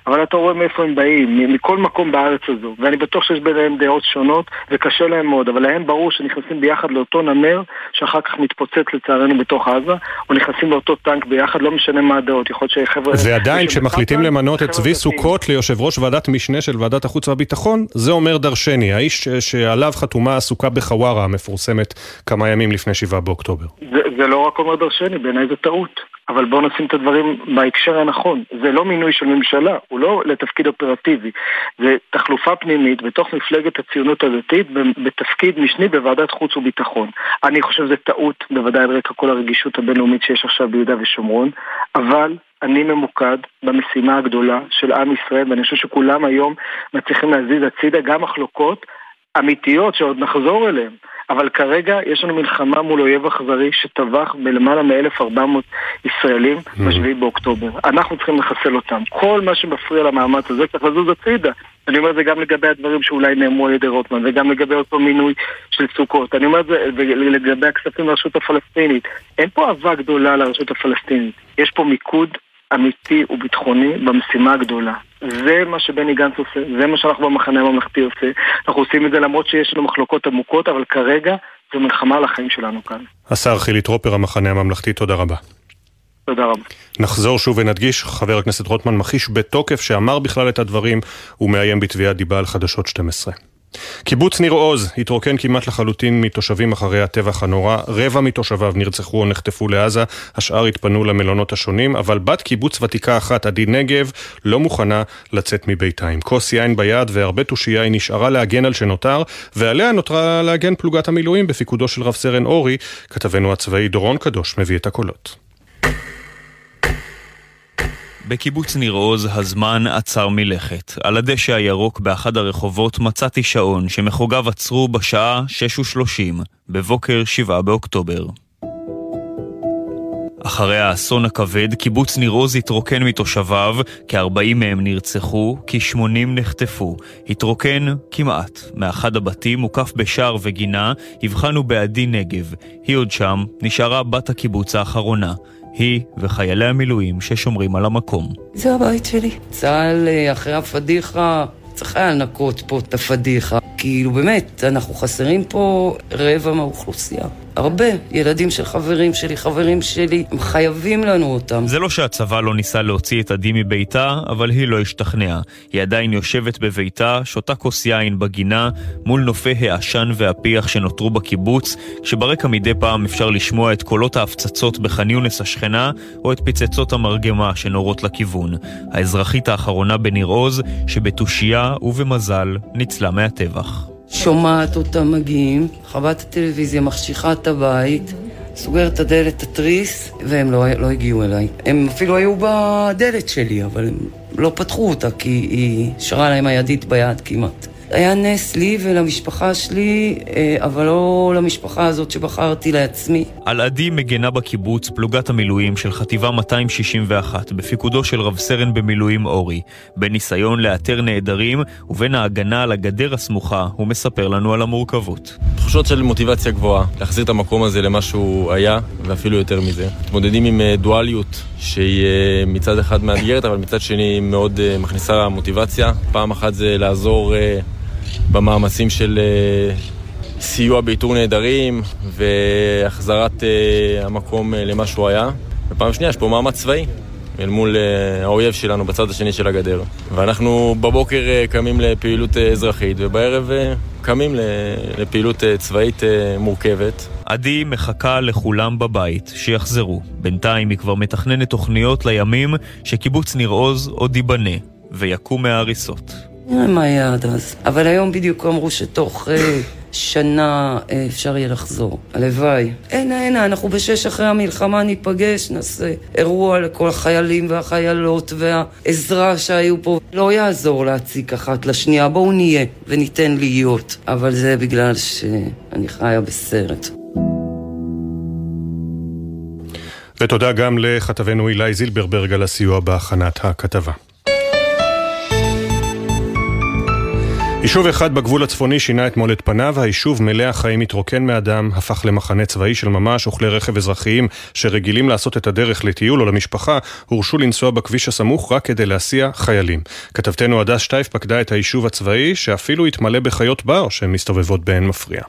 Speaker 45: אבל אתה רואה מאיפה הם באים, מכל מקום בארץ הזו, ואני בטוח שיש ביניהם דעות שונות, וקשה להם מאוד, אבל להם ברור שנכנסים ביחד לאותו נמר, שאחר כך מתפוצץ לצערנו בתוך עזה, או נכנסים לאותו טנק ביחד, לא משנה מה הדעות, יכול להיות שחבר'ה...
Speaker 1: ועדיין, כשמחליטים למנות את צבי סוכות ליושב ראש ועדת משנה של ועדת החוץ והביטחון, זה אומר דרשני, האיש שעליו חתומה הסוכה בחווארה המפורסמת כמה ימים לפני 7 באוקטובר.
Speaker 45: זה, זה לא רק אומר דרשני, בעיניי זה טעות. אבל בואו נשים את הדברים בהקשר הנכון. זה לא מינוי של ממשלה, הוא לא לתפקיד אופרטיבי. זה תחלופה פנימית בתוך מפלגת הציונות הדתית בתפקיד משני בוועדת חוץ וביטחון. אני חושב שזה טעות, בוודאי על רקע כל הרגישות הבינלאומית שיש עכשיו ביהודה ושומרון, אבל אני ממוקד במשימה הגדולה של עם ישראל, ואני חושב שכולם היום מצליחים להזיז הצידה גם מחלוקות אמיתיות שעוד נחזור אליהן. אבל כרגע יש לנו מלחמה מול אויב אכזרי שטבח בלמעלה מ-1400 ישראלים ב-7 באוקטובר. אנחנו צריכים לחסל אותם. כל מה שמפריע למאמץ הזה צריך לזוז הצידה. אני אומר את זה גם לגבי הדברים שאולי נאמרו על ידי רוטמן, וגם לגבי אותו מינוי של סוכות. אני אומר את זה לגבי הכספים לרשות הפלסטינית. אין פה אהבה גדולה לרשות הפלסטינית. יש פה מיקוד אמיתי וביטחוני במשימה הגדולה. זה מה שבני גנץ עושה, זה מה שאנחנו במחנה הממלכתי עושה. אנחנו עושים את זה למרות שיש לנו מחלוקות עמוקות, אבל כרגע זו מלחמה על החיים שלנו כאן.
Speaker 1: השר חילי טרופר, המחנה הממלכתי, תודה רבה.
Speaker 45: תודה רבה.
Speaker 1: נחזור שוב ונדגיש, חבר הכנסת רוטמן מכחיש בתוקף שאמר בכלל את הדברים, ומאיים בתביעת דיבה על חדשות 12. קיבוץ ניר עוז התרוקן כמעט לחלוטין מתושבים אחרי הטבח הנורא, רבע מתושביו נרצחו או נחטפו לעזה, השאר התפנו למלונות השונים, אבל בת קיבוץ ותיקה אחת, עדי נגב, לא מוכנה לצאת מביתה. עם כוס יין ביד והרבה תושייה היא נשארה להגן על שנותר, ועליה נותרה להגן פלוגת המילואים בפיקודו של רב סרן אורי, כתבנו הצבאי דורון קדוש מביא את הקולות.
Speaker 9: בקיבוץ ניר עוז הזמן עצר מלכת. על הדשא הירוק באחד הרחובות מצאתי שעון שמחוגיו עצרו בשעה 6:30 בבוקר 7 באוקטובר. אחרי האסון הכבד, קיבוץ ניר עוז התרוקן מתושביו, כ-40 מהם נרצחו, כ-80 נחטפו. התרוקן כמעט. מאחד הבתים מוקף בשער וגינה, הבחנו בעדי נגב. היא עוד שם, נשארה בת הקיבוץ האחרונה. היא וחיילי המילואים ששומרים על המקום.
Speaker 46: זה הבית שלי. צה"ל אה, אחרי הפדיחה צריך היה לנקות פה את הפדיחה. כאילו באמת, אנחנו חסרים פה רבע מהאוכלוסייה. הרבה ילדים של חברים שלי, חברים שלי, הם חייבים לנו אותם.
Speaker 9: זה לא שהצבא לא ניסה להוציא את עדי מביתה, אבל היא לא השתכנעה. היא עדיין יושבת בביתה, שותה כוס יין בגינה, מול נופי העשן והפיח שנותרו בקיבוץ, כשברקע מדי פעם אפשר לשמוע את קולות ההפצצות בח'אן יונס השכנה, או את פצצות המרגמה שנורות לכיוון. האזרחית האחרונה בניר עוז, שבתושייה ובמזל ניצלה מהטבח.
Speaker 46: שומעת אותם מגיעים, חוות הטלוויזיה מחשיכה את הבית, סוגרת את הדלת, התריס, והם לא, לא הגיעו אליי. הם אפילו היו בדלת שלי, אבל הם לא פתחו אותה כי היא שרה להם הידית ביד כמעט. היה נס לי ולמשפחה שלי, אה, אבל לא למשפחה הזאת שבחרתי לעצמי.
Speaker 9: על עדי מגנה בקיבוץ פלוגת המילואים של חטיבה 261, בפיקודו של רב סרן במילואים אורי. בניסיון לאתר נעדרים ובין ההגנה על הגדר הסמוכה, הוא מספר לנו על המורכבות.
Speaker 47: תחושות של מוטיבציה גבוהה, להחזיר את המקום הזה למה שהוא היה, ואפילו יותר מזה. מתמודדים עם אה, דואליות שהיא אה, מצד אחד מאתגרת, אבל מצד שני מאוד מכניסה מוטיבציה. פעם אחת זה לעזור במאמצים של אה, סיוע באיתור נעדרים והחזרת אה, המקום אה, למה שהוא היה. ופעם שנייה יש פה מאמץ צבאי אל מול האויב שלנו בצד השני של הגדר. ואנחנו בבוקר קמים לפעילות אזרחית ובערב קמים לפעילות צבאית מורכבת.
Speaker 9: עדי מחכה לכולם בבית, שיחזרו. בינתיים היא כבר מתכננת תוכניות לימים שקיבוץ ניר עוז עוד ייבנה ויקום מההריסות.
Speaker 46: נראה מה יהיה עד אז. אבל היום בדיוק אמרו שתוך אה, שנה אה, אפשר יהיה לחזור. הלוואי. הנה, הנה, אנחנו בשש אחרי המלחמה ניפגש, נעשה אירוע לכל החיילים והחיילות והעזרה שהיו פה. לא יעזור להציק אחת לשנייה, בואו נהיה וניתן להיות. אבל זה בגלל שאני חיה בסרט.
Speaker 1: ותודה גם לכתבנו אילי זילברברג על הסיוע בהכנת הכתבה. יישוב אחד בגבול הצפוני שינה אתמול את פניו, היישוב מלא החיים התרוקן מאדם, הפך למחנה צבאי של ממש, וכלי רכב אזרחיים שרגילים לעשות את הדרך לטיול או למשפחה, הורשו לנסוע בכביש הסמוך רק כדי להסיע חיילים. כתבתנו הדס שטייף פקדה את היישוב הצבאי, שאפילו התמלא בחיות בר שמסתובבות באין מפריע.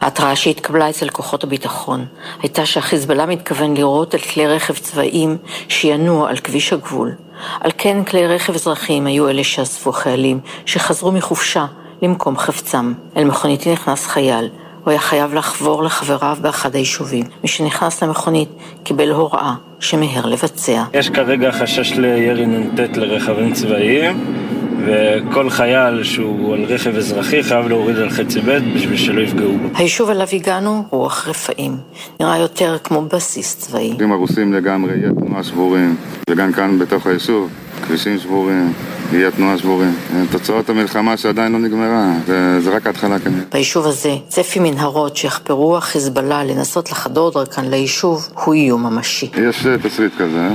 Speaker 48: ההתראה שהתקבלה אצל כוחות הביטחון הייתה שהחיזבאללה מתכוון לירות על כלי רכב צבאיים שינוע על כביש הגבול. על כן כלי רכב אזרחיים היו אלה שאספו חיילים שחזרו מחופשה למקום חפצם. אל מכוניתי נכנס חייל. הוא היה חייב לחבור לחבריו באחד היישובים. מי שנכנס למכונית קיבל הוראה שמיהר לבצע.
Speaker 49: יש כרגע חשש לירי נ"ט לרכבים צבאיים. וכל חייל שהוא על רכב אזרחי חייב להוריד על חצי ב' בשביל שלא יפגעו בו.
Speaker 48: היישוב אליו הגענו, רוח רפאים. נראה יותר כמו בסיס צבאי.
Speaker 37: הרוסים לגמרי, יהיה תנועה שבורים, וגם כאן בתוך היישוב, כבישים שבורים. יהיה תנועה שבורים. תוצאות המלחמה שעדיין לא נגמרה, זה, זה רק ההתחלה כנראה.
Speaker 48: ביישוב הזה, צפי מנהרות שיחפרו החיזבאללה לנסות לחדור דרכן ליישוב, הוא איום ממשי.
Speaker 37: יש תסריט כזה,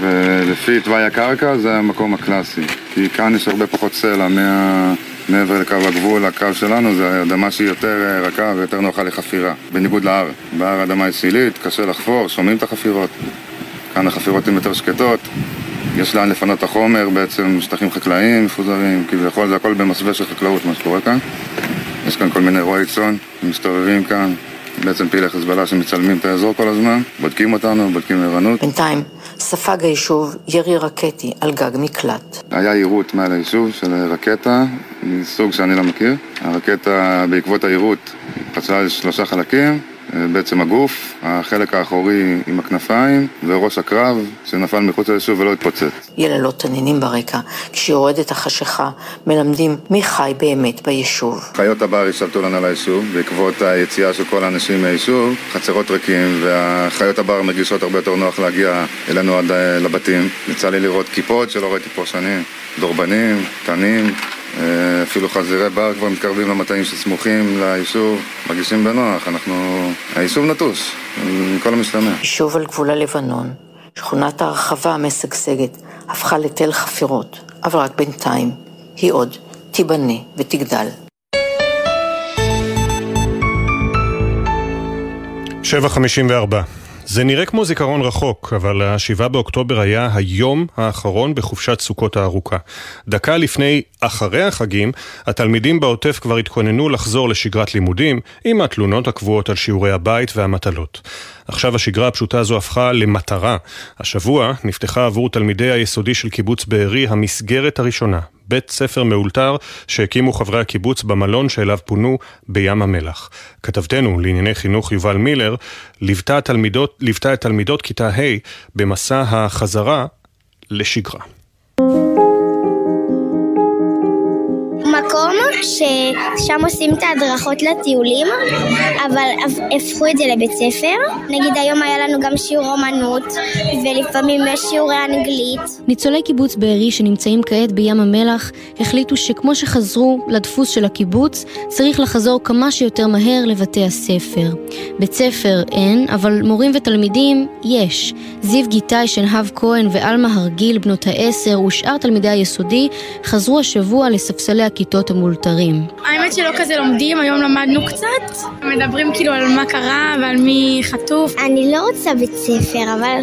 Speaker 37: ולפי תוואי הקרקע זה המקום הקלאסי. כי כאן יש הרבה פחות סלע מה... מעבר לקו הגבול, הקו שלנו זה אדמה שהיא יותר רכה ויותר נוחה לחפירה, בניגוד להר. בהר האדמה היא סילית, קשה לחפור, שומעים את החפירות. כאן החפירות הן יותר שקטות, יש לאן לפנות את החומר, בעצם שטחים חקלאיים מפוזרים, כביכול זה הכל במסווה של חקלאות מה שקורה כאן. יש כאן כל מיני רועי צאן, מסתובבים כאן, בעצם פעילי חיזבאללה שמצלמים את האזור כל הזמן, בודקים אותנו, בודקים ערנות.
Speaker 48: בינתיים ספג היישוב ירי רקטי על גג מקלט.
Speaker 37: היה יירוט מעל היישוב של רקטה, מסוג שאני לא מכיר. הרקטה בעקבות היירוט פצעה שלושה חלקים, בעצם הגוף, החלק האחורי עם הכנפיים וראש הקרב שנפל מחוץ ליישוב ולא התפוצץ.
Speaker 48: יללות תנינים ברקע, כשיורדת החשיכה מלמדים מי חי באמת ביישוב.
Speaker 37: חיות הבר השתלטו לנו על היישוב בעקבות היציאה של כל האנשים מהיישוב, חצרות ריקים והחיות הבר מרגישות הרבה יותר נוח להגיע אלינו עד לבתים. יצא לי לראות כיפות שלא ראיתי פה שנים, דורבנים, תנים. אפילו חזירי בר כבר מתקרבים למטעים שסמוכים ליישוב, מרגישים בנוח, אנחנו... היישוב נטוש, מכל המשתמע.
Speaker 48: יישוב על גבול הלבנון, שכונת ההרחבה המשגשגת, הפכה לתל חפירות, אבל רק בינתיים, היא עוד תיבנה ותגדל.
Speaker 1: שבע חמישים וארבע זה נראה כמו זיכרון רחוק, אבל ה-7 באוקטובר היה היום האחרון בחופשת סוכות הארוכה. דקה לפני, אחרי החגים, התלמידים בעוטף כבר התכוננו לחזור לשגרת לימודים, עם התלונות הקבועות על שיעורי הבית והמטלות. עכשיו השגרה הפשוטה הזו הפכה למטרה. השבוע נפתחה עבור תלמידי היסודי של קיבוץ בארי המסגרת הראשונה, בית ספר מאולתר שהקימו חברי הקיבוץ במלון שאליו פונו בים המלח. כתבתנו לענייני חינוך יובל מילר ליוותה, תלמידות, ליוותה את תלמידות כיתה ה' במסע החזרה לשגרה.
Speaker 50: מקום ששם עושים את ההדרכות לטיולים, אבל הפכו את זה לבית ספר. נגיד היום היה לנו גם שיעור אומנות, ולפעמים יש שיעורי אנגלית.
Speaker 51: ניצולי קיבוץ בארי שנמצאים כעת בים המלח, החליטו שכמו שחזרו לדפוס של הקיבוץ, צריך לחזור כמה שיותר מהר לבתי הספר. בית ספר אין, אבל מורים ותלמידים יש. זיו גיטאי, שנהב כהן ועלמה הרגיל, בנות העשר, ושאר תלמידי היסודי, חזרו השבוע לספסלי הכיתות המאולתרים.
Speaker 52: האמת שלא כזה לומדים, היום למדנו קצת. מדברים כאילו על מה קרה ועל מי חטוף.
Speaker 50: אני לא רוצה בית ספר, אבל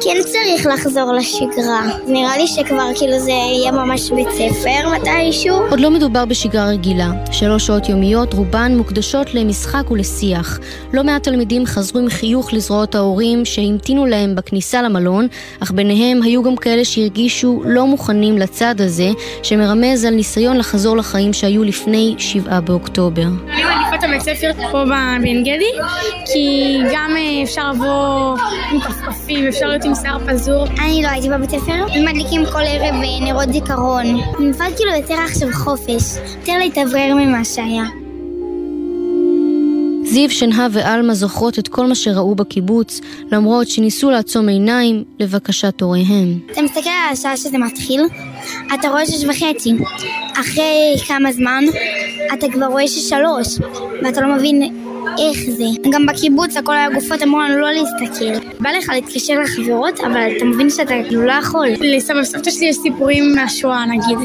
Speaker 50: כן צריך לחזור לשגרה. נראה לי שכבר כאילו זה יהיה ממש בית ספר מתישהו.
Speaker 51: עוד לא מדובר בשגרה רגילה. שלוש שעות יומיות, רובן מוקדשות למשחק ולשיח. לא מעט תלמידים חזרו עם חיוך לזרועות ההורים שהמתינו להם בכניסה למלון, אך ביניהם היו גם כאלה שהרגישו לא מוכנים לצד הזה, שמרמז על ניסיון לחזור לחיים שהיו לפני שבעה באוקטובר.
Speaker 52: אני מעדיפה את הבית ספר פה בעין גדי, כי גם אפשר לבוא עם כפכפים, אפשר להיות עם שיער פזור.
Speaker 50: אני לא הייתי בבית ספר, מדליקים כל ערב נרות זיכרון. נפל כאילו יותר עכשיו חופש, יותר להתאוורר ממה שהיה.
Speaker 51: זיו, שנהב ועלמה זוכרות את כל מה שראו בקיבוץ, למרות שניסו לעצום עיניים לבקשת הוריהם.
Speaker 50: אתה מסתכל על השעה שזה מתחיל, אתה רואה שש וחצי. אחרי כמה זמן, אתה כבר רואה ששלוש, ואתה לא מבין איך זה. גם בקיבוץ הכל היה גופות אמרו לנו לא להסתכל. בא לך להתקשר לחברות, אבל אתה מבין שאתה כאילו לא יכול.
Speaker 52: לסבא וסבתא שלי יש סיפורים מהשואה נגיד,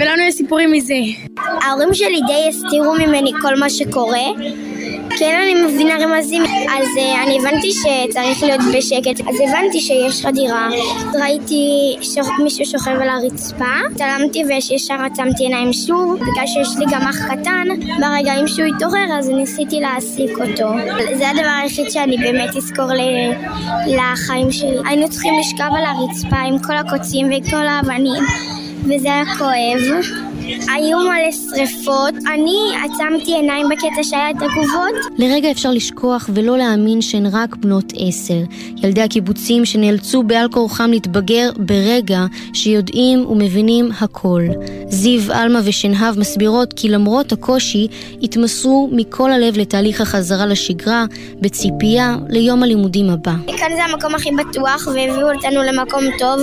Speaker 52: ולנו יש סיפורים מזה.
Speaker 50: ההורים שלי די הסתירו ממני כל מה שקורה. כן, אני מבינה רמזים, אז uh, אני הבנתי שצריך להיות בשקט, אז הבנתי שיש חדירה. ראיתי שמישהו שוכב על הרצפה, צלמתי וישר עצמתי עיניים שוב, בגלל שיש לי גם אח קטן, ברגעים שהוא התעורר אז ניסיתי להעסיק אותו. זה הדבר היחיד שאני באמת אזכור. לחיים שלי. היינו צריכים לשכב על הרצפה עם כל הקוצים וכל האבנים, וזה היה כואב. היו מלא שריפות, אני עצמתי עיניים בקטע שהיה את הגובות.
Speaker 51: לרגע אפשר לשכוח ולא להאמין שהן רק בנות עשר. ילדי הקיבוצים שנאלצו בעל כורחם להתבגר ברגע שיודעים ומבינים הכל. זיו, עלמה ושנהב מסבירות כי למרות הקושי, התמסרו מכל הלב לתהליך החזרה לשגרה, בציפייה ליום הלימודים הבא.
Speaker 50: כאן זה המקום הכי בטוח והביאו אותנו למקום טוב,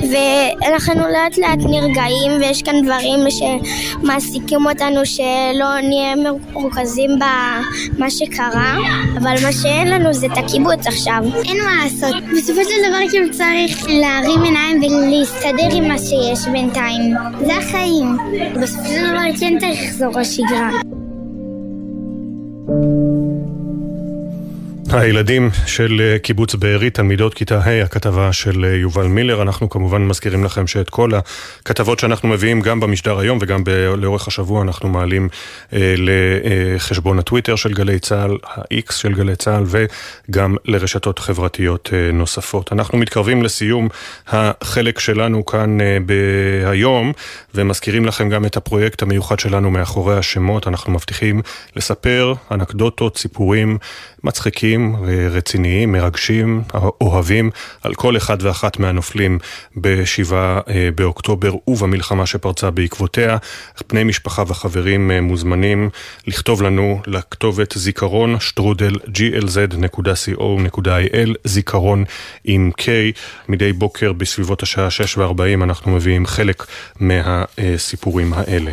Speaker 50: ואנחנו לאט לאט נרגעים ויש כאן דברים שמעסיקים אותנו שלא נהיה מרוכזים במה שקרה, אבל מה שאין לנו זה את הקיבוץ עכשיו. אין מה לעשות. בסופו של דבר כאילו צריך להרים עיניים ולהסתדר עם מה שיש בינתיים. זה החיים. בסופו של דבר כן צריך לחזור לשגרה.
Speaker 1: הילדים של אה, קיבוץ בארי, תלמידות כיתה ה', הכתבה של אה, יובל מילר. אנחנו כמובן מזכירים לכם שאת כל הכתבות שאנחנו מביאים גם במשדר היום וגם לאורך השבוע אנחנו מעלים אה, לחשבון הטוויטר של גלי צה"ל, ה-X של גלי צה"ל וגם לרשתות חברתיות אה, נוספות. אנחנו מתקרבים לסיום החלק שלנו כאן אה, בהיום ומזכירים לכם גם את הפרויקט המיוחד שלנו מאחורי השמות. אנחנו מבטיחים לספר אנקדוטות, סיפורים מצחיקים, רציניים, מרגשים, אוהבים, על כל אחד ואחת מהנופלים בשבעה אה, באוקטובר ובמלחמה שפרצה בעקבותיה. בני משפחה וחברים אה, מוזמנים לכתוב לנו לכתובת זיכרון שטרודל glz.co.il, זיכרון עם K. מדי בוקר בסביבות השעה 6 ו-40 אנחנו מביאים חלק מהסיפורים האלה.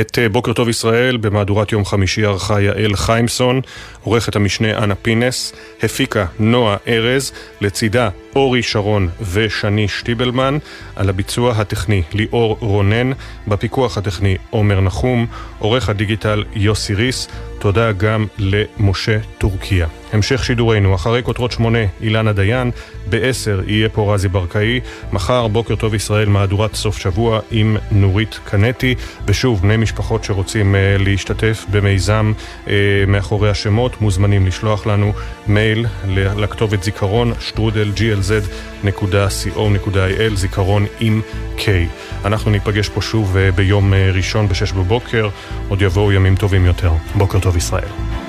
Speaker 1: את אה, בוקר טוב ישראל. במהדורת יום חמישי ערכה יעל חיימסון, עורכת המשנה אנה פינס, הפיקה נועה ארז, לצידה אורי שרון ושני שטיבלמן, על הביצוע הטכני ליאור רונן, בפיקוח הטכני עומר נחום, עורך הדיגיטל יוסי ריס, תודה גם למשה טורקיה. המשך שידורנו, אחרי כותרות שמונה, אילנה דיין, בעשר יהיה פה רזי ברקאי, מחר בוקר טוב ישראל, מהדורת סוף שבוע עם נורית קנטי, ושוב, בני משפחות שרוצים uh, להשתתף במיזם uh, מאחורי השמות, מוזמנים לשלוח לנו מייל לכתובת זיכרון, שטרודל glz.co.il, זיכרון עם K. אנחנו ניפגש פה שוב uh, ביום uh, ראשון בשש בבוקר, עוד יבואו ימים טובים יותר. בוקר טוב ישראל.